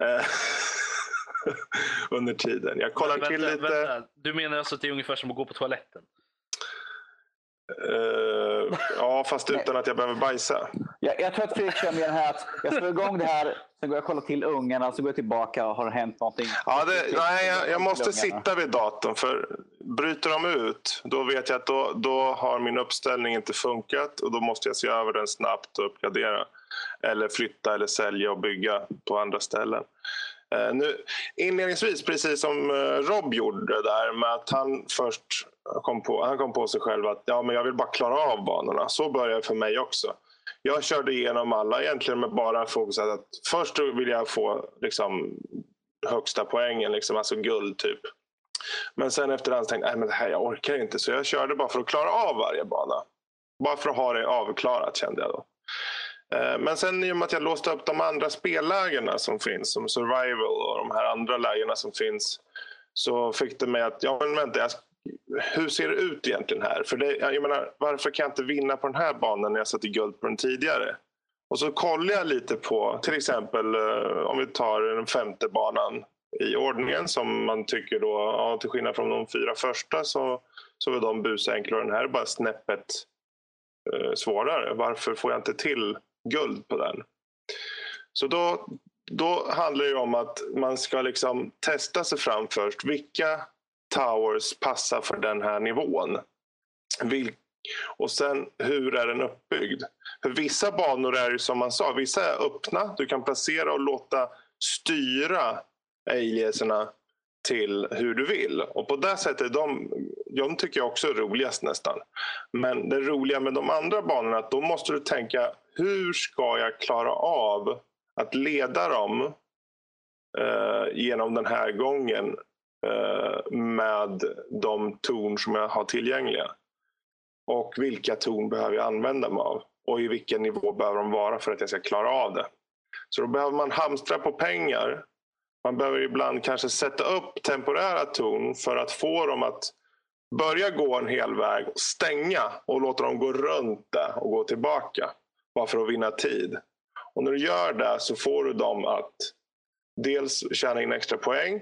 Eh, under tiden. Jag kollar vänta, till lite. Vänta. Du menar alltså att det är ungefär som att gå på toaletten? Uh, ja, fast utan att jag behöver bajsa. Jag, jag tror att Fredrik kör med den här att jag slår igång det här, sen går jag och kollar till ungarna, så går jag tillbaka och har det hänt någonting? Ja, det, nej, jag, jag måste sitta vid datorn. För bryter de ut, då vet jag att då, då har min uppställning inte funkat och då måste jag se över den snabbt och uppgradera. Eller flytta eller sälja och bygga på andra ställen. Eh, nu, inledningsvis, precis som eh, Rob gjorde där med att han först kom på, han kom på sig själv att ja, men jag vill bara klara av banorna. Så började det för mig också. Jag körde igenom alla egentligen med bara fokuset att först vill jag få liksom, högsta poängen, liksom, alltså guld typ. Men sen efterhand tänkte jag att det här jag orkar inte så jag körde bara för att klara av varje bana. Bara för att ha det avklarat kände jag då. Eh, men sen i och med att jag låste upp de andra spellägena som finns, som survival och de här andra lägena som finns, så fick det mig att, ja men vänta, jag hur ser det ut egentligen här? För det, jag menar, varför kan jag inte vinna på den här banan när jag satte guld på den tidigare? Och så kollar jag lite på till exempel eh, om vi tar den femte banan i ordningen som man tycker då, ja, till skillnad från de fyra första så, så är de busenkla och den här är bara snäppet eh, svårare. Varför får jag inte till guld på den? Så då, då handlar det om att man ska liksom testa sig fram först. Vilka towers passar för den här nivån? Vil och sen hur är den uppbyggd? För vissa banor är ju som man sa, vissa är öppna. Du kan placera och låta styra aliaserna till hur du vill. Och på det sättet, de, de tycker jag också är roligast nästan. Men det roliga med de andra banorna, att då måste du tänka hur ska jag klara av att leda dem eh, genom den här gången Eh, med de torn som jag har tillgängliga. Och vilka torn behöver jag använda mig av? Och i vilken nivå behöver de vara för att jag ska klara av det? Så då behöver man hamstra på pengar. Man behöver ibland kanske sätta upp temporära torn för att få dem att börja gå en hel väg, stänga och låta dem gå runt det och gå tillbaka. Bara för att vinna tid. Och när du gör det så får du dem att dels tjäna in extra poäng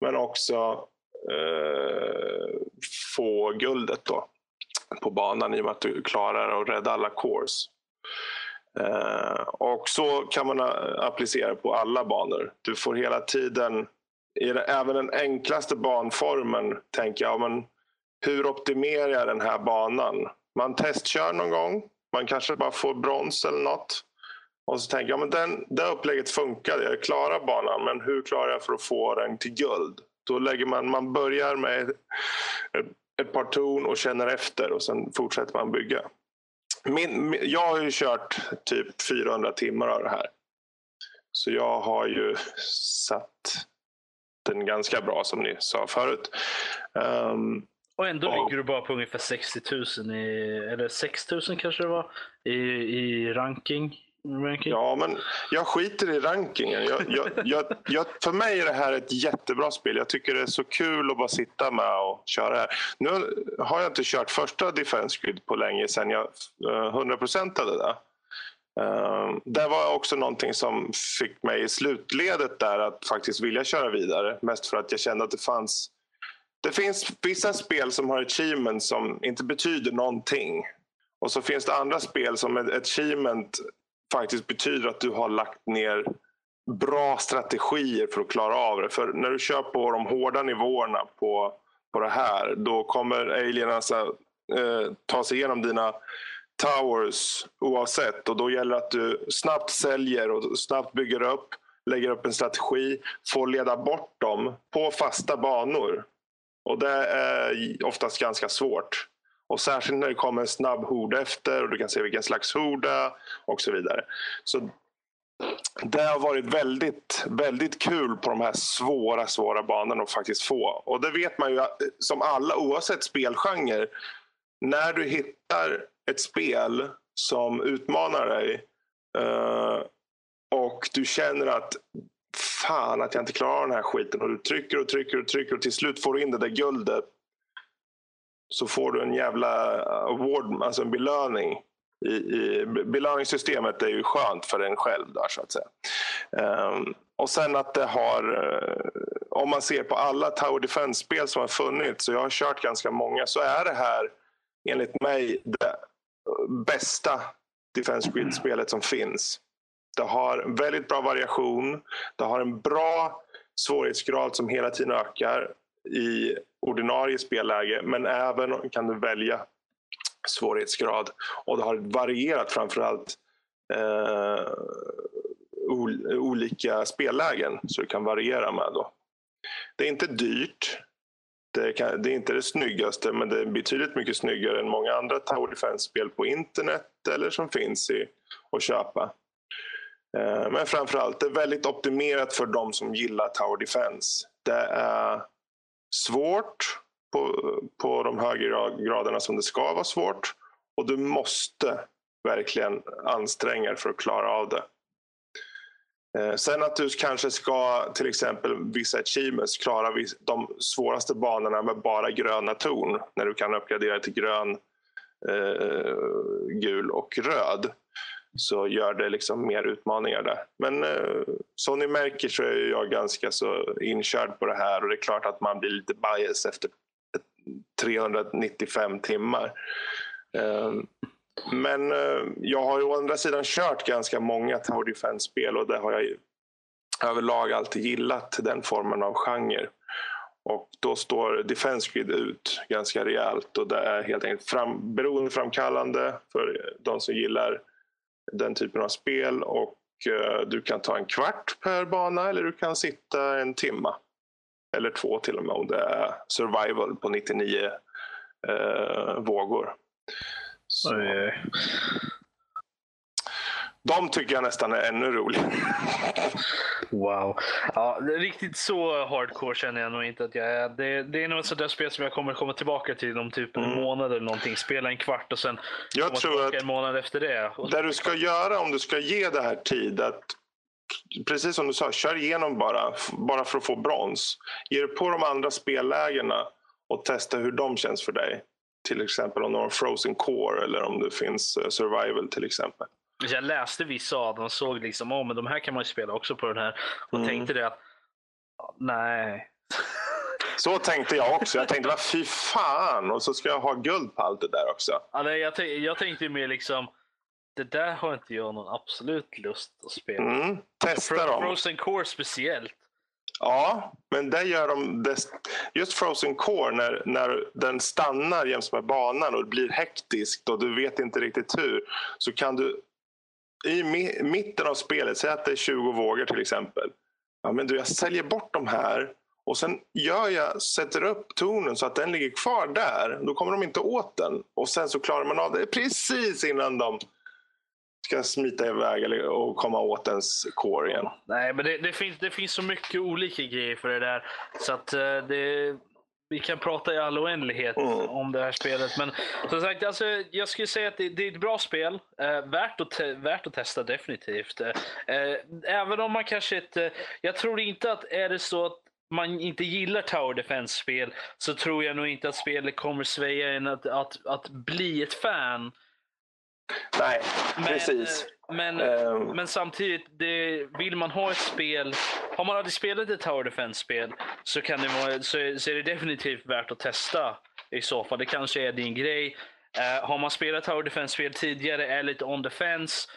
men också eh, få guldet då på banan i och med att du klarar att rädda alla cores. Eh, och så kan man eh, applicera på alla banor. Du får hela tiden, i även den enklaste banformen, tänka ja, men hur optimerar jag den här banan? Man testkör någon gång, man kanske bara får brons eller något. Och så tänker jag, men den, det upplägget funkade, jag klarar banan, men hur klarar jag för att få den till guld? Då lägger man, man börjar med ett, ett par torn och känner efter och sen fortsätter man bygga. Min, jag har ju kört typ 400 timmar av det här. Så jag har ju satt den ganska bra som ni sa förut. Um, och ändå och, ligger du bara på ungefär 60 000, i, eller 6 000 kanske det var, i, i ranking. Ranking. Ja, men jag skiter i rankingen. Jag, jag, jag, jag, för mig är det här ett jättebra spel. Jag tycker det är så kul att bara sitta med och köra här. Nu har jag inte kört första Defense Grid på länge sedan jag uh, 100%ade det. Det var också någonting som fick mig i slutledet där att faktiskt vilja köra vidare. Mest för att jag kände att det fanns det finns vissa spel som har achievements som inte betyder någonting. Och så finns det andra spel som ett achievement faktiskt betyder att du har lagt ner bra strategier för att klara av det. För när du kör på de hårda nivåerna på, på det här, då kommer alienarna alltså, eh, ta sig igenom dina towers oavsett. Och då gäller det att du snabbt säljer och snabbt bygger upp, lägger upp en strategi, får leda bort dem på fasta banor. Och det är oftast ganska svårt. Och särskilt när det kommer en snabb hord efter och du kan se vilken slags horda och så vidare. Så det har varit väldigt, väldigt kul på de här svåra, svåra banorna att faktiskt få. Och det vet man ju eh, som alla, oavsett spelgenre. När du hittar ett spel som utmanar dig eh, och du känner att fan att jag inte klarar den här skiten och du trycker och trycker och trycker och till slut får du in det där guldet så får du en jävla eh, award, alltså en belöning. I, i, belöningssystemet är ju skönt för en själv där så att säga. Um, och sen att det har, eh, om man ser på alla Tower Defense-spel som har funnits, och jag har kört ganska många, så är det här enligt mig det bästa Defense-spelet som finns. Det har väldigt bra variation. Det har en bra svårighetsgrad som hela tiden ökar i ordinarie spelläge. Men även kan du välja svårighetsgrad. Och det har varierat framförallt eh, olika spellägen så du kan variera med. Då. Det är inte dyrt. Det, kan, det, är inte det snyggaste men det är betydligt mycket snyggare än många andra Tower Defense-spel på internet eller som finns i, att köpa. Eh, men framförallt, det är väldigt optimerat för de som gillar Tower Defense. Det är svårt på, på de högre graderna som det ska vara svårt. Och du måste verkligen anstränga dig för att klara av det. Eh, sen att du kanske ska till exempel vissa achievements klara de svåraste banorna med bara gröna torn när du kan uppgradera till grön, eh, gul och röd så gör det liksom mer utmaningar där. Men eh, som ni märker så är jag ganska så inkörd på det här och det är klart att man blir lite bias efter 395 timmar. Eh, men eh, jag har ju å andra sidan kört ganska många Tower Defense-spel och det har jag överlag alltid gillat den formen av genre. Och då står Defense Grid ut ganska rejält och det är helt enkelt fram, beroendeframkallande för de som gillar den typen av spel och eh, du kan ta en kvart per bana eller du kan sitta en timma. Eller två till och med om det är survival på 99 eh, vågor. Så. De tycker jag nästan är ännu roligare. Wow. Ja, riktigt så hardcore känner jag nog inte att jag är. Det, det är nog ett sådant spel som jag kommer komma tillbaka till om typ en mm. månad eller någonting. Spela en kvart och sen jag komma tror att en månad efter det. Det du ska göra om du ska ge det här tid, att precis som du sa, kör igenom bara, bara för att få brons. Ge dig på de andra spellägena och testa hur de känns för dig. Till exempel om du har Frozen Core eller om det finns eh, Survival till exempel. Jag läste vissa av dem och såg liksom, oh, men de här kan man ju spela också på den här. Och mm. tänkte det att, nej. Så tänkte jag också. Jag tänkte, fy fan! Och så ska jag ha guld på allt det där också. Ja, nej, jag, jag tänkte mer liksom, det där har inte jag någon absolut lust att spela. Mm, testa Fro dem. Frozen Core speciellt. Ja, men där gör de just Frozen Core när, när den stannar jäms med banan och det blir hektiskt och du vet inte riktigt hur. Så kan du i mitten av spelet, säg att det är 20 vågor till exempel. Ja, men du, jag säljer bort de här och sen gör jag, sätter upp tonen så att den ligger kvar där. Då kommer de inte åt den. Och sen så klarar man av det precis innan de ska smita iväg och komma åt ens core igen. Nej, men det, det, finns, det finns så mycket olika grejer för det där. Så att eh, det, vi kan prata i all oändlighet mm. om det här spelet. Men som sagt, alltså, jag skulle säga att det, det är ett bra spel. Eh, värt, att värt att testa definitivt. Eh, även om man kanske inte... Jag tror inte att är det så att man inte gillar Tower Defense-spel så tror jag nog inte att spelet kommer sväja en att, att, att bli ett fan. Nej, men, precis. Men, um. men samtidigt, det, vill man ha ett spel har man aldrig spelat ett Tower Defense-spel så, kan det vara, så, så är det definitivt värt att testa i så fall. Det kanske är din grej. Uh, har man spelat Tower Defense-spel tidigare, är lite on defense,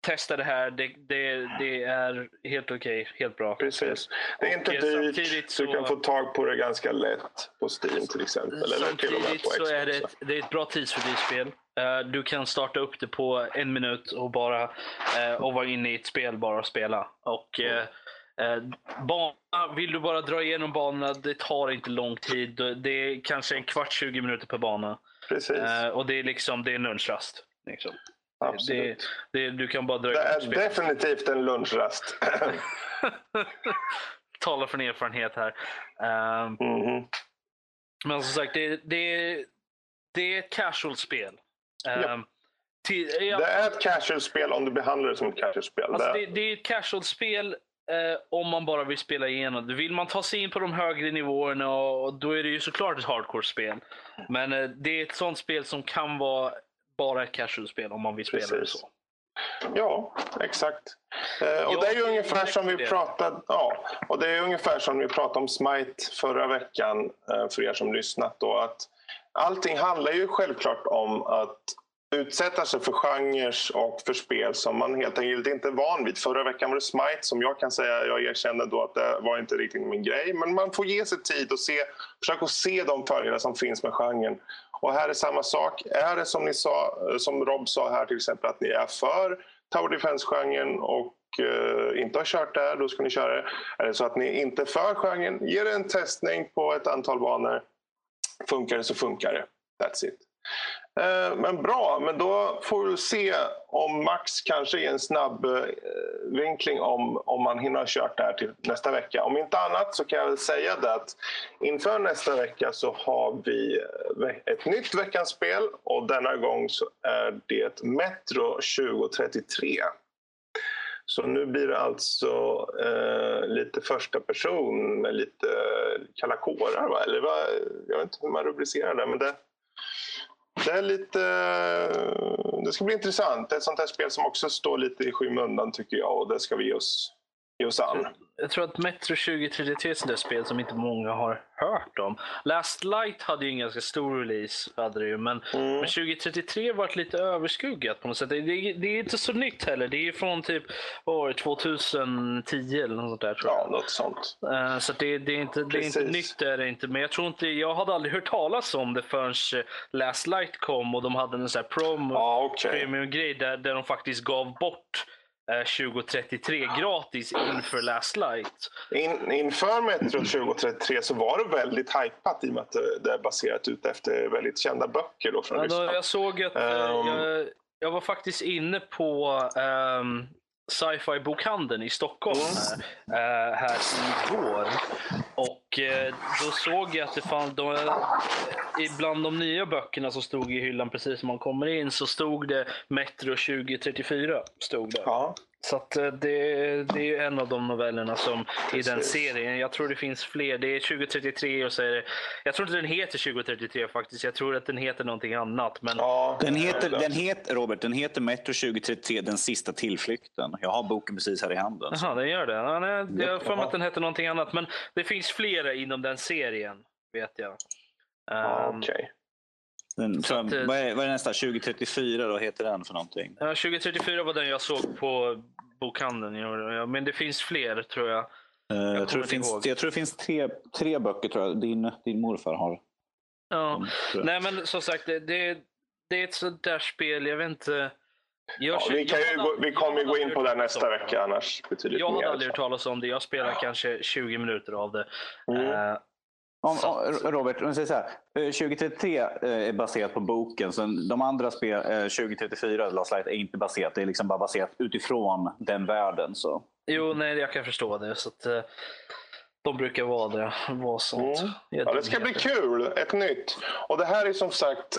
testa det här. Det, det, det är helt okej, okay, helt bra. Precis. Det är inte dyrt. Så, du kan få tag på det ganska lätt på Steam till exempel. Eller till och med på så är det, ett, det är ett bra tidsfördrivsspel. Uh, du kan starta upp det på en minut och bara uh, och vara inne i ett spel bara och spela. Och, uh, bana, vill du bara dra igenom banorna, det tar inte lång tid. Det är kanske en kvart, 20 minuter per bana. Precis. och det är liksom, det är lunchrast. Liksom. Det, det, du kan bara dra det är definitivt en lunchrast. Talar från erfarenhet här. Um, mm -hmm. Men som sagt, det, det, det är ett casual-spel. Um, ja. till, ja, det är ett casual-spel om du behandlar det som ett casual-spel. Alltså det, det, är ett casual-spel eh, om man bara vill spela igenom det. Vill man ta sig in på de högre nivåerna, och, då är det ju såklart ett hardcore-spel. Men eh, det är ett sånt spel som kan vara bara ett casual-spel om man vill spela Precis. det så. Ja, exakt. Eh, och ja, det är ju ungefär som vi pratade ja, och det är ungefär som vi pratade om Smite förra veckan eh, för er som lyssnat. Då, att allting handlar ju självklart om att utsätta sig för genrer och för spel som man helt enkelt inte är van vid. Förra veckan var det Smite som jag kan säga, jag erkände då att det var inte riktigt min grej. Men man får ge sig tid och se, försöka se de fördelar som finns med genren. Och här är samma sak. Är det som ni sa, som Rob sa här till exempel, att ni är för Tower Defense-genren och eh, inte har kört där, då ska ni köra det. Är det så att ni inte är för genren, ge det en testning på ett antal banor. Funkar det så funkar det. That's it. Eh, men bra, men då får vi se om Max kanske ger en snabb eh, vinkling om, om man hinner ha kört det här till nästa vecka. Om inte annat så kan jag väl säga det att inför nästa vecka så har vi eh, ett nytt veckans spel och denna gång så är det Metro 2033. Så nu blir det alltså eh, lite första person med lite eh, kalla kårar, va? eller va? jag vet inte hur man rubricerar det. Men det det är lite... Eh, det ska bli intressant. Det är ett sånt här spel som också står lite i skymundan tycker jag och det ska vi ge oss, ge oss an. Jag tror att Metro 2033 är ett sånt spel som inte många har hört om. Last Light hade ju en ganska stor release, hade det ju, men, mm. men 2033 varit lite överskuggat på något sätt. Det, det, det, är inte så nytt heller. Det är från typ vad 2010 eller något sånt där. Tror jag. Ja, något sånt. Uh, så det, det, är inte, det är inte nytt. Är det inte. Men jag tror inte, jag hade aldrig hört talas om det förrän Last Light kom och de hade en sån här promo, ah, okay. premium-grej där, där de faktiskt gav bort 2033 gratis inför Last Light. In, inför Metro 2033 så var det väldigt hypat i och med att det är baserat ut efter väldigt kända böcker. Då från ja, då, jag såg att um, jag, jag, var faktiskt inne på um, sci-fi bokhandeln i Stockholm mm. här, här igår. Och eh, då såg jag att det fanns, de, bland de nya böckerna som stod i hyllan precis som man kommer in så stod det Metro 2034. Stod det. Ja. Så att eh, det, det är en av de novellerna som Precis. i den serien. Jag tror det finns fler. Det är 2033 och så är det... Jag tror inte den heter 2033 faktiskt. Jag tror att den heter någonting annat. Men... Ja, den heter, den heter, Robert, den heter Metro 2033, Den sista tillflykten. Jag har boken precis här i handen. Jaha, den gör det. Ja, nej, jag har för mig att den heter någonting annat. Men det finns flera inom den serien, vet jag. Um, Okej. Okay. Den, så att, vad, är, vad är nästa? 2034 då heter den för någonting? Ja, 2034 var den jag såg på bokhandeln. Men det finns fler tror jag. Uh, jag, jag, tror det finns, jag tror det finns tre, tre böcker tror jag. Din, din morfar har. Ja, de, nej men som sagt det, det, det är ett sånt där spel. Jag vet inte. Ja, vi, kan ju gå, vi kommer ju gå in på det nästa vecka annars. Betydligt jag har aldrig hört talas om det. Jag spelar ja. kanske 20 minuter av det. Mm. Uh, om, om, Robert, om säger så här, 2033 eh, är baserat på boken, så de andra spel, 2034, eh, Last Light, är inte baserat. Det är liksom bara baserat utifrån den världen. Så. Jo, nej, jag kan förstå det. Så att, eh, de brukar vara det. Vara sånt. Mm. Ja, det ska bli kul. Ett nytt. Och det här är som sagt,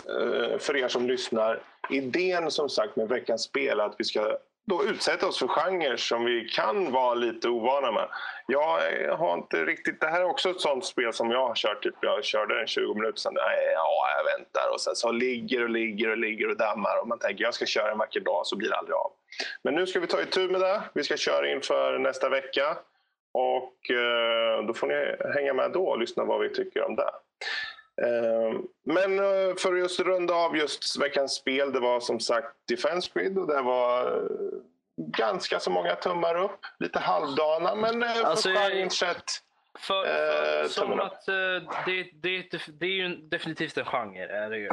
för er som lyssnar, idén som sagt med veckans spel att vi ska då utsätta oss för genrer som vi kan vara lite ovana med. Jag har inte riktigt, det här är också ett sånt spel som jag har kört. Typ jag körde en 20 minuter sedan. Ja, jag väntar och sen så ligger och ligger och ligger och dammar och man tänker jag ska köra en vacker dag så blir det aldrig av. Men nu ska vi ta itu med det. Vi ska köra inför nästa vecka. Och eh, då får ni hänga med då och lyssna vad vi tycker om det. Eh, men eh, för att just runda av just veckans spel, det var som sagt Defense Grid och det var eh, ganska så många tummar upp. Lite halvdana, men Alltså, för jag- sett. För, för, Eh, som att det, det, det är ju definitivt en genre. Är det ju.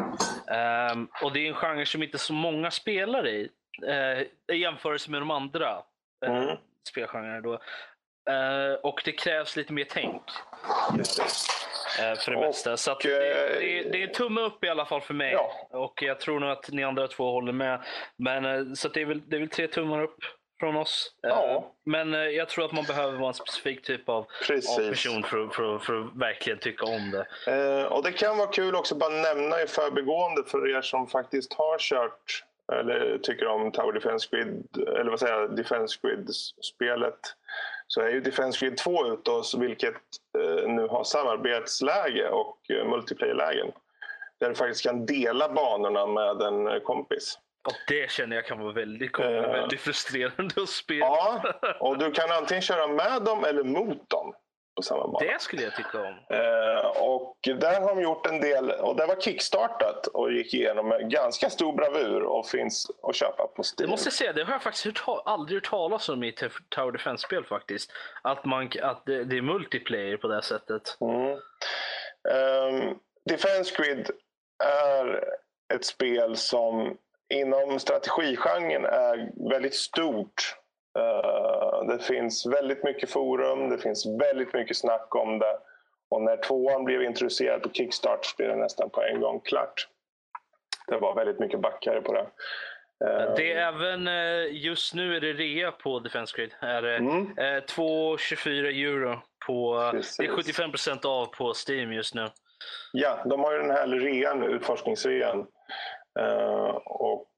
Ehm, och det är en genre som inte så många spelar i. Uh, I jämförelse med de andra uh, Mm. spelgenrerna. Då. Eh, och det krävs lite mer tänk. eh, för det Och, mesta. Så att eh, det, det, det är tumme upp i alla fall för mig. Ja. Och jag tror nog att ni andra två håller med. Men, eh, så det, är väl, det är väl tre tummar upp från oss. Eh, Ja. Men eh, jag tror att man behöver vara en specifik typ av, av person för, för, för att verkligen tycka om det. Eh, och det kan vara kul också bara nämna i förbigående för er som faktiskt har kört eller tycker om Tower Defense Grid, eller vad säger jag, Defense Grid-spelet. Så är ju Defense Grid 2 ute hos vilket eh, nu har samarbetsläge och eh, multiplayer-lägen. Där du faktiskt kan dela banorna med en eh, kompis. Och det känner jag kan vara väldigt, Eh. väldigt frustrerande att spela. Ja, och du kan antingen köra med dem eller mot dem på samma bana. Det skulle jag tycka om. Eh, och där har de gjort en del, och det var kickstartat och gick igenom med ganska stor bravur och finns att köpa på Det Steam. måste jag säga, det har jag faktiskt aldrig hört talas om i Tower Defense-spel faktiskt. Att, man, att det, det är multiplayer på det sättet. Mm. Ehm, Defense Grid är ett spel som inom strategigenren är väldigt stort. Eh, det finns väldigt mycket forum, det finns väldigt mycket snack om det. Och när tvåan blev introducerad på Kickstart blev det nästan på en gång klart. Det var väldigt mycket backare på det. Ehm, Det är även, eh, just nu är det rea på Defense Grid. Är det, Mm. eh, 2,24 euro. På, Precis. det är 75% av på Steam just nu. Ja, de har ju den här rean, utforskningsrean. Eh, och,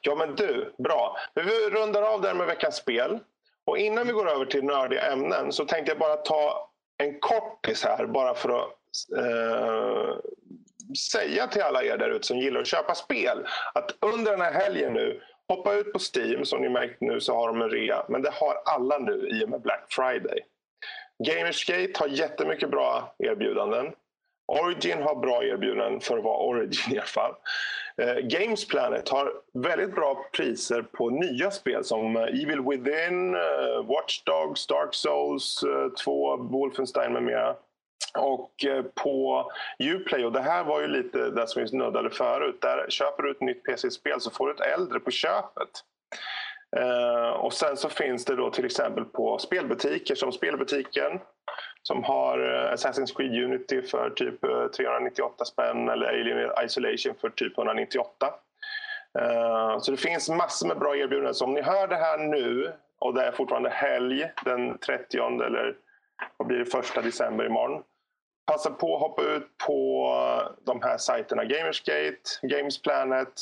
ja men du, bra. Vi rundar av där med veckans spel. Och innan vi går över till nördiga ämnen så tänkte jag bara ta en kortis här bara för att eh, säga till alla er där ute som gillar att köpa spel att under den här helgen nu hoppa ut på Steam. Som ni märkt nu så har de en rea, men det har alla nu i och med Black Friday. Gamersgate har jättemycket bra erbjudanden. Origin har bra erbjudanden för att vara Origin i alla fall. Eh, Games Planet har väldigt bra priser på nya spel som eh, Evil Within, eh, Watch Dogs, Dark Souls eh, 2, Wolfenstein med mera. Och eh, på Uplay, och det här var ju lite det som vi snuddade förut, där köper du ett nytt PC-spel så får du ett äldre på köpet. Eh, och sen så finns det då till exempel på spelbutiker som Spelbutiken som har eh, Assassin's Creed Unity för typ eh, 398 spänn eller Alien Isolation för typ 198. Eh, Så det finns massor med bra erbjudanden. Så om ni hör det här nu och det är fortfarande helg den 30 eller vad blir det, första december imorgon. Passa på att hoppa ut på de här sajterna Gamersgate, Games Planet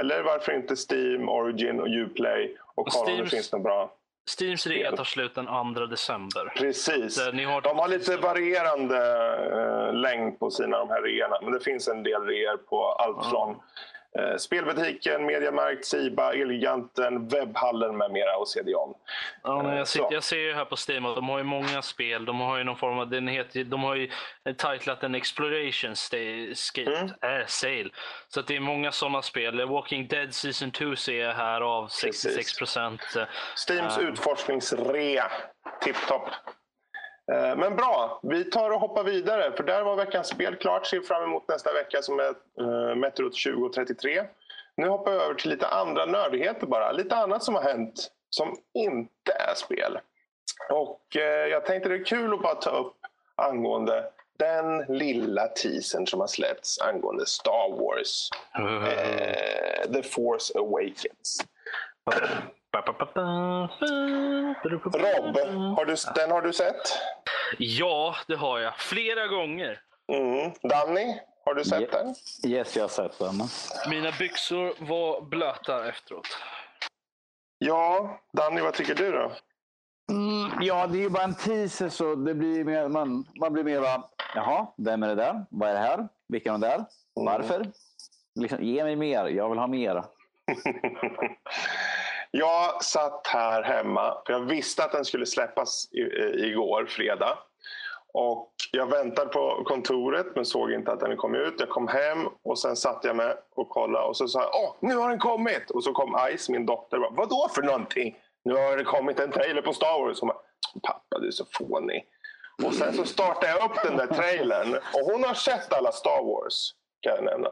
eller varför inte Steam, Origin och Uplay och kolla om det finns något bra. Steams rea tar slut den 2 december. Precis. Så har De har lite varierande eh, längd på sina de här reorna. Men det finns en del reor på allt från Spelbutiken, Mediamarkt, Siba, Elgiganten, Webbhallen med mera och CDON. Ja, men Eh, jag, så. sitter, jag ser ju här på Steam att de har ju många spel. De har ju någon form av, den heter, de har ju titlat en Exploration skate, Mm. äh, Sale. Så att det är många sådana spel. Walking Dead Season 2 ser jag här av 66 procent. Steams Ah. utforskningsrea. Tipptopp. Eh, Men bra, vi tar och hoppar vidare. För där var veckans spel klart. Ser fram emot nästa vecka som är uh, Metro 2033. Nu hoppar vi över till lite andra nördigheter bara. Lite annat som har hänt som inte är spel. Och eh, jag tänkte det är kul att bara ta upp angående den lilla teasern som har släppts angående Star Wars. Eh, The Force Awakens. Rob, har du, den har du sett? Ja, det har jag. Flera gånger. Mm. Danny, har du sett den? Yes, jag har sett den. Mina byxor var blöta efteråt. Ja, Danny, vad tycker du då? Mm, ja, det är ju bara en teaser så det blir mer, man, man blir mer bara, jaha, vem är det där? Vad är det här? Vilka är de där? Varför? Liksom, ge mig mer, jag vill ha mer. Jag satt här hemma, för jag visste att den skulle släppas i, eh, igår, fredag. Och jag väntade på kontoret men såg inte att den kom ut. Jag kom hem och sen satte jag mig och kollade och så sa jag åh, nu har den kommit! Och så kom Ice, min dotter, bara, vadå för någonting? Nu har det kommit en trailer på Star Wars. Hon bara, pappa du är så fånig. Och sen så startade jag upp den där trailern och hon har sett alla Star Wars kan jag nämna.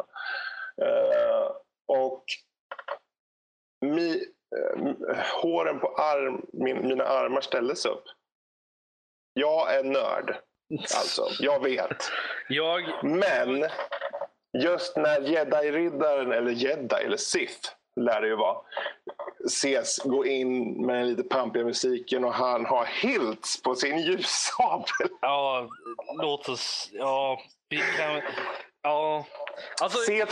Uh, och mi, håren på arm, min, mina armar ställdes upp. Jag är nörd. Alltså, jag vet. Jag... Men just när jedi-riddaren, eller jedi, eller sith lär det ju vara, ses gå in med den lite pampiga musiken och han har hilts på sin ljussabel. Ja, låt oss... Ja, vi kan... Ja. Alltså, Se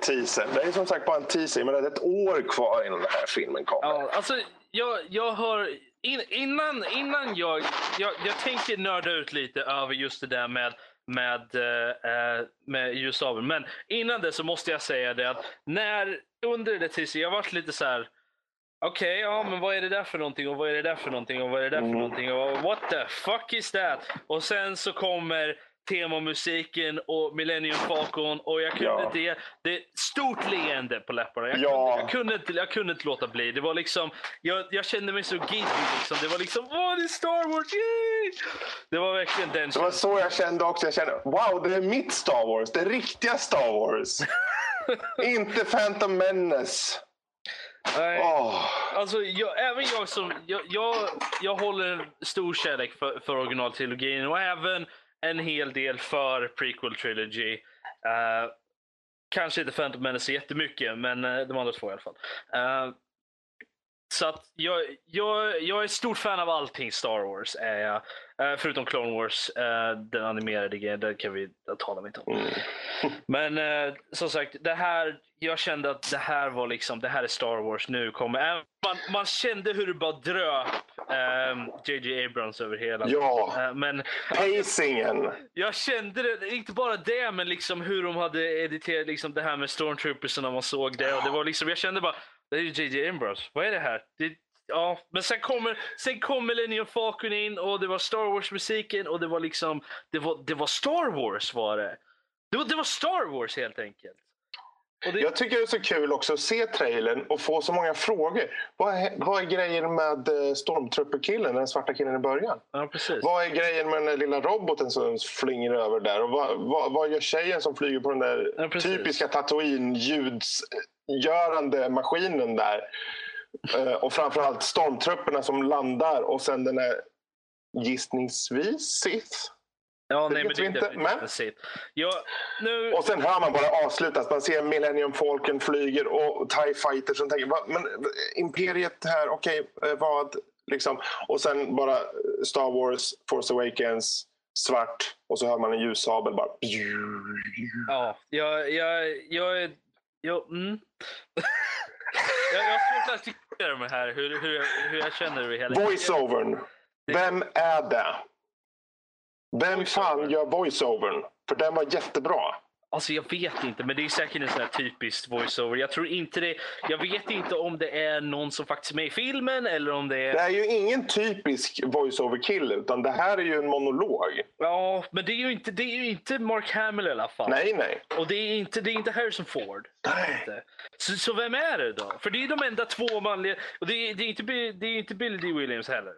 teasern. Det är som sagt bara en teaser, men det är ett år kvar innan den här filmen kommer. Ja, alltså, jag, jag har... In, innan, innan jag, jag... Jag tänker nörda ut lite över just det där med med, eh, med ljusabeln. Men innan det så måste jag säga det att när under det teaser, jag varit lite så här. Okej, okay, ja men vad är det där för någonting och vad är det där för någonting och vad är det där för Mm. någonting och what the fuck is that? Och sen så kommer temamusiken och Millennium Falcon och jag kunde Ja. inte det är stort leende på läpparna. Jag, Ja. kunde, jag, kunde inte, jag kunde inte låta bli. Det var liksom, jag, jag kände mig så giddy liksom. Det var liksom, åh det är Star Wars, yay! Det var verkligen den Det var så jag kände också. Jag kände, wow, det är mitt Star Wars. Det riktiga Star Wars. Inte Phantom Menace. Nej. Åh. Alltså, jag, även jag som... Jag, jag, jag håller en stor kärlek för, för originaltrilogin och även en hel del för prequel trilogy. Uh, kanske inte Phantom Menace jättemycket, men uh, de andra två i alla fall. Eh, så att jag, jag, jag är stort fan av allting Star Wars. Är jag. Eh, förutom Clone Wars, eh, den animerade grejen, den kan vi tala inte om. Mm. Men eh, som sagt, det här, jag kände att det här var liksom, det här är Star Wars, nu kommer... Man, man kände hur det bara dröp ehm, JJ Abrams över hela. Ja, men pacingen. jag kände det, inte bara det, men liksom hur de hade editerat liksom det här med Stormtroopers när man såg det. Och det var liksom, jag kände bara, det är ju JJ Abrams, vad är det här? Det, ja, men sen kommer, sen kom Millennium Falcon in och det var Star Wars-musiken och det var liksom, det var, det var Star Wars var det. Det var, det var Star Wars helt enkelt. Det, Jag tycker det är så kul också att se trailern och få så många frågor. Vad är, vad är grejen med eh, Stormtrooper-killen, den svarta killen i början? ja, preis. Vad är grejen med den där lilla roboten som flynger över där? Och vad, vad, vad gör tjejen som flyger på den där Ja, precis. typiska Tatooine-ljudsgörande maskinen där? Eh, och framförallt stormtrupperna som landar och sen den där gissningsvis Sith. Ja, det nej, men vet det vi är inte, men- Sith. Ja, nu... Och sen hör man bara avslutas. Man ser Millennium Falcon flyger och TIE Fighters. Och tänker, "Va, men Imperiet här, okej, eh, vad? Liksom. Och sen bara eh, Star Wars, Force Awakens, svart. Och så hör man en ljussabel bara. Ja, jag, jag, jag Jag, mm. jag, jag har svårt att artikulera mig här, hur, hur, jag, hur jag känner över hela... Voiceovern. Vem är det? Vem fan gör voiceovern? För den var jättebra. Alltså jag vet inte, men det är säkert en sån här typisk voiceover. Jag tror inte det... Jag vet inte om det är någon som faktiskt är med i filmen eller om det är... Det är ju ingen typisk voiceover-kille. Utan det här är ju en monolog. Ja, men det är ju inte, det är inte Mark Hamill i alla fall. Nej, nej. Och det är inte, det är inte Harrison Ford. Nej. Så, så vem är det då? För det är de enda två manliga... Och det är, det är, inte, det är inte Billy D. Williams heller.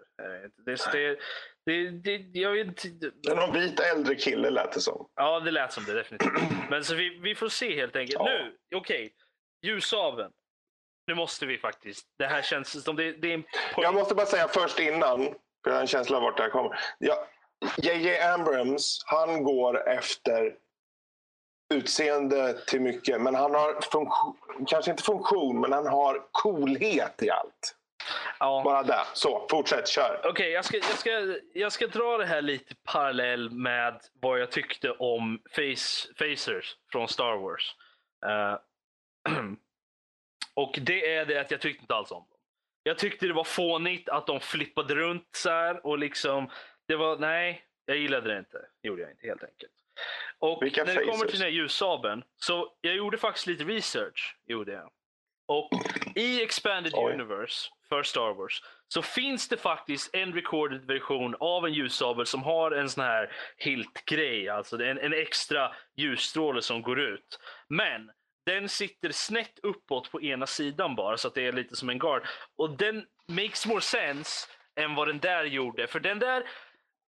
Det, det, det, det, jag vet inte... Någon vit äldre kille lät det som. Ja, det lät som det definitivt. Men så vi, vi får se helt enkelt. Ja. Nu, okej. Ljusaveln. Nu måste vi faktiskt. Det här känns som det, det är en poäng. Jag måste bara säga först innan, för jag har en känsla av vart det här kommer. Ja, J.J. Abrams, han går efter utseende till mycket. Men han har kanske inte funktion, men han har coolhet i allt. Ja. Bara där. Så, fortsätt, kör. Okej, jag, ska, jag, ska, jag ska dra det här lite parallell med vad jag tyckte om face, Facers från Star Wars. Eh, och det är det att jag tyckte inte alls om dem. Jag tyckte det var fånigt att de flippade runt så här och liksom, det var, nej, jag gillade det inte. gjorde jag inte helt enkelt. Och Vilka när det kommer till den här ljussabeln, så jag gjorde faktiskt lite research. Gjorde jag. Och i Expanded Oj. Universe för Star Wars så finns det faktiskt en recorded version av en ljussabel som har en sån här hilt-grej. Alltså en, en extra ljusstråle som går ut. Men den sitter snett uppåt på ena sidan bara så att det är lite som en guard. Och den makes more sense än vad den där gjorde. För den där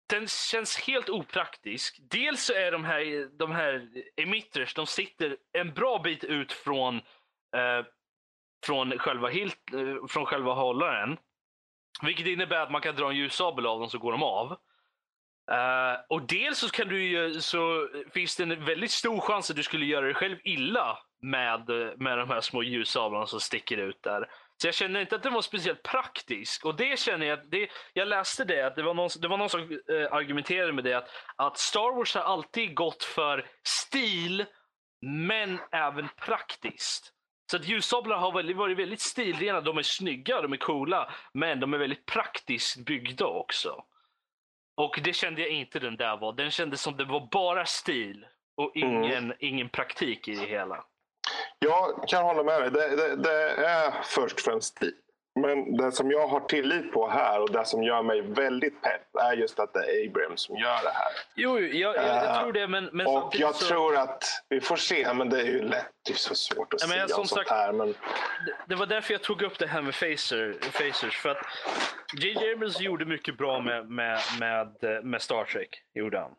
den känns helt opraktisk. Dels så är de här, de här emitters, de sitter en bra bit ut från, eh, från, själva hilt, eh, från själva hållaren. Vilket innebär att man kan dra en ljussabel av dem så går de av. Uh, och dels så, kan du så finns det en väldigt stor chans att du skulle göra dig själv illa med, med de här små ljussablarna som sticker ut där. Så jag känner inte att den var speciellt praktisk. Och det känner jag, att det, jag läste det, att det var någon, det var någon som eh, argumenterade med det, att, att Star Wars har alltid gått för stil, men även praktiskt. Så att ljussablar har väldigt, varit väldigt stilrena, de är snygga, de är coola, men de är väldigt praktiskt byggda också. Och det kände jag inte den där var. Den kändes som det var bara stil och ingen, ingen praktik i det hela. Jag kan hålla med dig. Det, det, det är först och främst stil. Men det som jag har tillit på här och det som gör mig väldigt pepp är just att det är Abrams som gör det här. Jo, jo, jag, jag, jag Eh, tror det, men, men och samtidigt jag så, tror att vi får se, men det är ju lätt. Det är så svårt att säga sånt sagt- här. Men det, var därför jag tog upp det här med Facer, Facers. För att J.J. Abrams gjorde mycket bra med, med, med, eh, med Star Trek. Gjorde han.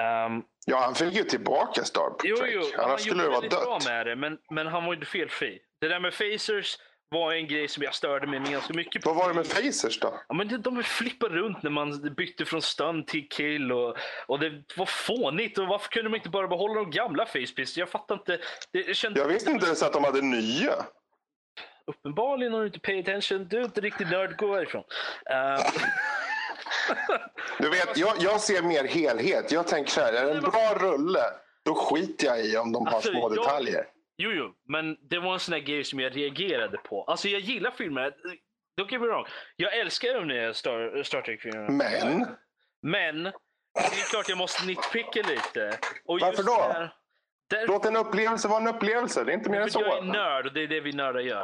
Ehm, Ja, han fick ju tillbaka Star Jo, Trek. jo, Annars han skulle gjorde det vara väldigt bra dött. med det, men, men han var ju felfri. Det där med Facers var en grej som jag störde mig ganska mycket på. Vad var det med Facers då? Ja, men de- de flippade runt när man bytte från stun till kill och, och det var fånigt. Och varför kunde de inte bara behålla de gamla facepistols? Jag fattar inte. Det kändes Jag visste inte ens att de hade nya. uppenbarligen har du inte pay attention. Du är inte riktigt nörd. Gå härifrån. Uh, Du vet, jag, jag ser mer helhet. Jag tänker så här, är det en bra rulle, då skiter jag i om de har Alltså, små jag- detaljer. Jo, jo, men det var en sån här grej som jag reagerade på. Alltså jag gillar filmer. Don't get me wrong. Jag älskar de nya Star, Star Trek-filmerna. Men, Men det är klart jag måste nitpicka lite. Och Varför då? Där, där, låt en upplevelse vara en upplevelse. Det är inte mer än för jag är så. nörd och det är det vi nördar gör.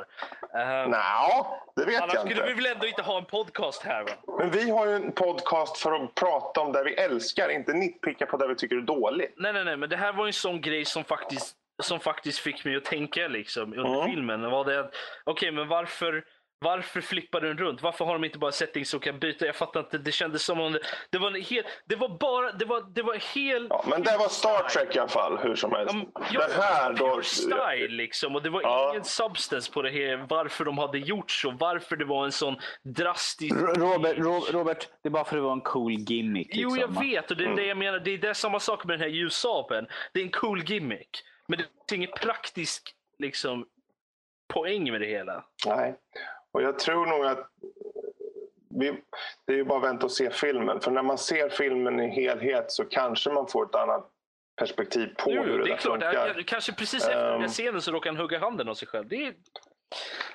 Uh, Nja, det vet annars jag skulle vi inte. väl ändå inte ha en podcast här va? Men vi har ju en podcast för att prata om det vi älskar, inte nitpicka på det vi tycker är dåligt. Nej, nej, nej, men det här var ju en sån grej som faktiskt, som faktiskt fick mig att tänka liksom, under Mm. filmen. Var det att, Okej, men varför, varför flippar den runt? Varför har de inte bara settings som kan byta? Jag fattar inte. Det kändes som om det, det var en hel, det var bara, det var, det var helt... Ja, men det var Star Trek i alla fall, hur som helst. Ja, det här då... Style liksom. Och det var Ja. ingen substance på det här. Varför de hade gjort så. Varför det var en sån drastisk... Robert, Ro- Robert, det är bara för att det var en cool gimmick. Jo, Liksom. jag vet. Och det är det jag menar. Det är, det samma sak med den här ljussabeln. Det är en cool gimmick. Men det finns ingen praktisk liksom, poäng med det hela. Nej. Och jag tror nog att vi, det är ju bara att vänta och se filmen. För när man ser filmen i helhet så kanske man får ett annat perspektiv på Jo, hur det, det är klart. funkar. Kanske precis efter den Ehm. scenen så råkar han hugga handen av sig själv. Det är...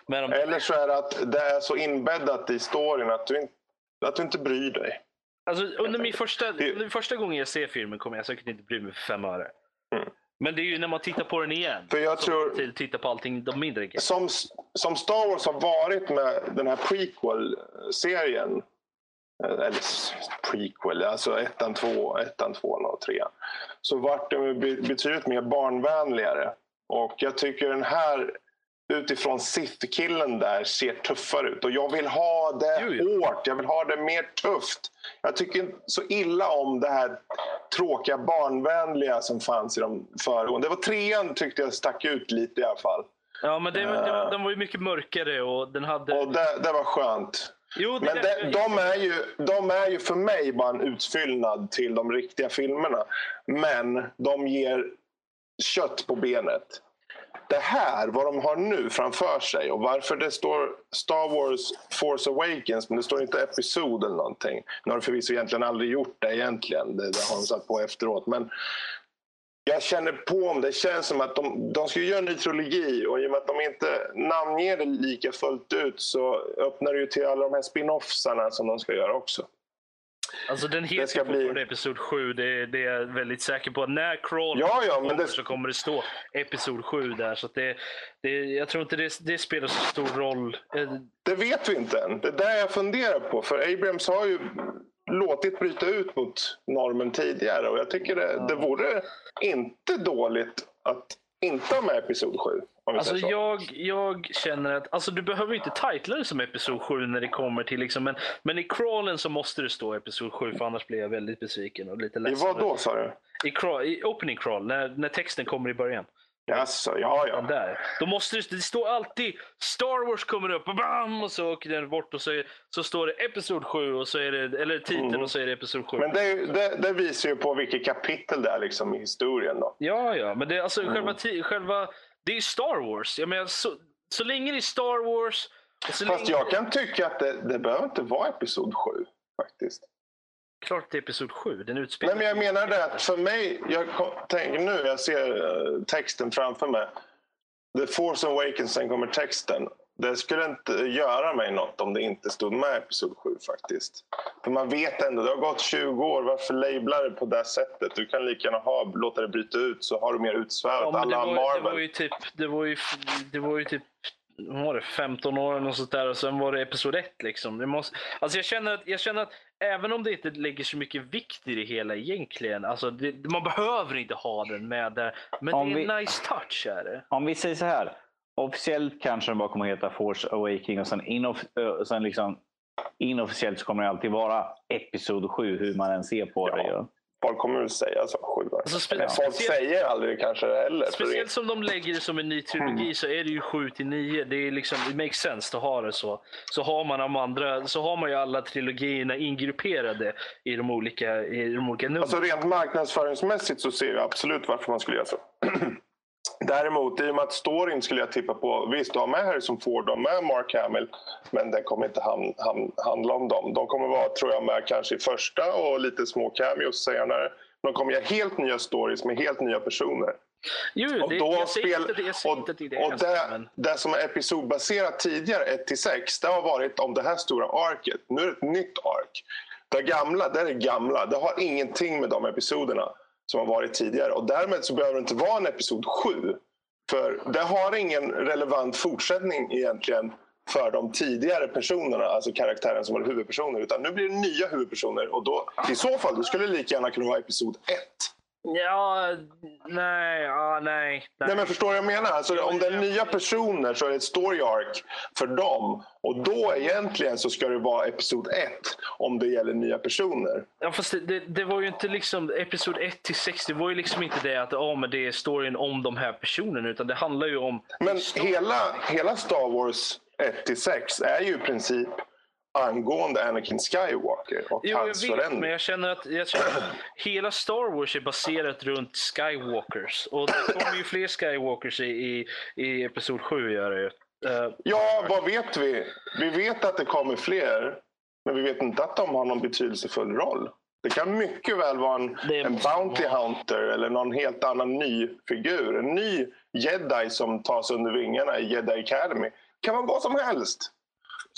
De, Eller så är det att det är så inbäddat i storyn att du, inte, att du inte bryr dig. Alltså, under, min första, Det- under första gången jag ser filmen kommer jag säkert inte bry mig för fem öre. Mm. Men det är ju när man tittar på den igen. För jag tror- Tittar på allting, de mindre grejerna. Som, som Star Wars har varit med den här prequel-serien. eh, Eller prequel, alltså ettan, två, ettan, tvåan och trean. Så vart de betydligt mer barnvänligare. Och jag tycker den här utifrån Sith-killen där ser tuffare ut. Och jag vill ha det Jo, jo. hårt, jag vill ha det mer tufft. Jag tycker så illa om det här tråkiga barnvänliga som fanns i de föregående. Det var trean tyckte jag stack ut lite i alla fall. Ja, men det, var- det, Eh. den var ju mycket mörkare och den hade... Och det, det var skönt. jo, Men de, de, är ju, de är ju för mig bara en utfyllnad till de riktiga filmerna. Men de ger kött på benet. Det här, vad de har nu framför sig och varför det står Star Wars Force Awakens men det står inte Episod eller någonting. Nu har de förvisso egentligen aldrig gjort det egentligen. Det, det har de satt på efteråt. Men jag känner på om det känns som att de, de ska göra en ny trilogi och i och med att de inte namnger det lika fullt ut så öppnar det ju till alla de här spin-offsarna som de ska göra också. Alltså den heter ska bli- Episod 7. Det, det är jag väldigt säker på. När Crawl Ja, ja, kommer det- så kommer det stå Episod 7 där. Så det, det, jag tror inte det, det spelar så stor roll. Eh, Det vet vi inte än. Det är där jag funderar på. För Abrams har ju låtit bryta ut mot normen tidigare. Och jag tycker det, det vore inte dåligt att inte ha med Episod 7. Alltså jag, jag känner att alltså du behöver inte titla det som Episod 7 när det kommer till liksom, men, men i crawlen så måste det stå Episod 7 för annars blir jag väldigt besviken och lite I ledsen. vad då sa du? I, crawl, I opening crawl, när, när texten kommer i början. Jaså, ja ja. Där. Då måste det, det står alltid Star Wars kommer upp och bam och så åker den bort och så, så står det Episod 7 och så är det, eller titeln Mm. och så är det Episod 7. Men det, det, det visar ju på vilket kapitel det är liksom i historien. Då. Ja, ja, men det, alltså, Mm. själva, själva, det är ju Star Wars. Jag menar, så, så länge det är Star Wars Fast länge, jag kan tycka att det, det behöver inte vara Episod 7. Faktiskt. Klart det är Episod 7. Den utspelar Nej, men jag menar det att för mig, jag tänker nu, jag ser eh, texten framför mig. The Force Awakens, sen kommer texten. Det skulle inte göra mig något om det inte stod med Episod 7 faktiskt. För man vet ändå, det har gått 20 år, varför labla det på det sättet? Du kan lika gärna ha, låta det bryta ut så har du mer utsvävat. Ja, men det, Alla var, Marvel. det var ju typ, det var ju, det var ju typ vad var det, 15 år eller något sånt där och sen var det episod 1. Liksom. Det måste, alltså jag, känner att, jag känner att även om det inte lägger så mycket vikt i det hela egentligen, alltså det, man behöver inte ha den med där. Men Om det är en vi- nice touch. Är det. Om vi säger så här. Officiellt kanske den bara kommer att heta Force Awakening och sen, inoff- ö, sen liksom inofficiellt så kommer det alltid vara Episod 7 hur man än ser på Ja. det. ju. Folk kommer väl säga så, 7 Alltså, spe- Men Folk speciellt- säger aldrig kanske det heller. Speciellt som de lägger det som en ny trilogi Mm. så är det ju 7 till 9. Det är liksom, it makes sense att ha det så. Så har man de andra, så har man ju alla trilogierna ingrupperade i de olika, i de olika numren. Alltså rent marknadsföringsmässigt så ser jag absolut varför man skulle göra så. Däremot, i och med att storyn skulle jag tippa på, visst du har med Harrison Ford, du har med Mark Hamill, men den kommer inte ham, ham, handla om dem. De kommer vara, tror jag, med kanske i första och lite små cameos senare. De kommer göra helt nya stories med helt nya personer. Jo, Och det, då jag spel, inte, jag och, inte det och det, men, det som är episodbaserat tidigare, 1-6, det har varit om det här stora arket. Nu är det ett nytt ark. Det gamla, det är det gamla. Det har ingenting med de episoderna som har varit tidigare. Och därmed så behöver det inte vara en episod 7. För det har ingen relevant fortsättning egentligen för de tidigare personerna, alltså karaktären som var huvudpersoner. Utan nu blir det nya huvudpersoner och då, i så fall, då skulle det lika gärna kunna vara episod 1 ja, nej, ja, nej. nej. Nej men förstår du vad jag menar? Alltså, om det är nya personer så är det ett story arc för dem. Och då egentligen så ska det vara episod 1 om det gäller nya personer. Ja, fast det, det, det var ju inte liksom episod 1 till 6. Det var ju liksom inte det att oh, men det är storyn om de här personerna. Utan det handlar ju om... Men hela, hela Star Wars 1-6 är ju i princip angående Anakin Skywalker och Jo, jag hans vet, men förändring. jag känner, att, jag känner att hela Star Wars är baserat runt Skywalkers. Och det kommer ju fler Skywalkers i, i, i Episod 7 gör det ju. Eh, Ja, vad vet vi? Vi vet att det kommer fler, men vi vet inte att de har någon betydelsefull roll. Det kan mycket väl vara en, en Bounty vara. Hunter eller någon helt annan ny figur. En ny jedi som tas under vingarna i Jedi Academy. Det kan vara vad som helst.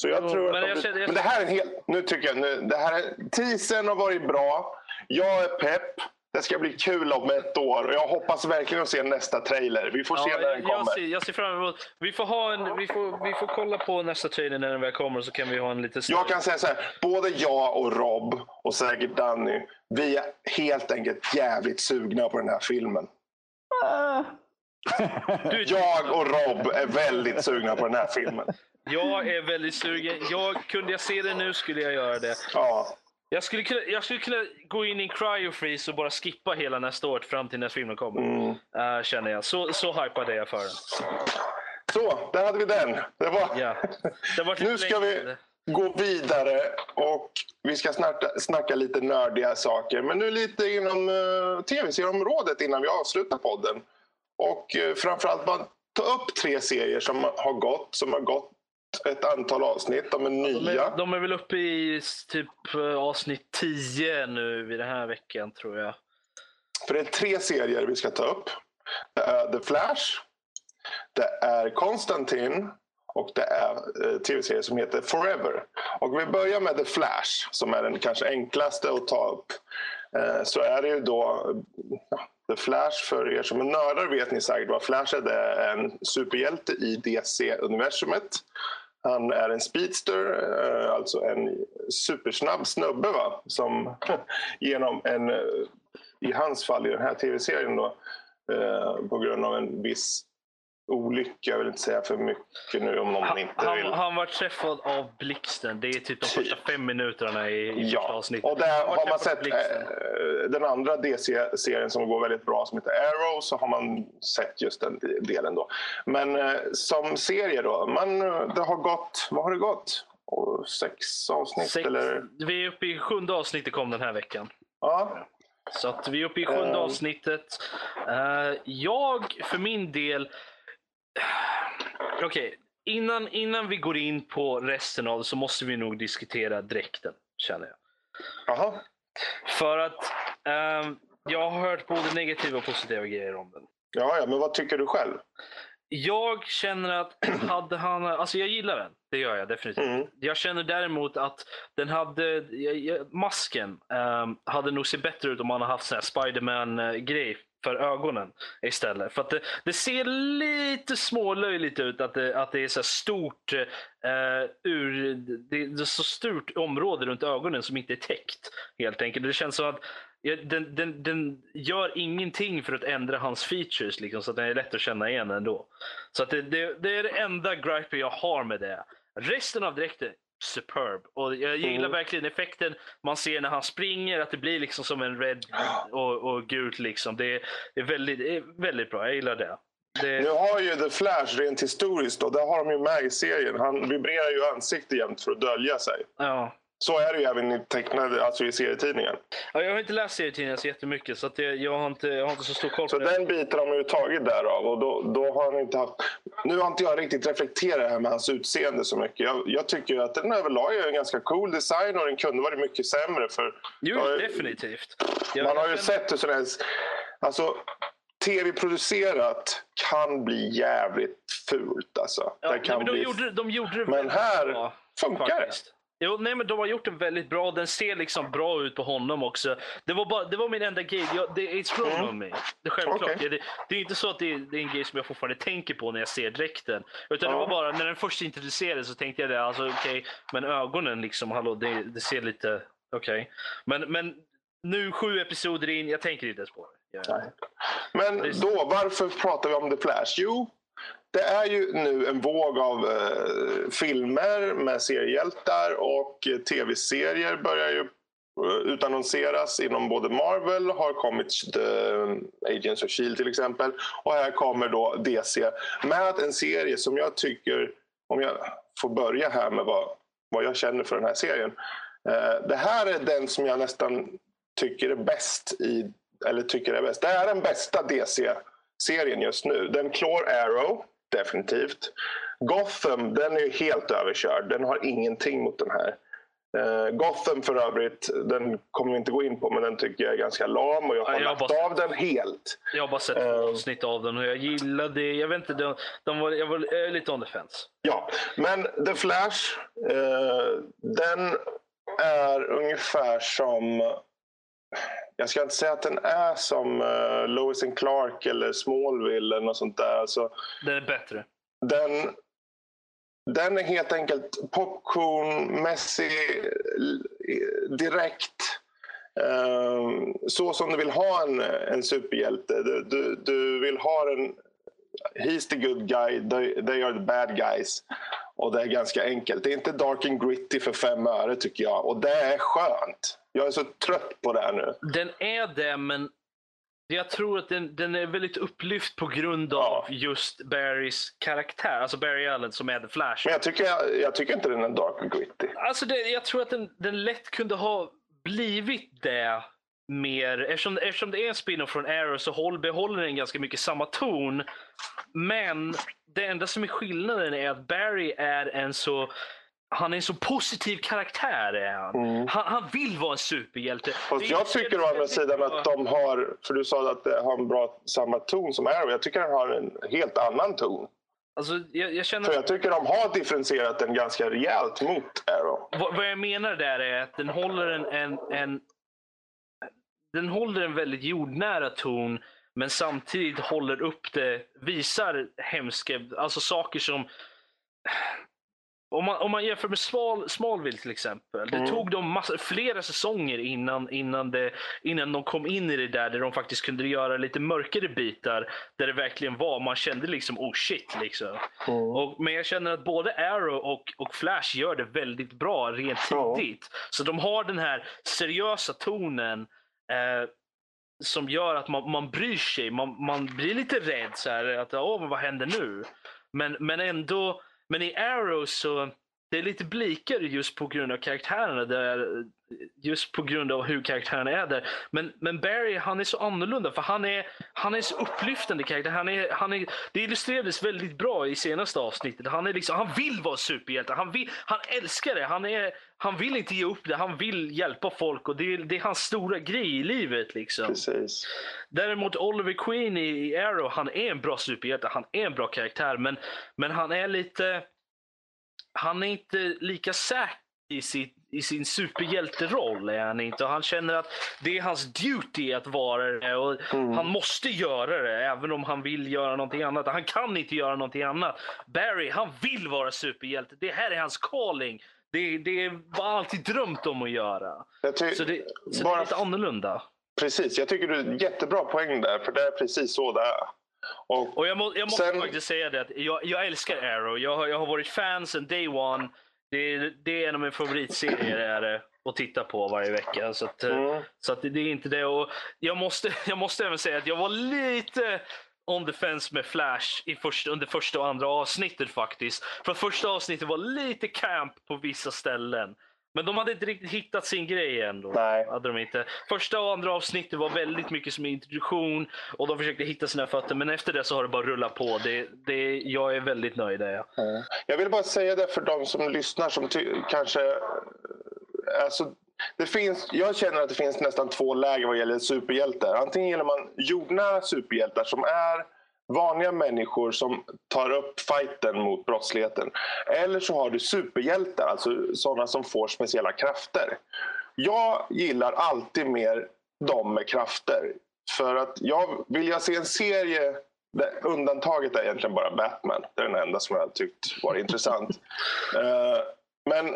Så jag Jo, tror att men de, jag känner- jag- men det här är en helt... Nu tycker jag... Nu, det här är, teasern har varit bra. Jag är pepp. Det ska bli kul om ett år. Och jag hoppas verkligen att se nästa trailer. Vi får se när den jag, kommer. ser, jag ser fram emot... Vi får, ha en, vi, får, vi får kolla på nästa trailer när den väl kommer så kan vi ha en lite större... Jag kan säga så här, både jag och Rob och säkert Danny, vi är helt enkelt jävligt sugna på den här filmen. Ah. Jag och Rob är väldigt sugna på den här filmen. Jag är väldigt sugen. Jag, kunde jag se det nu skulle jag göra det. Ja. Jag skulle, kunna, jag skulle kunna gå in i en cryofreeze och bara skippa hela nästa år fram till när filmen kommer. Mm. Eh, känner jag. Så, så hypad är jag för den. Så, där hade vi den. Det var... Ja. Det Nu ska vi gå vidare och vi ska snacka, snacka lite nördiga saker. Men nu lite inom uh, tv-serieområdet innan vi avslutar podden. Och uh, framförallt bara ta upp tre serier som har gått, som har gått ett antal avsnitt. De är nya. är, de är väl uppe i typ eh, avsnitt 10 nu vid den här veckan tror jag. För det är tre serier vi ska ta upp. Det är The Flash, det är Konstantin Och det är eh, tv-serien som heter Forever. Och vi börjar med The Flash som är den kanske enklaste att ta upp. Eh, så är det ju då The Flash, för er som är nördar vet ni säkert vad Flash är. Det är en superhjälte i DC-universumet. Han är en speedster, eh, alltså en supersnabb snubbe va? som genom en, eh, i hans fall i den här tv-serien då, eh, på grund av en viss olycka, jag vill inte säga för mycket nu om någon Han, inte han, vill. han var träffad av blixten. Det är typ de första fem minuterna i, i första Ja, avsnittet. och där har man sett eh, den andra DC-serien som går väldigt bra som heter Arrow så har man sett just den delen då. Men eh, som serie då, man, det har gått, vad har det gått? Och sex avsnitt Sex, eller? Vi är uppe i sjunde avsnittet kom den här veckan. Ja, Så att vi är uppe i sjunde Ehm. avsnittet. Eh, jag för min del... Okej, innan, innan vi går in på resten av det så måste vi nog diskutera dräkten, känner jag. Jaha. För att ehm, jag har hört både negativa och positiva grejer om den. Ja, ja, men vad tycker du själv? Jag känner att hade han... Alltså jag gillar den. Det gör jag definitivt. Mm. Jag känner däremot att den hade... Masken ehm, hade nog sett bättre ut om man hade haft sån här Spiderman-grej för ögonen istället. För att det, det ser lite smålöjligt ut att det, att det är så stort eh, ur... Det, det är så stort område runt ögonen som inte är täckt. Helt enkelt. Det känns som att Ja, den, den, den gör ingenting för att ändra hans features liksom, så att den är lätt att känna igen ändå. Så att det, det, det är det enda gripe jag har med det. Resten av dräkten, superb. Och jag gillar Mm. verkligen effekten man ser när han springer, att det blir liksom som en red och, och gult. Liksom. Det, är, det, är väldigt, det är väldigt bra, jag gillar det. det Nu har ju The Flash rent historiskt, och det har de ju med i serien. Han vibrerar ju ansiktet jämt för att dölja sig. ja. Så är det ju även i tecknade, alltså i serietidningen. Ja, jag har inte läst serietidningar så jättemycket så att jag, har inte, jag har inte så stor koll på Så det. den biten har man ju tagit därav. Och då, då har han inte haft... Nu har inte jag riktigt reflekterat det här med hans utseende så mycket. Jag, jag tycker att den överlag är en ganska cool design och den kunde varit mycket sämre. För Jo, Ja, definitivt. Jag- man har ju sett hur sådana här... Alltså, tv-producerat kan bli jävligt fult alltså. Ja, det nej, kan men de, bli... gjorde, de gjorde det Men här bra, funkar det. Jo, nej, men de har gjort det väldigt bra. Den ser liksom bra ut på honom också. Det var, bara, det var min enda grej. Jag, det är grown Mm. on me. Det är självklart. Okej. Det, det är inte så att det är, det är en grej som jag fortfarande tänker på när jag ser dräkten. Utan det Ja. var bara när den först introducerades så tänkte jag det. Alltså, okej, men ögonen liksom, hallå, det, det ser lite... Okej. Men, men nu sju episoder in, jag tänker inte ens på det. Jag. Men då, varför pratar vi om The Flash? Jo, det är ju nu en våg av eh, filmer med seriehjältar och eh, tv-serier börjar ju eh, utannonseras inom både Marvel, har kommit The Agents of Shield till exempel och här kommer då DC med en serie som jag tycker, om jag får börja här med vad, vad jag känner för den här serien. Eh, det här är den som jag nästan tycker är bäst i eller tycker är bäst. Det här är den bästa DC. DC-serien just nu. Den klår Arrow, definitivt. Gotham, den är ju helt överkörd. Den har ingenting mot den här. Eh, Gotham för övrigt, den kommer vi inte gå in på, men den tycker jag är ganska lam och jag har Ja, jag lagt bara av den helt. jag har bara sett Eh. avsnitt av den och jag gillade Jag vet inte, de, de var, jag var lite on the fence. Ja, men The Flash, eh, den är ungefär som... Jag ska inte säga att den är som eh, Lois and Clark eller Smallville eller något sånt där. Alltså, Den är bättre. den, den är helt enkelt popcornmässig, eh, direkt. eh, så som du vill ha en, en superhjälte. Du, du, du vill ha en... He's the good guy, they, they are the bad guys. Och det är ganska enkelt. Det är inte dark and gritty för fem öre tycker jag. Och det är skönt. Jag är så trött på det här nu. Den är det, men jag tror att den, den är väldigt upplyft på grund av Ja. just Barrys karaktär. Alltså Barry Allen som är The Flash. Men jag tycker, jag, jag tycker inte den är dark and gritty. Alltså det, jag tror att den, den lätt kunde ha blivit det mer. Eftersom, eftersom det är en spin-off från Arrow så håll, behåller den ganska mycket samma ton. Men det enda som är skillnaden är att Barry är en så han är en så positiv karaktär. Är han. Mm. Han, han vill vara en superhjälte. Fast jag tycker å andra sidan att de har, för du sa att det har en bra samma ton som Arrow. Jag tycker den har en helt annan ton. Alltså, jag, jag känner... För jag tycker de har differentierat den ganska rejält mot Arrow. Vad, vad jag menar där är att den håller en, en, en den håller en väldigt jordnära ton men samtidigt håller upp det, visar hemska, alltså saker som om man, om man jämför med Smal, Smallville till exempel. Det Mm. tog dem massa, flera säsonger innan, innan, det, innan de kom in i det där där de faktiskt kunde göra lite mörkare bitar. Där det verkligen var, man kände liksom oh shit liksom. Och, men jag känner att både Arrow och, och Flash gör det väldigt bra rent tidigt. Så de har den här seriösa tonen eh, som gör att man, man bryr sig. Man, man blir lite rädd. Så här, att, Åh, vad händer nu? Men, men ändå, men i Arrow så det är lite blikare just på grund av karaktärerna. Där, just på grund av hur karaktärerna är där. Men, men Barry han är så annorlunda för han är, han är så upplyftande karaktär. Han är, han är, det illustrerades väldigt bra i senaste avsnittet. Han, är liksom, han vill vara superhjälte. Han, vill, han älskar det. Han, är, han vill inte ge upp det. Han vill hjälpa folk och det, är- det är hans stora grej i livet. Liksom. Precis. Däremot Oliver Queen i, Arrow, han är en bra superhjälte. Han är en bra karaktär. Men, men han är lite... Han är inte lika säker i, sitt, i sin superhjälteroll. Är han, inte. Och han känner att det är hans duty att vara det. Och Han måste göra det även om han vill göra någonting annat. Han kan inte göra någonting annat. Barry, han vill vara superhjälte. Det här är hans calling. Det, det han alltid drömt om att göra. Jag Så det, så det är bara- lite annorlunda. Precis, jag tycker du är jättebra poäng där, för det är precis så det är. Och, Och jag, må, jag måste Sen- faktiskt säga det att jag, jag älskar Arrow. Jag, har- jag har varit fan sedan day one. Det, är- det är en av mina favoritserier är det, att titta på varje vecka. Så, att, Mm. så att det, det är inte det. Och jag, måste, jag måste även säga att jag var lite on the fence med Flash i första, under första och andra avsnittet faktiskt. För att första avsnittet var lite camp på vissa ställen. Men de hade inte riktigt hittat sin grej ändå. Nej. Hade de inte. Första och andra avsnittet var väldigt mycket som introduktion och de försökte hitta sina fötter. Men efter det så har det bara rullat på. Det, det, jag är väldigt nöjd där. Ja. Jag vill bara säga det för de som lyssnar som kanske... Alltså, det finns, jag känner att det finns nästan två läger vad gäller superhjältar. Antingen gillar man jordnära superhjältar som är vanliga människor som tar upp fighten mot brottsligheten. Eller så har du superhjältar, alltså sådana som får speciella krafter. Jag gillar alltid mer de med krafter. För att jag vill jag se en serie undantaget är egentligen bara Batman. Det är den enda som jag har tyckt var intressant. Eh, men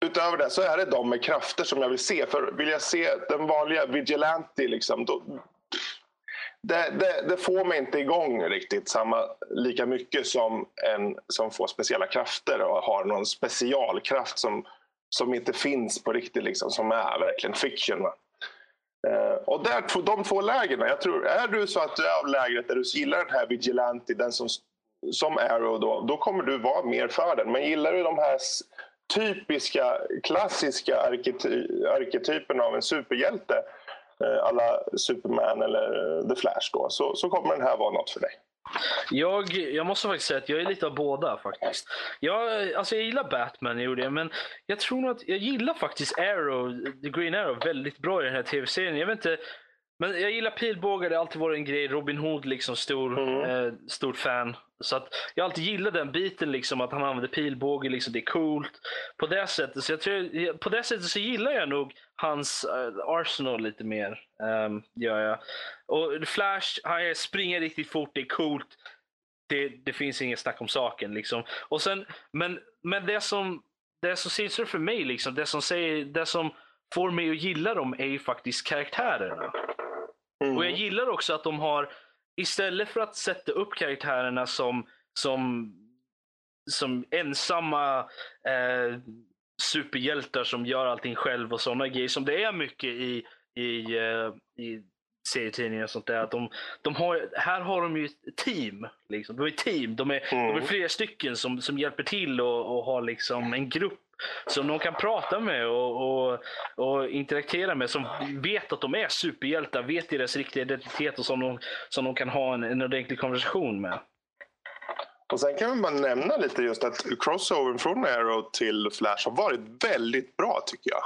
utöver det så är det de med krafter som jag vill se. För vill jag se den vanliga vigilante liksom, då, det, det, det får mig inte igång riktigt samma, lika mycket som en som får speciella krafter och har någon specialkraft som, som inte finns på riktigt, liksom, som är verkligen fiction. Va? Eh, och där, de två lägren, jag tror, är du så att du är av lägret där du gillar den här vigilante, den som, som Arrow, då, då kommer du vara mer för den. Men gillar du de här typiska, klassiska arkety, arketypen av en superhjälte, eh, alla Superman eller eh, The Flash, då, så, så kommer den här vara något för dig. Jag, jag måste faktiskt säga att jag är lite av båda faktiskt. Jag, alltså jag gillar Batman, jag gjorde det, men jag tror nog att jag gillar faktiskt Arrow, The Green Arrow väldigt bra i den här tv-serien. Jag vet inte, men jag gillar pilbågar, det har alltid varit en grej. Robin Hood, liksom stor, eh, stort fan. Så att jag har alltid gillat den biten, liksom, att han använder pilbåge, liksom, det är coolt. På det sättet så, jag tror, på det sättet så gillar jag nog hans eh, Arsenal lite mer. Um, gör jag. Och Flash, han springer riktigt fort, det är coolt. Det, det finns inget snack om saken. Liksom. Och sen, men, men det som, det som sitter för mig, liksom, det, som säger, det som får mig att gilla dem är ju faktiskt karaktärerna. Och jag gillar också att de har, istället för att sätta upp karaktärerna som, som, som ensamma eh, superhjältar som gör allting själv och sådana grejer som det är mycket i, i, eh, i serietidningar och sånt där. Att de, de har, här har de ju ett team. Liksom. De är team. De är, de är flera stycken som, som hjälper till och, och har liksom en grupp som de kan prata med och, och, och interagera med. Som vet att de är superhjältar, vet deras riktiga identitet och som de, som de kan ha en, en ordentlig konversation med. Och sen kan man nämna lite just att crossovern från Arrow till Flash har varit väldigt bra tycker jag.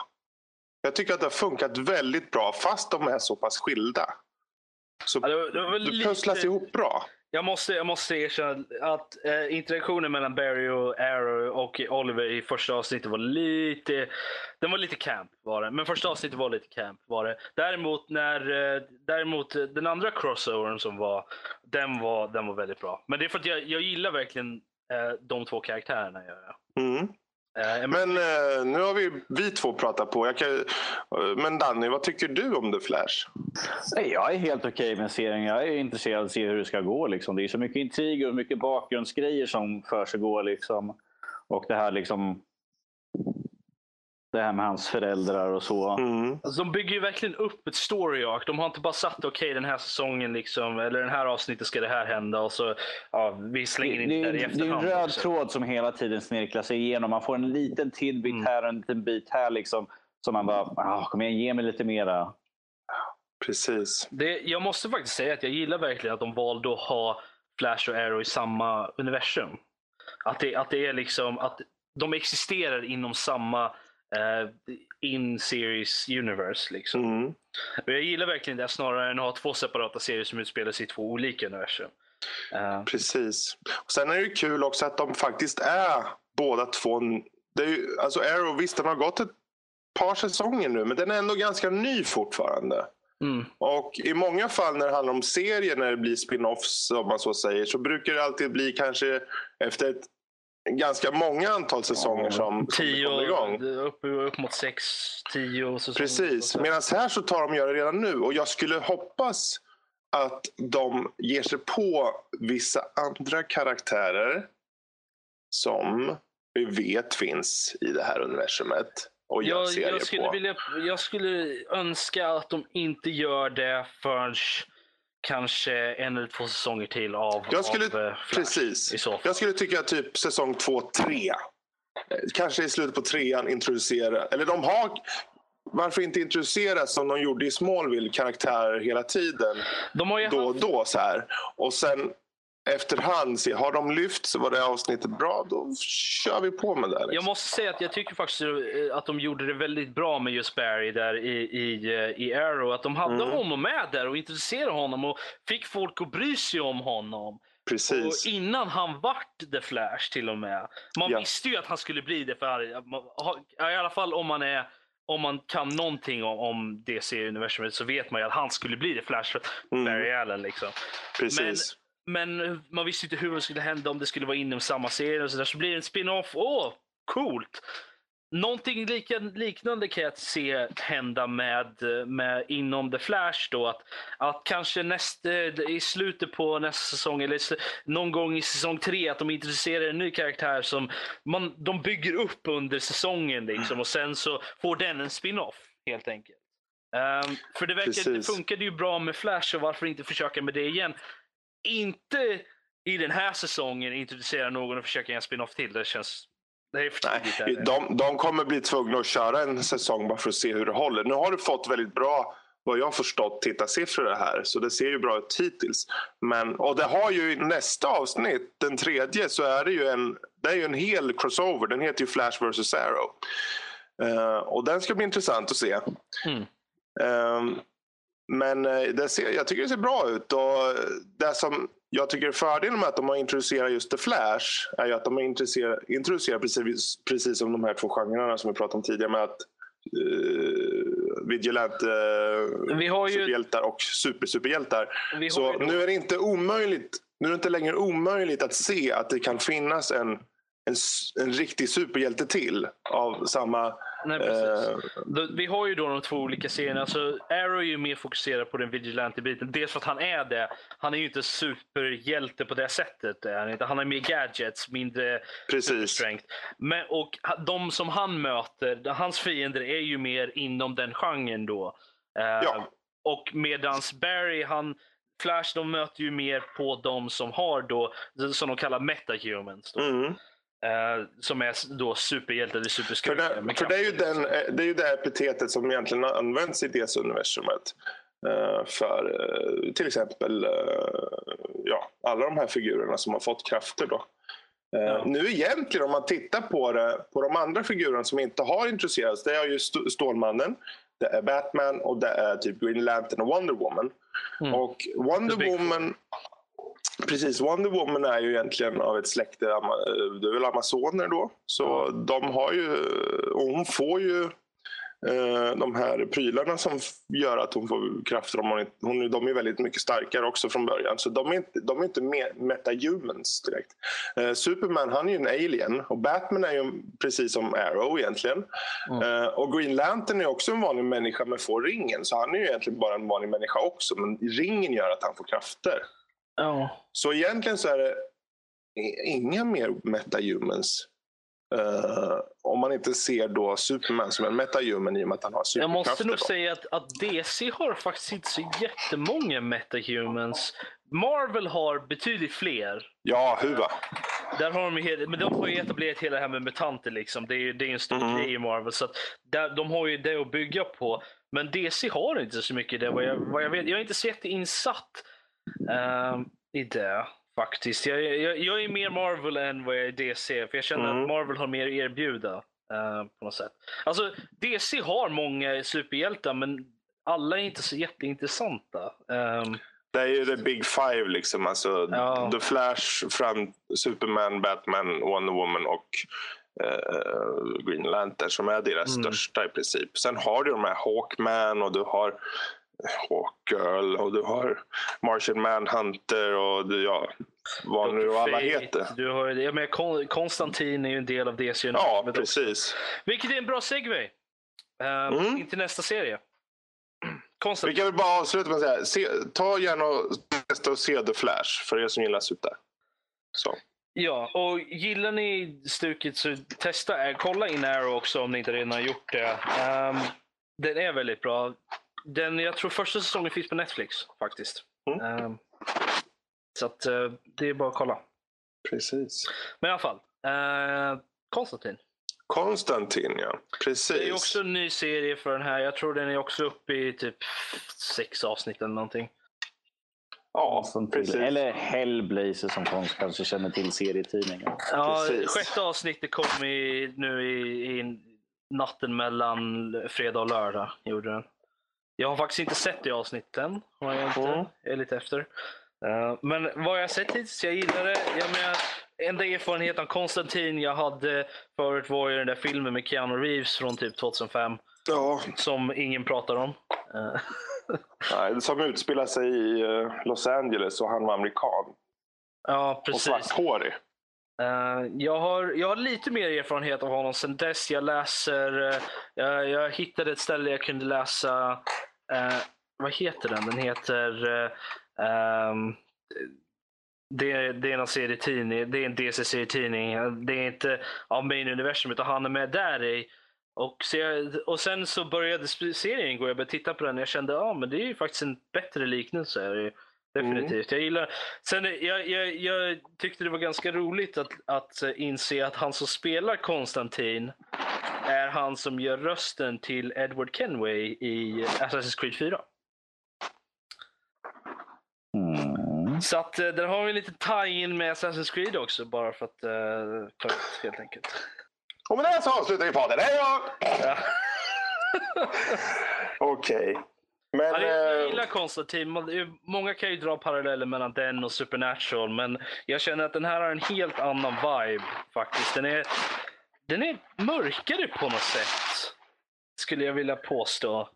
Jag tycker att det har funkat väldigt bra fast de är så pass skilda. Så Ja, det det lite- pusslas ihop bra. Jag måste, jag måste erkänna att eh, interaktionen mellan Barry och Arrow och Oliver i första avsnittet var lite den var lite camp var det. Men första avsnittet var lite camp var det. Däremot, när, eh, däremot eh, den andra crossovern som var den, var, den var väldigt bra. Men det är för att jag, jag gillar verkligen eh, de två karaktärerna. gör Jag, mm. Eh, men eh, nu har vi, vi två pratat på. Kan, men Danny, vad tycker du om The Flash? Jag är helt okej okay med serien. Jag är intresserad av att se hur det ska gå. Liksom. Det är så mycket intriger och mycket bakgrundsgrejer som för Liksom. Och det här liksom det här med hans föräldrar och så. Mm. Alltså, de bygger ju verkligen upp ett story arc. De har inte bara satt okej okay, den här säsongen liksom, eller den här avsnittet ska det här hända och så ja, vi slänger in det, det, det i efterhand. Det är en röd också. tråd som hela tiden snirklar sig igenom. Man får en liten tidbit mm. här och en liten bit här liksom. Så man bara, ah, kom igen, ge mig lite mera. Precis. Det, jag måste faktiskt säga att jag gillar verkligen att de valde att ha Flash och Arrow i samma universum. Att det, att det är liksom att de existerar inom samma uh, in-series universe. Liksom. Mm. jag gillar verkligen det snarare än att ha två separata serier som utspelar sig i två olika universum. Uh. Precis. Och sen är det kul också att de faktiskt är båda två. Det är ju, alltså Arrow, visst den har gått ett par säsonger nu men den är ändå ganska ny fortfarande. Mm. Och i många fall när det handlar om serier, när det blir spin-offs om man så säger, så brukar det alltid bli kanske efter ett ganska många antal säsonger som, tio, kommer igång. Upp, upp mot sex, tio säsonger. Precis, medan här så tar de göra det redan nu och jag skulle hoppas att de ger sig på vissa andra karaktärer som vi vet finns i det här universumet. Och jag, jag, skulle vilja, jag skulle önska att de inte gör det förrän kanske en eller två säsonger till av, jag skulle, av eh, Flash, Precis. Jag skulle tycka typ säsong två, tre. Eh, kanske i slutet på trean introducera, eller de har varför inte introducera som de gjorde i Smallville karaktärer hela tiden? De har då och då så här. Och sen efterhand se, har de lyft så var det avsnittet bra, då kör vi på med det. Liksom. Jag måste säga att jag tycker faktiskt eh, att de gjorde det väldigt bra med just Barry där i, i, eh, i Arrow. Att de hade mm. honom med där och introducerade honom och fick folk att bry sig om honom. Precis. Och innan han vart The Flash till och med. Man ja. visste ju att han skulle bli det, för, i alla fall om man är om man kan någonting om, om DC-universumet så vet man ju att han skulle bli The Flash mm. Barry Allen. Liksom. Precis. Men men man visste inte hur det skulle hända, om det skulle vara inom samma serie och så där. Så blir det en spin-off. Åh, coolt! Någonting lika, liknande kan jag se hända med, med inom The Flash då. Att, att kanske nästa, i slutet på nästa säsong eller någon gång i säsong tre att de introducerar en ny karaktär som man, de bygger upp under säsongen liksom, och sen så får den en spin-off helt enkelt. Um, för det, verkar, det funkade ju bra med Flash och varför inte försöka med det igen inte i den här säsongen introducera någon och försöka göra en spin-off till. Det känns det är Nej, de, de kommer bli tvungna att köra en säsong bara för att se hur det håller. Nu har du fått väldigt bra, vad jag har förstått, tittarsiffror det här. Så det ser ju bra ut hittills. Men, och det har ju i nästa avsnitt, den tredje, så är det ju en, det är ju en hel crossover. Den heter ju Flash vs Arrow. Uh, och den ska bli intressant att se. Mm. Um, men eh, det ser, jag tycker det ser bra ut. Och det som jag tycker är fördelen med att de har introducerat just The Flash är ju att de har introducerat, precis, precis som de här två genrerna som vi pratade om tidigare med att uh, vigilante uh, vi har ju... superhjältar och supersuperhjältar. Så nu är det inte omöjligt nu är det inte längre omöjligt att se att det kan finnas en, en, en riktig superhjälte till av samma Nej, uh, vi har ju då de två olika serierna. Alltså, Arrow är ju mer fokuserad på den vigilante-biten. Dels för att han är det. Han är ju inte superhjälte på det sättet. Han, inte. han har mer gadgets, mindre strength. Men, och de som han möter, hans fiender är ju mer inom den genren då. Uh, ja. Och medans Barry, han, Flash, de möter ju mer på de som har då, som de kallar metahumans. Då. Mm. Uh, som är då superhjälte eller superskurkar. För, det, för det, är ju den, eh, det är ju det epitetet som egentligen används i DC-universumet. Uh, för uh, till exempel ja, alla de här figurerna som har fått krafter. Då. Ja. Nu egentligen om man tittar på det, på de andra figurerna som inte har intresserats. Det är ju Stålmannen, det är Batman och det är typ Green Lantern och Wonder Woman. Mm. Och Wonder Woman Precis, Wonder Woman är ju egentligen av ett släkte, det är väl amazoner då. Så de har ju, hon får ju Eh, de här prylarna som gör att hon får krafter. Om hon, de är väldigt mycket starkare också från början. Så de är inte, de är inte metahumans direkt. Eh, Superman han är ju en alien och Batman är ju precis som Arrow egentligen. Mm. Eh, och Green Lantern är också en vanlig människa men får ringen. Så han är ju egentligen bara en vanlig människa också. Men ringen gör att han får krafter. Oh. Så egentligen så är det inga mer metahumans Uh, om man inte ser då Superman som en metahuman i och med att han har superkrafter. Jag måste nog då. säga att, att DC har faktiskt inte så jättemånga metahumans. Marvel har betydligt fler. Ja, huva. Där har de, men de har ju etablerat hela det här med mutanter. Liksom. Det, är, det är en stor mm. grej i Marvel. Så där, de har ju det att bygga på. Men DC har inte så mycket det. Vad jag, vad jag, vet. jag är inte så jätteinsatt uh, i det. Faktiskt. Jag, jag, jag, är mer Marvel än vad jag är DC. För jag känner mm. att Marvel har mer att erbjuda. Uh, på något sätt. Alltså, DC har många superhjältar men alla är inte så jätteintressanta. Um, det är ju the big five. liksom. Alltså, ja. The Flash, fram, Superman, Batman, Wonder Woman och uh, Green Lantern som är deras mm. största i princip. Sen har du de här Hawkman och du har Hawkgirl och du har Martian Manhunter och du, ja, vad nu alla heter. Du har, ja, men Konstantin är ju en del av DC. Ja, precis. Vilket är en bra segway. Uh, mm. In till nästa serie. Vi kan väl bara avsluta med att säga, se, ta gärna och testa och se The Flash för er som gillar super. Så. Ja, och gillar ni stuket så testa, kolla in Arrow också om ni inte redan har gjort det. Um, den är väldigt bra. Den, jag tror första säsongen finns på Netflix faktiskt. Mm. Um, så att, uh, det är bara att kolla. Precis. Men i alla fall. Uh, Konstantin. Konstantin, ja. Precis. Det är också en ny serie för den här. Jag tror den är också uppe i typ sex avsnitt eller någonting. Ja, precis. Eller Hellblazer som folk kanske känner till serietidningen. Ja, precis. sjätte avsnittet kom i, nu i, i natten mellan fredag och lördag. Gjorde den. Jag har faktiskt inte sett det avsnittet än. Har jag, inte. Mm. jag är lite efter. Uh, men vad jag sett hittills, jag gillar det. Jag menar, enda erfarenheten av Konstantin jag hade förut var ju den där filmen med Keanu Reeves från typ 2005. Ja. Som ingen pratar om. Uh. Nej, som utspelar sig i eh, Los Angeles och han var amerikan. Ja, precis. Och svarthårig. Uh, jag, har, jag har lite mer erfarenhet av honom sen dess. Jag läser, uh, jag, jag hittade ett ställe jag kunde läsa, uh, vad heter den? Den heter, um, det, det är en serietidning, det är en DC-serietidning. Det är inte av Main Universum utan han är med där i. Och, så jag, och sen så började serien gå, jag började titta på den och jag kände att ah, men det är ju faktiskt en bättre liknelse. Definitivt. Mm. Jag gillar... Sen, jag, jag, jag, tyckte det var ganska roligt att, att inse att han som spelar Konstantin är han som gör rösten till Edward Kenway i Assassin's Creed 4. Mm. Så att uh, där har vi lite tie-in med Assassin's Creed också, bara för att uh, ta ut helt enkelt. Och med det så avslutar vi podden. Hej då! Ja. Okej. Okay. Men, ja, jag gillar Konstantin. Många kan ju dra paralleller mellan den och Supernatural, men jag känner att den här har en helt annan vibe faktiskt. Den är, den är mörkare på något sätt, skulle jag vilja påstå.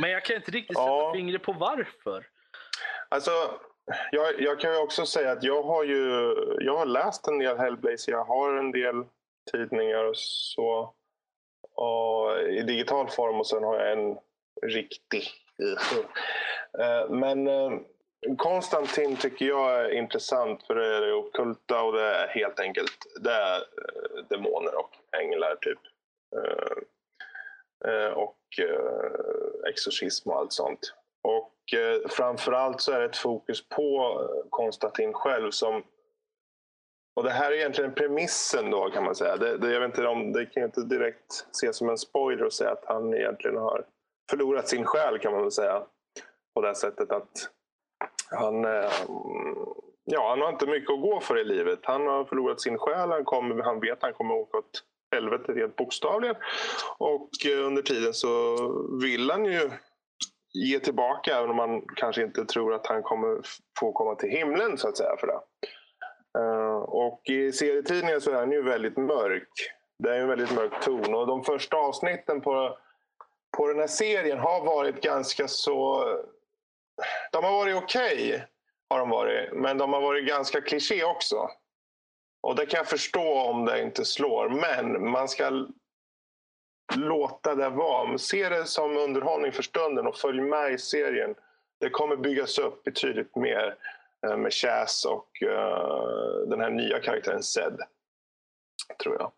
Men jag kan inte riktigt sätta ja. fingret på varför. Alltså, jag, jag, kan ju också säga att jag har ju jag har läst en del Hellblazer. Jag har en del tidningar och så. Och I digital form och sen har jag en riktig. Eh, men eh, Konstantin tycker jag är intressant för det är det okulta och det är helt enkelt det är eh, demoner och änglar typ. Och exorcism och allt sånt. Och framförallt så är det ett fokus på Konstantin själv som och det här är egentligen premissen då kan man säga. Det, det, jag vet inte om, det kan inte direkt ses som en spoiler att säga att han egentligen har förlorat sin själ kan man väl säga. På det sättet att han, eh, ja, han har inte mycket att gå för i livet. Han har förlorat sin själ. Han, kommer, han vet att han kommer åka åt helvete rent bokstavligen. Och eh, under tiden så vill han ju ge tillbaka även om man kanske inte tror att han kommer få komma till himlen så att säga för det. Uh, och i serietidningen så är han ju väldigt mörk. Det är en väldigt mörk ton och de första avsnitten på, på den här serien har varit ganska så... De har varit okej, okay, har de varit, men de har varit ganska kliché också. Och det kan jag förstå om det inte slår, men man ska låta det vara. Se det som underhållning för stunden och följ med i serien. Det kommer byggas upp betydligt mer eh, med Chas och uh, den här nya karaktären Zed. Tror jag.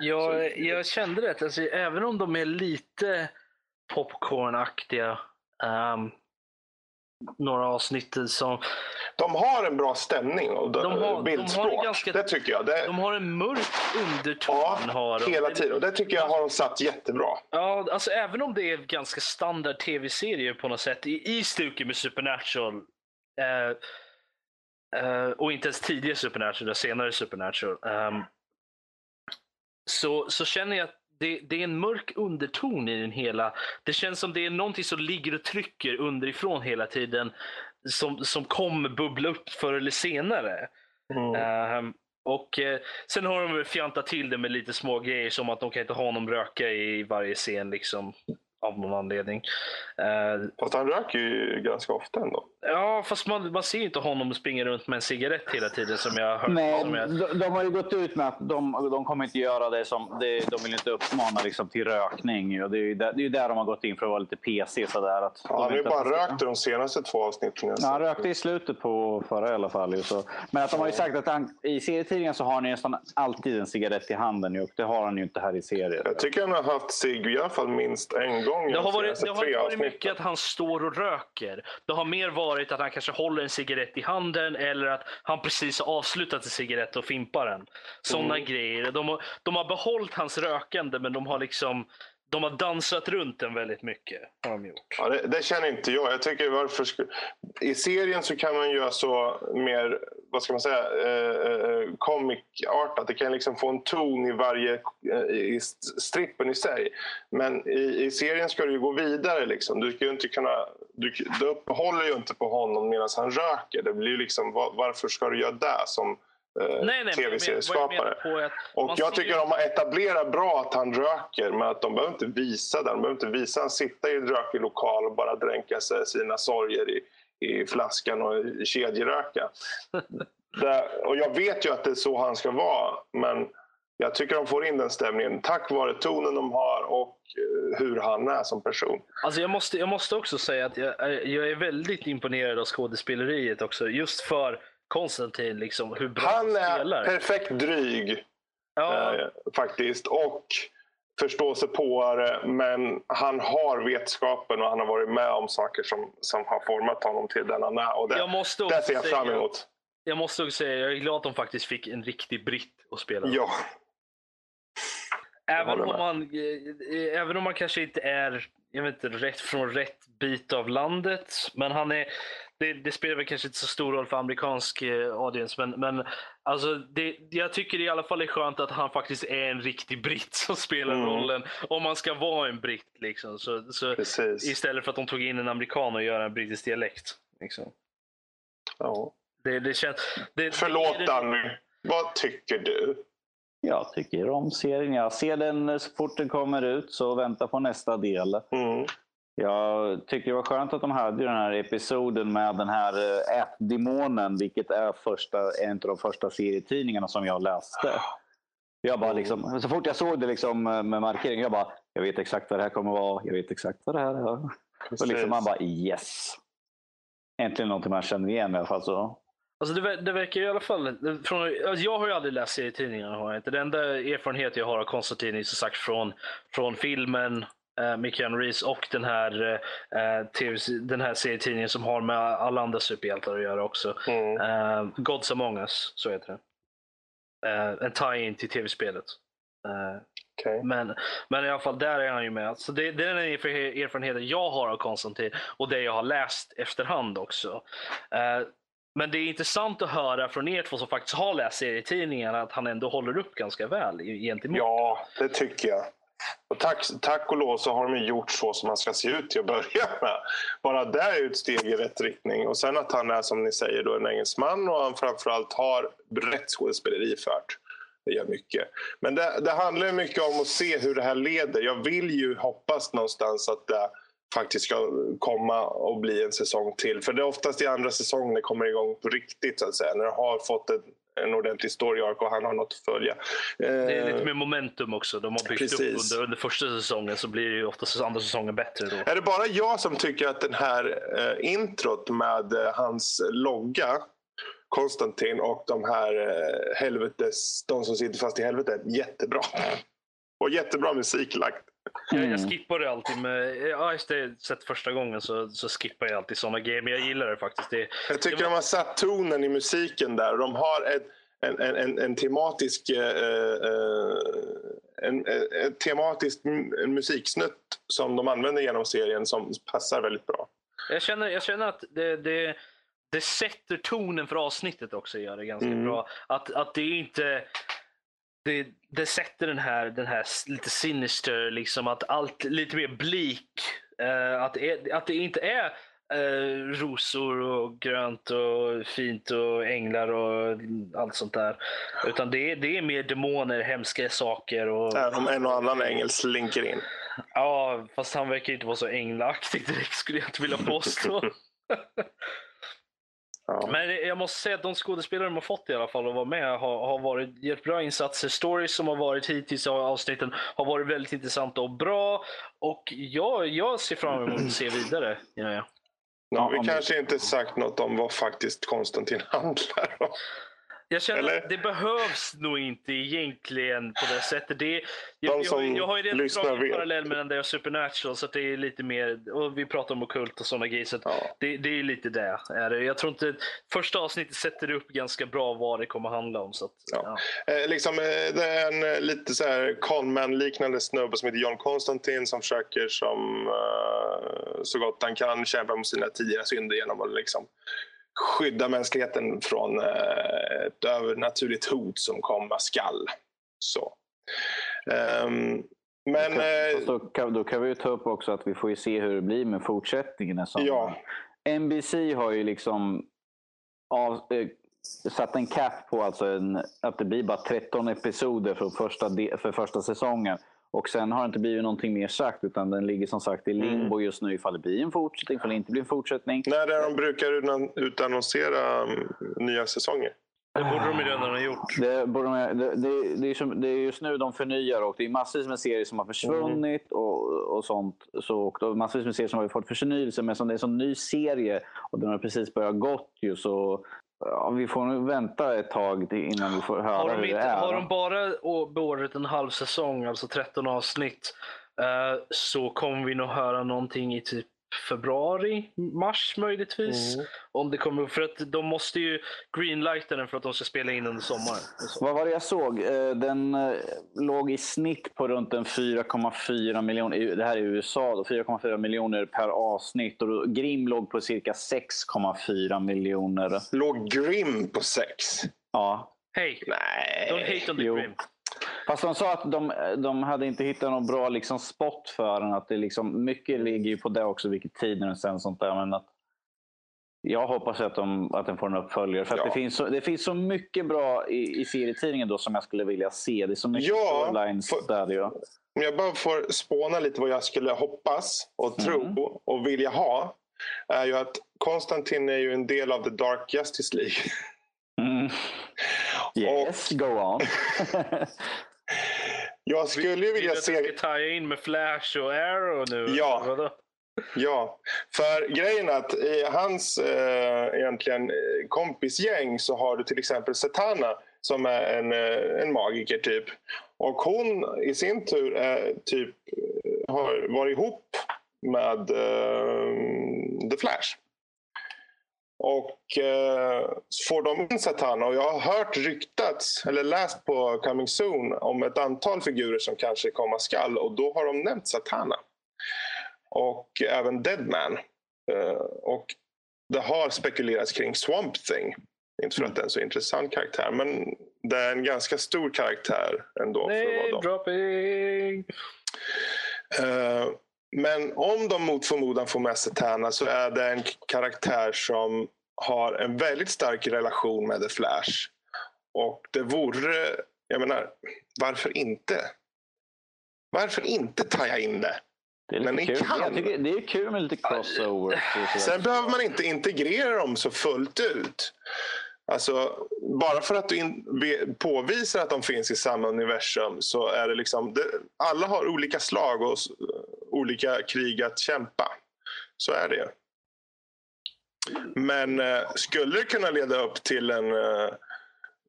Jag, jag kände det, alltså, även om de är lite popcornaktiga um, några avsnitt som... De har en bra stämning och de har, bildspråk. De har ganska, det tycker jag. Det... De har en mörk underton. Ja, har de. hela tiden. Och det tycker jag har de satt jättebra. Ja, alltså även om det är ganska standard tv-serier på något sätt i, i stuket med Supernatural. Eh, eh, och inte ens tidigare Supernatural, utan senare Supernatural. Um, så, så känner jag att det, det, är en mörk underton i den hela. Det känns som det är någonting som ligger och trycker underifrån hela tiden. Som, som kommer bubbla upp förr eller senare. Mm. Uh, och uh, Sen har de fjantat till det med lite små grejer som att de kan inte ha någon röka i varje scen. Liksom av någon anledning. Uh, fast han röker ju ganska ofta ändå. Ja, fast man, man ser ju inte honom springa runt med en cigarett hela tiden som jag har hört. Nej, jag... de, de, har ju gått ut med att de, de kommer inte göra det som... Det, de vill inte uppmana liksom, till rökning. Och det är ju där, det är där de har gått in för att vara lite PC. Sådär, att ja, han har ju bara rökt de senaste två avsnitten. Ja, han rökte i slutet på förra i alla fall. Så. Men att de har ju sagt att han, i serietidningen så har han nästan alltid en cigarett i handen. Och det har han ju inte här i serien. Jag tycker han har haft cigg i alla fall minst en gång. Det har varit, det har inte varit mycket att han står och röker. Det har mer varit att han kanske håller en cigarett i handen eller att han precis har avslutat en cigarett och fimpar den. Sådana mm. grejer. De har, de har behållit hans rökande men de har liksom de har dansat runt den väldigt mycket. Har de gjort. Ja, det, det, känner inte jag. jag tycker varför I serien så kan man göra så alltså mer vad ska man säga, eh, eh comic art. Att det kan liksom få en ton i varje eh, i strippen i sig. Men i, i serien ska du ju gå vidare. Liksom. Du, ska inte kunna, du, du uppehåller ju inte på honom medan han röker. Det blir liksom, var, varför ska du göra det som eh, tv-serieskapare. Och jag tycker de har etablerat bra att han röker men att de behöver inte visa det. De behöver inte visa han sitta i en rökig lokal och bara dränka sig sina sorger i, i flaskan och kedjeröka. det, och jag vet ju att det är så han ska vara men jag tycker de får in den stämningen tack vare tonen de har och eh, hur han är som person. Alltså jag, måste, jag måste också säga att jag, jag är väldigt imponerad av skådespeleriet också. Just för Konstantin, liksom, hur bra han spelar. Han är perfekt dryg ja. eh, faktiskt. Och förståsigpåare, men han har vetskapen och han har varit med om saker som, som har format honom till den han är. Och det, jag måste det ser jag fram emot. Jag måste också säga, jag är glad att de faktiskt fick en riktig britt att spela. Ja. Även om, man, eh, även om man kanske inte är jag vet inte, rätt från rätt bit av landet. Men han är, det, det, spelar väl kanske inte så stor roll för amerikansk eh, audience, men, men alltså det, jag tycker i alla fall det är skönt att han faktiskt är en riktig britt som spelar mm. rollen. Om man ska vara en britt. Liksom. Så, så istället för att de tog in en amerikan och gör en brittisk dialekt. Liksom. Ja. Det, det känns, det, Förlåt det, Danny, vad tycker du? Jag tycker om serien. Jag ser den så fort den kommer ut, så vänta på nästa del. Mm. Jag tycker det var skönt att de hade den här episoden med den här eh, ätdemonen, vilket är första, en av de första serietidningarna som jag läste. Jag bara liksom, så fort jag såg det liksom eh, med markering, jag bara, jag vet exakt vad det här kommer vara, jag vet exakt vad det här är. Och liksom man bara yes. Äntligen någonting man känner igen i alla fall. Så. Alltså det, det verkar i alla fall... Från, alltså jag har ju aldrig läst serietidningarna. Har jag inte. Den enda erfarenhet jag har av Konstantin är som sagt från, från filmen eh, med Keanu Reeves och den här, eh, TV, den här serietidningen som har med alla andra superhjältar att göra också. Mm. Eh, Gods Among Us, så heter. Eh, en tie-in till tv-spelet. Eh, okay. men, men i alla fall, där är han ju med. Så det, det är den erfarenheten jag har av Konstantin och det jag har läst efterhand också. Eh, men det är intressant att höra från er två som faktiskt har läst serietidningarna att han ändå håller upp ganska väl gentemot. Ja, det tycker jag och tack, tack och lov så har de gjort så som han ska se ut till att börja med. Bara det är ett steg i rätt riktning. Och sen att han är som ni säger då en engelsman och han framförallt har rätt skådespeleri fört. Det gör mycket. Men det, det handlar mycket om att se hur det här leder. Jag vill ju hoppas någonstans att det faktiskt ska komma och bli en säsong till. För det är oftast i andra säsongen det kommer igång på riktigt så att säga. När det har fått en, en ordentlig story arc och han har något att följa. Det är lite mer momentum också. De har byggt Precis. upp under, under första säsongen så blir ju oftast andra säsongen bättre då. Är det bara jag som tycker att den här eh, introt med eh, hans logga Konstantin och de här eh, helvetes, de som sitter fast i helvetet, jättebra. Och jättebra musik lagt. Jag, jag skippar det alltid med... Ja, just det. Sett första gången så, så skippar jag alltid såna grejer. Men jag gillar det faktiskt. Det, Jag tycker det var- de har satt tonen i musiken där. De har ett, en, en, en, en tematisk eh, eh, en, en, en tematisk musiksnutt som de använder genom serien som passar väldigt bra. Jag känner, jag känner att det, det, det sätter tonen för avsnittet också. Gör det ganska Mm. bra. Att, att det är inte... Det, det sätter den här, den här lite sinister, liksom att allt lite mer bleak. Eh, att, det- att det inte är eh, rosor och grönt och fint och änglar och allt sånt där. Utan det det är mer demoner, hemska saker. Och, Även om en och annan ängel slinker in. Ja, fast han verkar inte vara så änglaktig direkt skulle jag inte vilja påstå. Ja. Men jag måste säga att de skådespelare de har fått i alla fall att vara med har, har varit, gjort bra insatser. Stories som har varit hittills av avsnitten har varit väldigt intressanta och bra. Och jag, jag ser fram emot att se vidare. Ja, ja. Vi Ja, om- kanske inte sagt något om vad faktiskt Konstantin handlar om. Jag känner Eller? att det behövs nog inte egentligen på det sättet. Det är, jag, jag, har, jag har ju redan dragit en parallell mellan det och Supernatural så att det är lite mer, och vi pratar om okult och sådana grejer. Så Ja. det, det är lite det. Är det. Jag tror inte, första avsnittet sätter upp ganska bra vad det kommer handla om. Så att, Ja. ja. Eh, liksom, eh, det är en eh, lite så här conman-liknande snubbe som heter John Konstantin som försöker som, så gott han kan kämpa mot sina tidigare synder genom att liksom, skydda mänskligheten från eh, ett övernaturligt hot som komma skall. Så. Ehm, men eh, då, kan, då kan vi ju ta upp också att vi får ju se hur det blir med fortsättningen. eftersom ja, NBC har ju liksom av, eh, satt en cap på alltså en, att det blir bara 13 episoder för första, de, för första säsongen. Och sen har det inte blivit någonting mer sagt utan den ligger som sagt i limbo just nu ifall det blir en fortsättning, ifall det inte blir en fortsättning. när är de brukar utan- utannonsera mm, nya säsonger. Det borde de ju redan ha gjort. Det, borde de- det, det, det, är som, det är just nu de förnyar och det är massvis med serier som har försvunnit och, och sånt. Så, och då, massvis med serier som har fått förnyelse men som det är en sån ny serie och den har precis börjat gått ju så ja, vi får nog vänta ett tag innan vi får höra Har de, hur inte, det är. har de bara beordrat en halv säsong, alltså 13 avsnitt, eh, så kommer vi nog höra någonting i typ februari, mars möjligtvis. Mm. Om det kommer, för att de måste ju greenlighta den för att de ska spela in under sommaren. Vad var det jag såg? Eh, Den eh, låg i snitt på runt en 4,4 miljoner. Det här är i USA då. 4,4 miljoner per avsnitt. Och Grim låg på cirka 6,4 miljoner. Låg Grim på sex? Ja. Hej, Nej. don't hate on the Jo. grim. Fast de sa att de, de hade inte hittat någon bra liksom, spot för den. Att det liksom, mycket ligger ju på det också, vilket tid den sen sånt där. Men att, jag hoppas att, de, att den får en uppföljare. För att Ja. det, finns så, det finns så mycket bra i, i serietidningen då som jag skulle vilja se. Det är så mycket Ja, storylines för- där. Ja. Om jag bara får spåna lite vad jag skulle hoppas och tro Mm. och vilja ha. Är ju att Konstantin är ju en del av The Dark Justice League. Mm. Yes, go on. Jag skulle ju Vill du vilja att jag se... in med Flash och Arrow nu? Ja. Vadå? Ja, för grejen är att i hans eh, egentligen eh, kompisgäng så har du till exempel Satana som är en, eh, en magiker typ. Och hon i sin tur är typ eh, har varit ihop med eh, The Flash. Och eh, får de in Satana och jag har hört ryktats eller läst på Coming Soon om ett antal figurer som kanske komma skall och då har de nämnt Satana och även Deadman. Eh, och det har spekulerats kring Swamp Thing. Inte för att det är en så intressant karaktär, men det är en ganska stor karaktär ändå. för att vara Nej, dem. dropping! Eh, men om de mot förmodan får med sig Tana så är det en karaktär som har en väldigt stark relation med The Flash. Och det vore, jag menar, varför inte? Varför inte taja in det? Det är, Men ni kul. kan. Det är kul med lite crossover. Sen behöver man inte integrera dem så fullt ut. Alltså, bara för att du in, påvisar att de finns i samma universum så är det liksom... Det, alla har olika slag och olika krig att kämpa. Så är det. Men eh, skulle det kunna leda upp till en eh,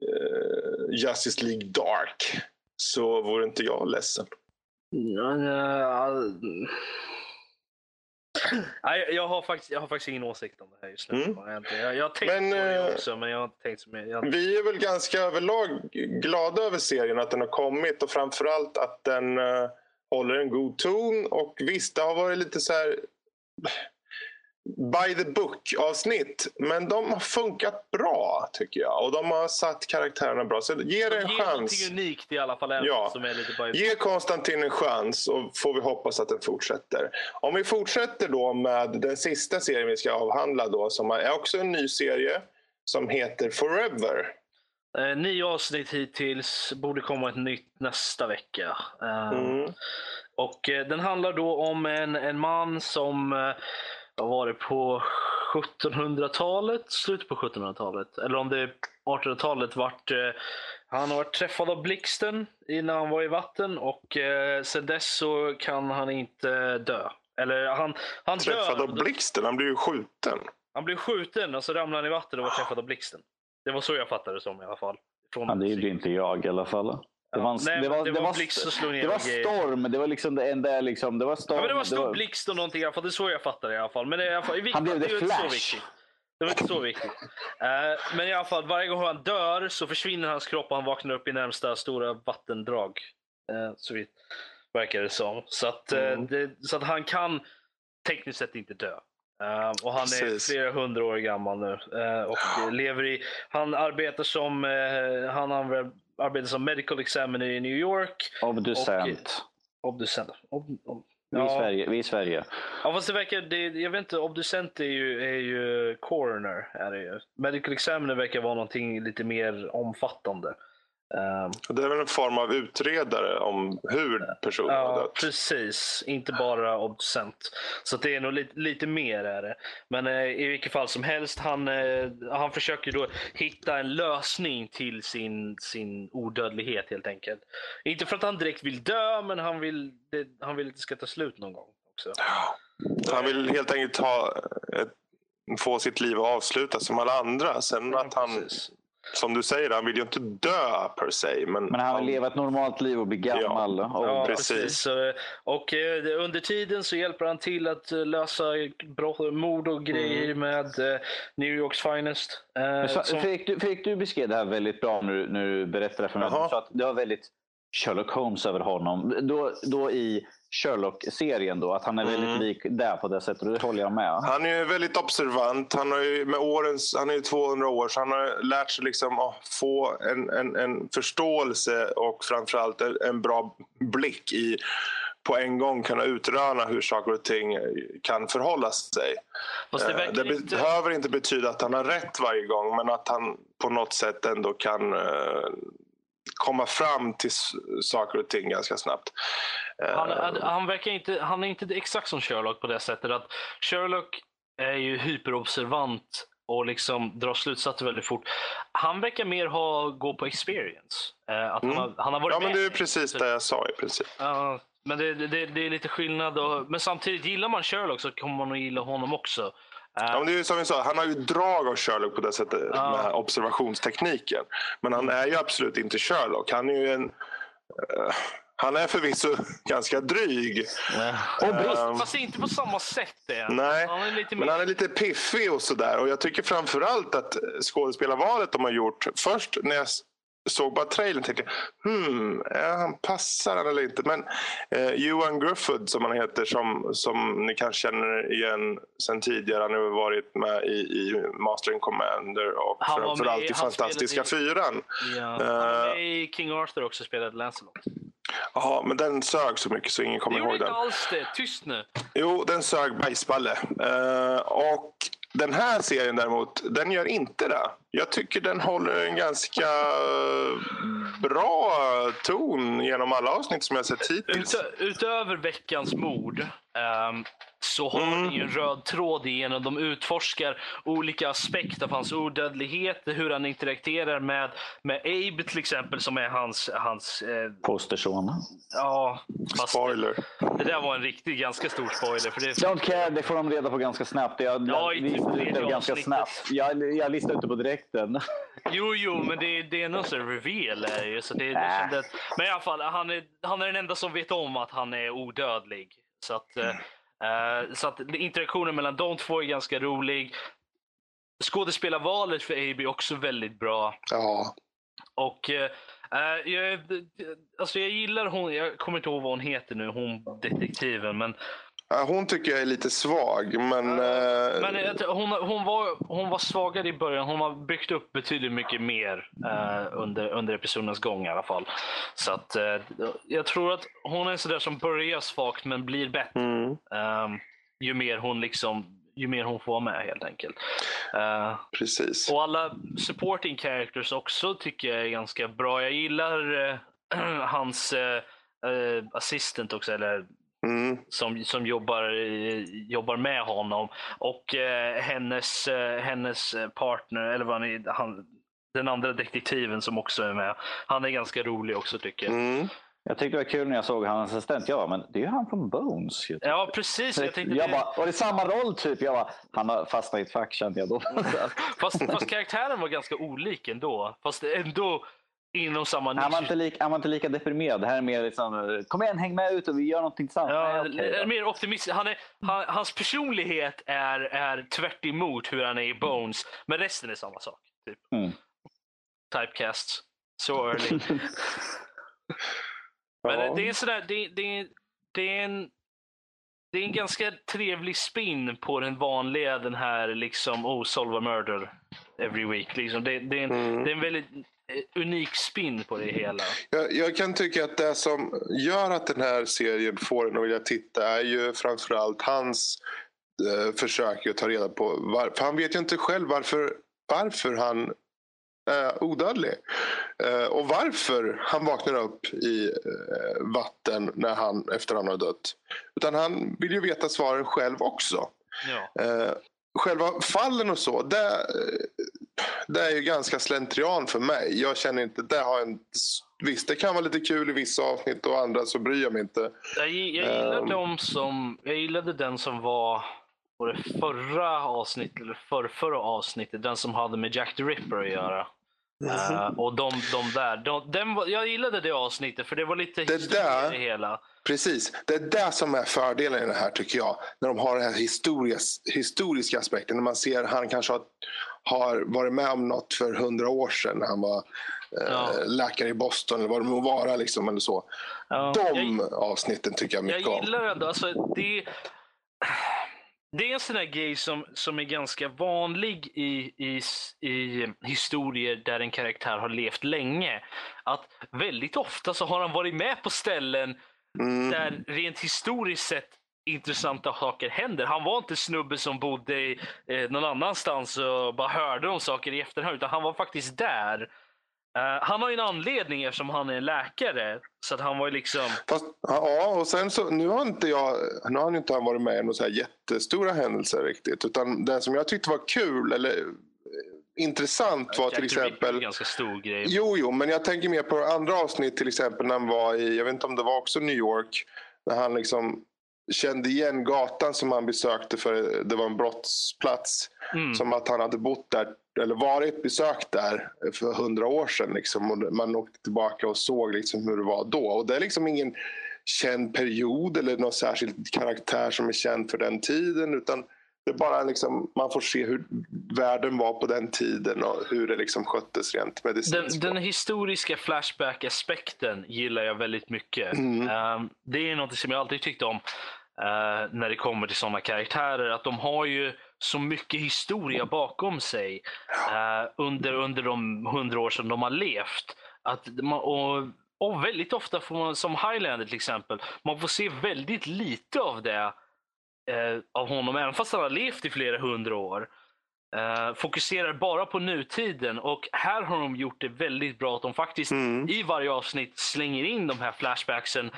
eh, Justice League Dark så vore inte jag ledsen. Ja, ja, Nej, jag har, faktiskt, jag har faktiskt ingen åsikt om det här just nu. Mm. Jag, jag, har tänkt Men, på det eh, också, men jag har tänkt mycket. Jag, Vi är väl ganska överlag glada över serien, att den har kommit och framförallt att den eh, håller en god ton. Och visst, det har varit lite så här by the book avsnitt, men de har funkat bra tycker jag. Och de har satt karaktärerna bra. Så ge det en Ge chans. någonting unikt i alla fall. Ja. Som är lite bara... Ge Konstantin en chans och får vi hoppas att den fortsätter. Om vi fortsätter då med den sista serien vi ska avhandla då som är också en ny serie som heter Forever. Eh, nio avsnitt hittills. Borde komma ett nytt nästa vecka. Eh, Mm. Och eh, den handlar då om en, en man som eh, har varit på 1700-talet, slutet på 1700-talet, eller om det är 1800-talet, vart, eh, han har varit träffad av blixten innan han var i vatten och eh, sen dess så kan han inte dö. Eller han, han Träffad dör. av blixten, han blir ju skjuten. Han blev skjuten och så ramlade han i vatten och var träffad av blixten. Det var så jag fattade det som i alla fall. Från Ja, det gjorde inte jag i alla fall. Det var, en, Nej, det var, det var var, blixt som slog ner det var och storm. Det var liksom det enda liksom. Det var storm. Ja, men det var stor var- blixt och någonting i alla fall. Det är så jag fattar det i alla fall. Men det i alla fall, vilket Han blev det är inte så Flash. viktigt. Det var inte så viktigt. Eh, men i alla fall, varje gång han dör så försvinner hans kropp och han vaknar upp i närmsta stora vattendrag. Uh, så vitt verkar det som. Så att, eh, Mm. det, så att han kan tekniskt sett inte dö. Eh, och han Precis. är flera hundra år gammal nu. eh, och eh, lever i, han arbetar som, eh, han arbetar som medical examiner i New York. Obducent. Obducent. Ob, ob, Vi, i ja. Sverige, vi i Sverige. Ja fast det verkar, det, jag vet inte, obducent är ju, är ju coroner. Är det ju. Medical examiner verkar vara någonting lite mer omfattande. Ehm, Det är väl en form av utredare om hur personen har ja, dött. precis. Inte bara obducent. Så det är nog lite, lite mer är det. Men eh, i vilket fall som helst, han, eh, han försöker då hitta en lösning till sin, sin odödlighet helt enkelt. Inte för att han direkt vill dö, men han vill, det, han vill att det ska ta slut någon gång också. Han vill helt enkelt ha ett, få sitt liv avslutat som alla andra. Sen att han, Precis. Som du säger, han vill ju inte dö per se. Men, Men han vill leva ett normalt liv och bli gammal. och- Ja, precis. Och eh, under tiden så hjälper han till att eh, lösa brott, mord och grejer med eh, New Yorks finest. Men så- som- Fredrik, du, Fredrik, du beskrev det här väldigt bra när du, när du berättade för mig. Du sa att det var väldigt Sherlock Holmes över honom. Då, då i Sherlock-serien då, att han är väldigt Mm. lik där på det sättet. Det håller jag med. Han är ju väldigt observant. Han har ju med årens, han är ju 200 år så han har lärt sig liksom att få en, en, en förståelse och framförallt en, en bra blick i på en gång kunna utröna hur saker och ting kan förhålla sig. Det Eh, det inte... behöver inte betyda att han har rätt varje gång men att han på något sätt ändå kan eh, komma fram till saker och ting ganska snabbt. Eh, Han, han, verkar inte, han är inte exakt som Sherlock på det sättet att Sherlock är ju hyperobservant och liksom drar slutsatser väldigt fort. Han verkar mer ha gå på experience. Eh, att Mm. han, har, han har varit ja, men det är precis det jag sa i princip. Ja, men det, det, det är lite skillnad. Och, men samtidigt, gillar man Sherlock så kommer man att gilla honom också. Ja, men det är som vi sa, han har ju drag av Sherlock på det sättet Ja. med observationstekniken. Men han är ju absolut inte Sherlock. Han är ju en... eh, han är förvisso ganska dryg. Och. Ehm, Fast inte på samma sätt. Det. Nej, Han är lite men mer... han är lite piffig och sådär. Och jag tycker framförallt att skådespelarvalet de har gjort. Först när jag såg bara trailern tänkte jag, hmm, ja, han passar han eller inte? Men eh, Johan Grufford som han heter, som, som ni kanske känner igen sen tidigare. Han har varit med i, i Master and Commander och Han var framförallt i- i Fantastiska spelade fyran. Ja. Han Eh, är med i King Arthur också spelade Lancelot. Ja, men den sög så mycket så ingen kommer Det ihåg gjorde inte den. alls det. Tyst nu. Jo, den sög bajsballe. Eh, och den här serien däremot, den gör inte det. Jag tycker den håller en ganska eh, bra ton genom alla avsnitt som jag sett hittills. Utö utöver veckans mord um, så har Mm. den ju en röd tråd igenom. De utforskar olika aspekter av hans odödlighet, hur han interagerar med, med Abe till exempel som är hans, hans eh, Posterson. ja, fast Spoiler. det där var en riktigt ganska stor spoiler. För det, Don't care, det får de reda på ganska snabbt. Jag, Ja, i jag, listade ut det ganska snabbt. Jag, jag listade ut det på direkten. Jo, jo, men det, det är någon sån reveal. Är det ju, så det, det Äh. kände, men i alla fall, han är, han är den enda som vet om att han är odödlig. Så att, eh, så att interaktionen mellan de två är ganska rolig. Skådespelarvalet för Abe är också väldigt bra. Ja. Och eh, jag, alltså jag gillar hon, jag kommer inte ihåg vad hon heter nu, hon detektiven. Men, Hon tycker jag är lite svag, men... eh, men tror- hon, hon, var, hon var svagare i början. Hon har byggt upp betydligt mycket mer eh, under, under episodens gång i alla fall. Så att, eh, jag tror att hon är en sådär som börjar svagt men blir bättre. mm. eh, ju, mer hon liksom, ju mer hon får vara med helt enkelt. Eh, Precis. och alla supporting characters också tycker jag är ganska bra. Jag gillar eh, hans eh, eh, assistant också, eller Mm. som, som jobbar, eh, jobbar med honom. Och eh, hennes, eh, hennes partner, eller vad han, är- han, den andra detektiven som också är med. Han är ganska rolig också tycker jag. Mm. Jag tyckte det var kul när jag såg hans assistent. Jag bara, men det är ju han från Bones. ju. Ja, precis. Jag tänkte jag det, bara, var det samma roll typ? Jag bara, han har fastnat i ett fack kände jag då. fast, fast karaktären var ganska olik ändå. Fast ändå inom samma han, var nisch. inte lika, han var inte lika deprimerad. Det här är mer liksom, kom igen häng med ut och vi gör någonting tillsammans. Ja, Nej, då. är mer optimistisk. Han är, han, hans personlighet är, är tvärt emot hur han är i Bones. Men resten är samma sak. Typ. Mm. Typecasts. So early. Men Ja. det är sådär, det, det, det är en det är en ganska trevlig spin på den vanliga, den här liksom, oh, solve a murder every week. Liksom. Det, det, är en, Mm. det är en väldigt unik spin på det hela. Jag, jag kan tycka att det som gör att den här serien får en att vilja titta är ju framförallt hans eh, försök att ta reda på varför. Han vet ju inte själv varför, varför han är odödlig. Eh, och varför han vaknar upp i eh, vatten när han, efter han har dött. Utan han vill ju veta svaren själv också. Ja. Eh, själva fallen och så, det, eh, det är ju ganska slentrian för mig. Jag känner inte, det har en, visst det kan vara lite kul i vissa avsnitt och andra så bryr jag mig inte. Jag, jag, gillar Ehm. dem som, jag gillade den som var på det förra avsnittet, eller för, förra avsnittet, den som hade med Jack the Ripper att göra. Eh, och de, de där, de, den var, jag gillade det avsnittet för det var lite Det där- i det hela. Precis, det är det som är fördelen i det här tycker jag. När de har den här historiska aspekten. När man ser han kanske har, har varit med om något för hundra år sedan när han var eh, Ja. läkare i Boston eller vad det må vara. Liksom, eller så. Ja, De jag, avsnitten tycker jag jag mycket om. gillar ändå, alltså det, det är en sån här grej som, som är ganska vanlig i, i, i historier där en karaktär har levt länge. Att väldigt ofta så har han varit med på ställen Mm. där rent historiskt sett intressanta saker händer. Han var inte snubbe som bodde i, eh, någon annanstans och bara hörde om saker i efterhand, utan han var faktiskt där. Eh, han har ju en anledning eftersom han är läkare. Så att han var ju liksom... Fast, ja, och sen så, nu har inte jag, nu har han inte varit med i några så här jättestora händelser riktigt. Utan den som jag tyckte var kul eller eh, intressant var Jack till exempel ganska stor grej. Jo, jo, men jag tänker mer på andra avsnitt till exempel när han var i, jag vet inte om det var också New York, när han liksom kände igen gatan som han besökte för det var en brottsplats. Mm. Som att han hade bott där, eller varit besökt där för hundra år sedan. Liksom, och man åkte tillbaka och såg liksom hur det var då. Och det är liksom ingen känd period eller någon särskild karaktär som är känd för den tiden. Utan det är bara liksom, man får se hur världen var på den tiden och hur det liksom sköttes rent Den, medicinskt. den historiska Flashback-aspekten gillar jag väldigt mycket. Mm. Ehm, det är något som jag alltid tyckt om eh, när det kommer till sådana karaktärer. Att de har ju så mycket historia bakom sig eh, under, under de hundra år som de har levt. Att, man- och och väldigt ofta får man, som Highlander till exempel, man får se väldigt lite av det eh, av honom, även fast han har levt i flera hundra år. Eh, fokuserar bara på nutiden och här har de gjort det väldigt bra att de faktiskt Mm. i varje avsnitt slänger in de här flashbacksen.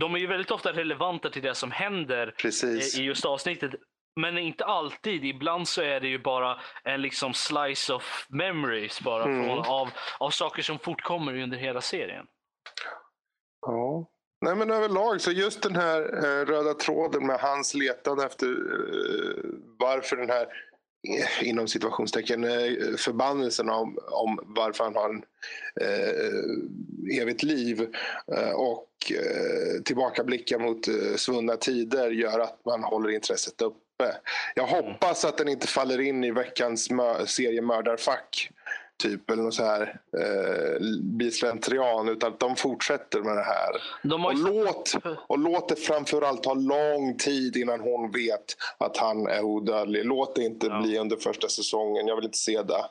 De är ju väldigt ofta relevanta till det som händer Precis. i just avsnittet. Men inte alltid. Ibland så är det ju bara en liksom slice of memories bara Mm. från, av, av saker som fortkommer under hela serien. Ja. Nej men överlag så just den här eh, röda tråden med hans letande efter eh, varför den här eh, inom situationstecken eh, förbannelsen om, om varför han har en eh, evigt liv eh, och tillbakablickar mot svunna tider gör att man håller intresset uppe. Jag hoppas att den inte faller in i veckans serie Mördarfack typ eller något så här eh, blir slentrian utan att de fortsätter med det här. De Och ju låt, och låt det framförallt ta lång tid innan hon vet att han är odödlig. Låt det inte Ja. bli under första säsongen. Jag vill inte se det.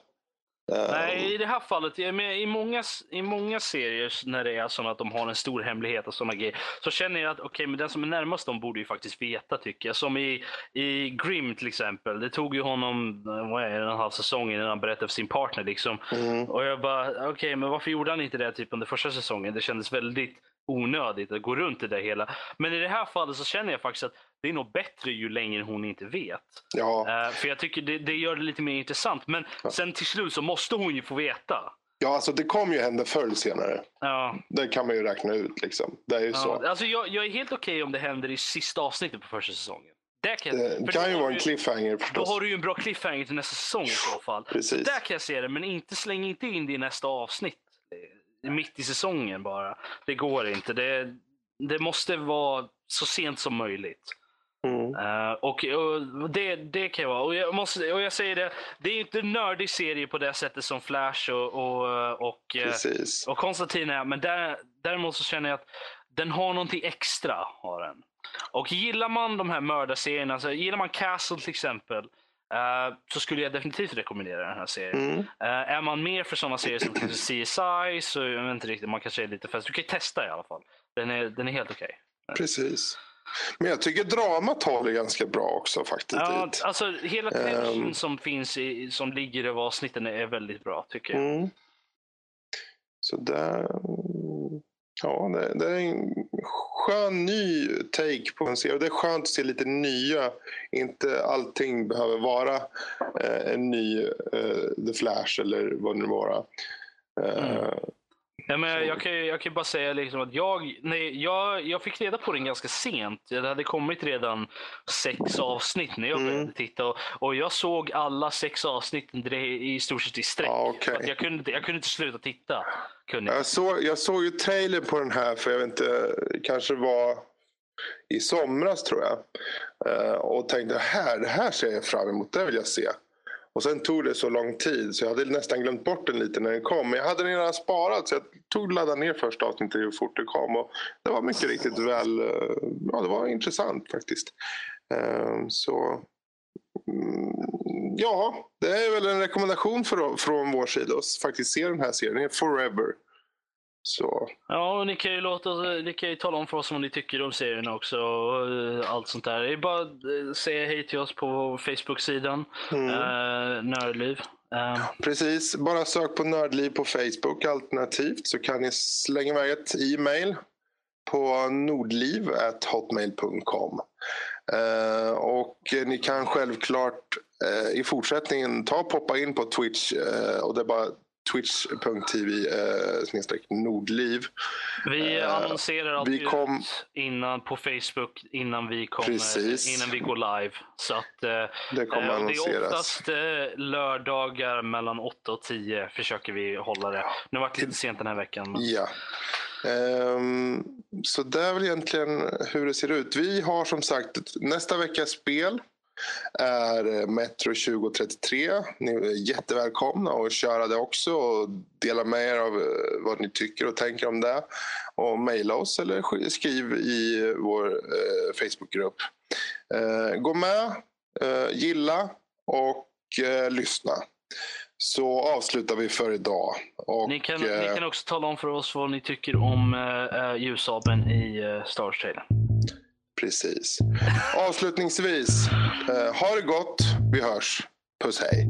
Nej, i det här fallet, menar, i, många, i många serier när det är så att de har en stor hemlighet och sådana grejer, så känner jag att okej, men den som är närmast dem borde ju faktiskt veta tycker jag. Som i, i Grim till exempel. Det tog ju honom, eh, vad är det, en halv säsong innan han berättade för sin partner liksom. mm, Och jag bara, okej, men varför gjorde han inte det typ under första säsongen? Det kändes väldigt onödigt att gå runt i det hela. Men i det här fallet så känner jag faktiskt att det är nog bättre ju längre hon inte vet. ja, Eh, för jag tycker det, det gör det lite mer intressant. Men sen till slut så måste hon ju få veta. ja, alltså det kommer ju hända förr eller senare. Ja, Det kan man ju räkna ut. Liksom. Det är ju ja. så. Alltså jag, jag är helt okej om det händer i sista avsnittet på första säsongen. Det kan, Det kan då ju vara en cliffhanger Då förstås. har du ju en bra cliffhanger till nästa säsong i så fall. Precis. Där kan jag se det, men inte släng inte in det i nästa avsnitt. Eh, Mitt i säsongen bara. Det går inte. Det, det måste vara så sent som möjligt. Mm. Eh, och, och det, det kan jag vara. Och jag, måste, och jag säger det, det är inte en nördig serie på det sättet som Flash och, och, och, eh, Precis. och Konstantin är. Men där, däremot så känner jag att den har någonting extra. Har den. Och gillar man de här mördarserierna, så gillar man Castle till exempel, eh, så skulle jag definitivt rekommendera den här serien. Mm. Eh, är man mer för sådana serier som CSI så jag vet inte riktigt, man kanske är lite fast. Du kan ju testa i alla fall. Den är, den är helt okej. Precis. Men jag tycker dramat håller ganska bra också faktiskt. Ja, dit. alltså hela tension Ehm. som finns i, som ligger över avsnitten är väldigt bra tycker jag. Mm. Så där... Ja, det, det är en skön ny take på en serie. Det är skönt att se lite nya. Inte allting behöver vara eh, en ny eh, The Flash eller vad det nu vara. Eh, Mm. Ja, men jag, kan, ju- jag kan bara säga liksom att jag, nej, jag, jag fick reda på den ganska sent. Det hade kommit redan sex avsnitt när jag Mm. började titta. Och, och jag såg alla sex avsnitten i stort sett i sträck. För att jag, kunde, jag kunde inte sluta titta. Kunde jag. Såg, jag såg ju trailer på den här för jag vet inte, kanske var i somras tror jag. Eh, och tänkte här, det här ser jag fram emot, det vill jag se. Och sen tog det så lång tid så jag hade nästan glömt bort den lite när den kom. Men jag hade den redan sparat så jag tog och laddade ner första avsnittet hur fort det kom. Och det var mycket riktigt väl, eh, ja det var intressant faktiskt. Ehm, så mm, ja, det är väl en rekommendation för, från vår sida att faktiskt se den här serien. Är Forever. Så Ja, och ni kan ju låta, ni kan ju tala om för oss vad ni tycker om serierna också. Och eh, allt sånt där. Det är bara att eh, säga hej till oss på Facebook-sidan. Mm. Eh, Nördliv. Eh, Precis, bara sök på Nördliv på Facebook. Alternativt så kan ni slänga iväg ett e-mail på nordliv.hotmail.com. Eh, och ni kan självklart eh, i fortsättningen ta och poppa in på Twitch och det bara twitch.tv eh, nordliv. Vi Eh, annonserar alltid vi kom- ut innan på Facebook innan vi kommer, Precis. innan vi går live. Så att, eh, Det kommer eh, och det är annonseras. oftast eh, lördagar mellan 8 och 10 försöker vi hålla det. Nu har det lite sent den här veckan. Men... Ja. Ehm, så det är väl egentligen hur det ser ut. Vi har som sagt nästa veckas spel är eh, Metro 2033. Ni är jättevälkomna att köra det också och dela med er av eh, vad ni tycker och tänker om det. Och mejla oss eller skriv i vår eh, Facebookgrupp. Gå med, gilla och lyssna. Så avslutar vi för idag. Och, ni, kan, ni kan också tala om för oss vad ni tycker om eh, ljusaben i eh, Star Trailer. Precis. Avslutningsvis, eh, ha det gott. Vi hörs. Puss hej.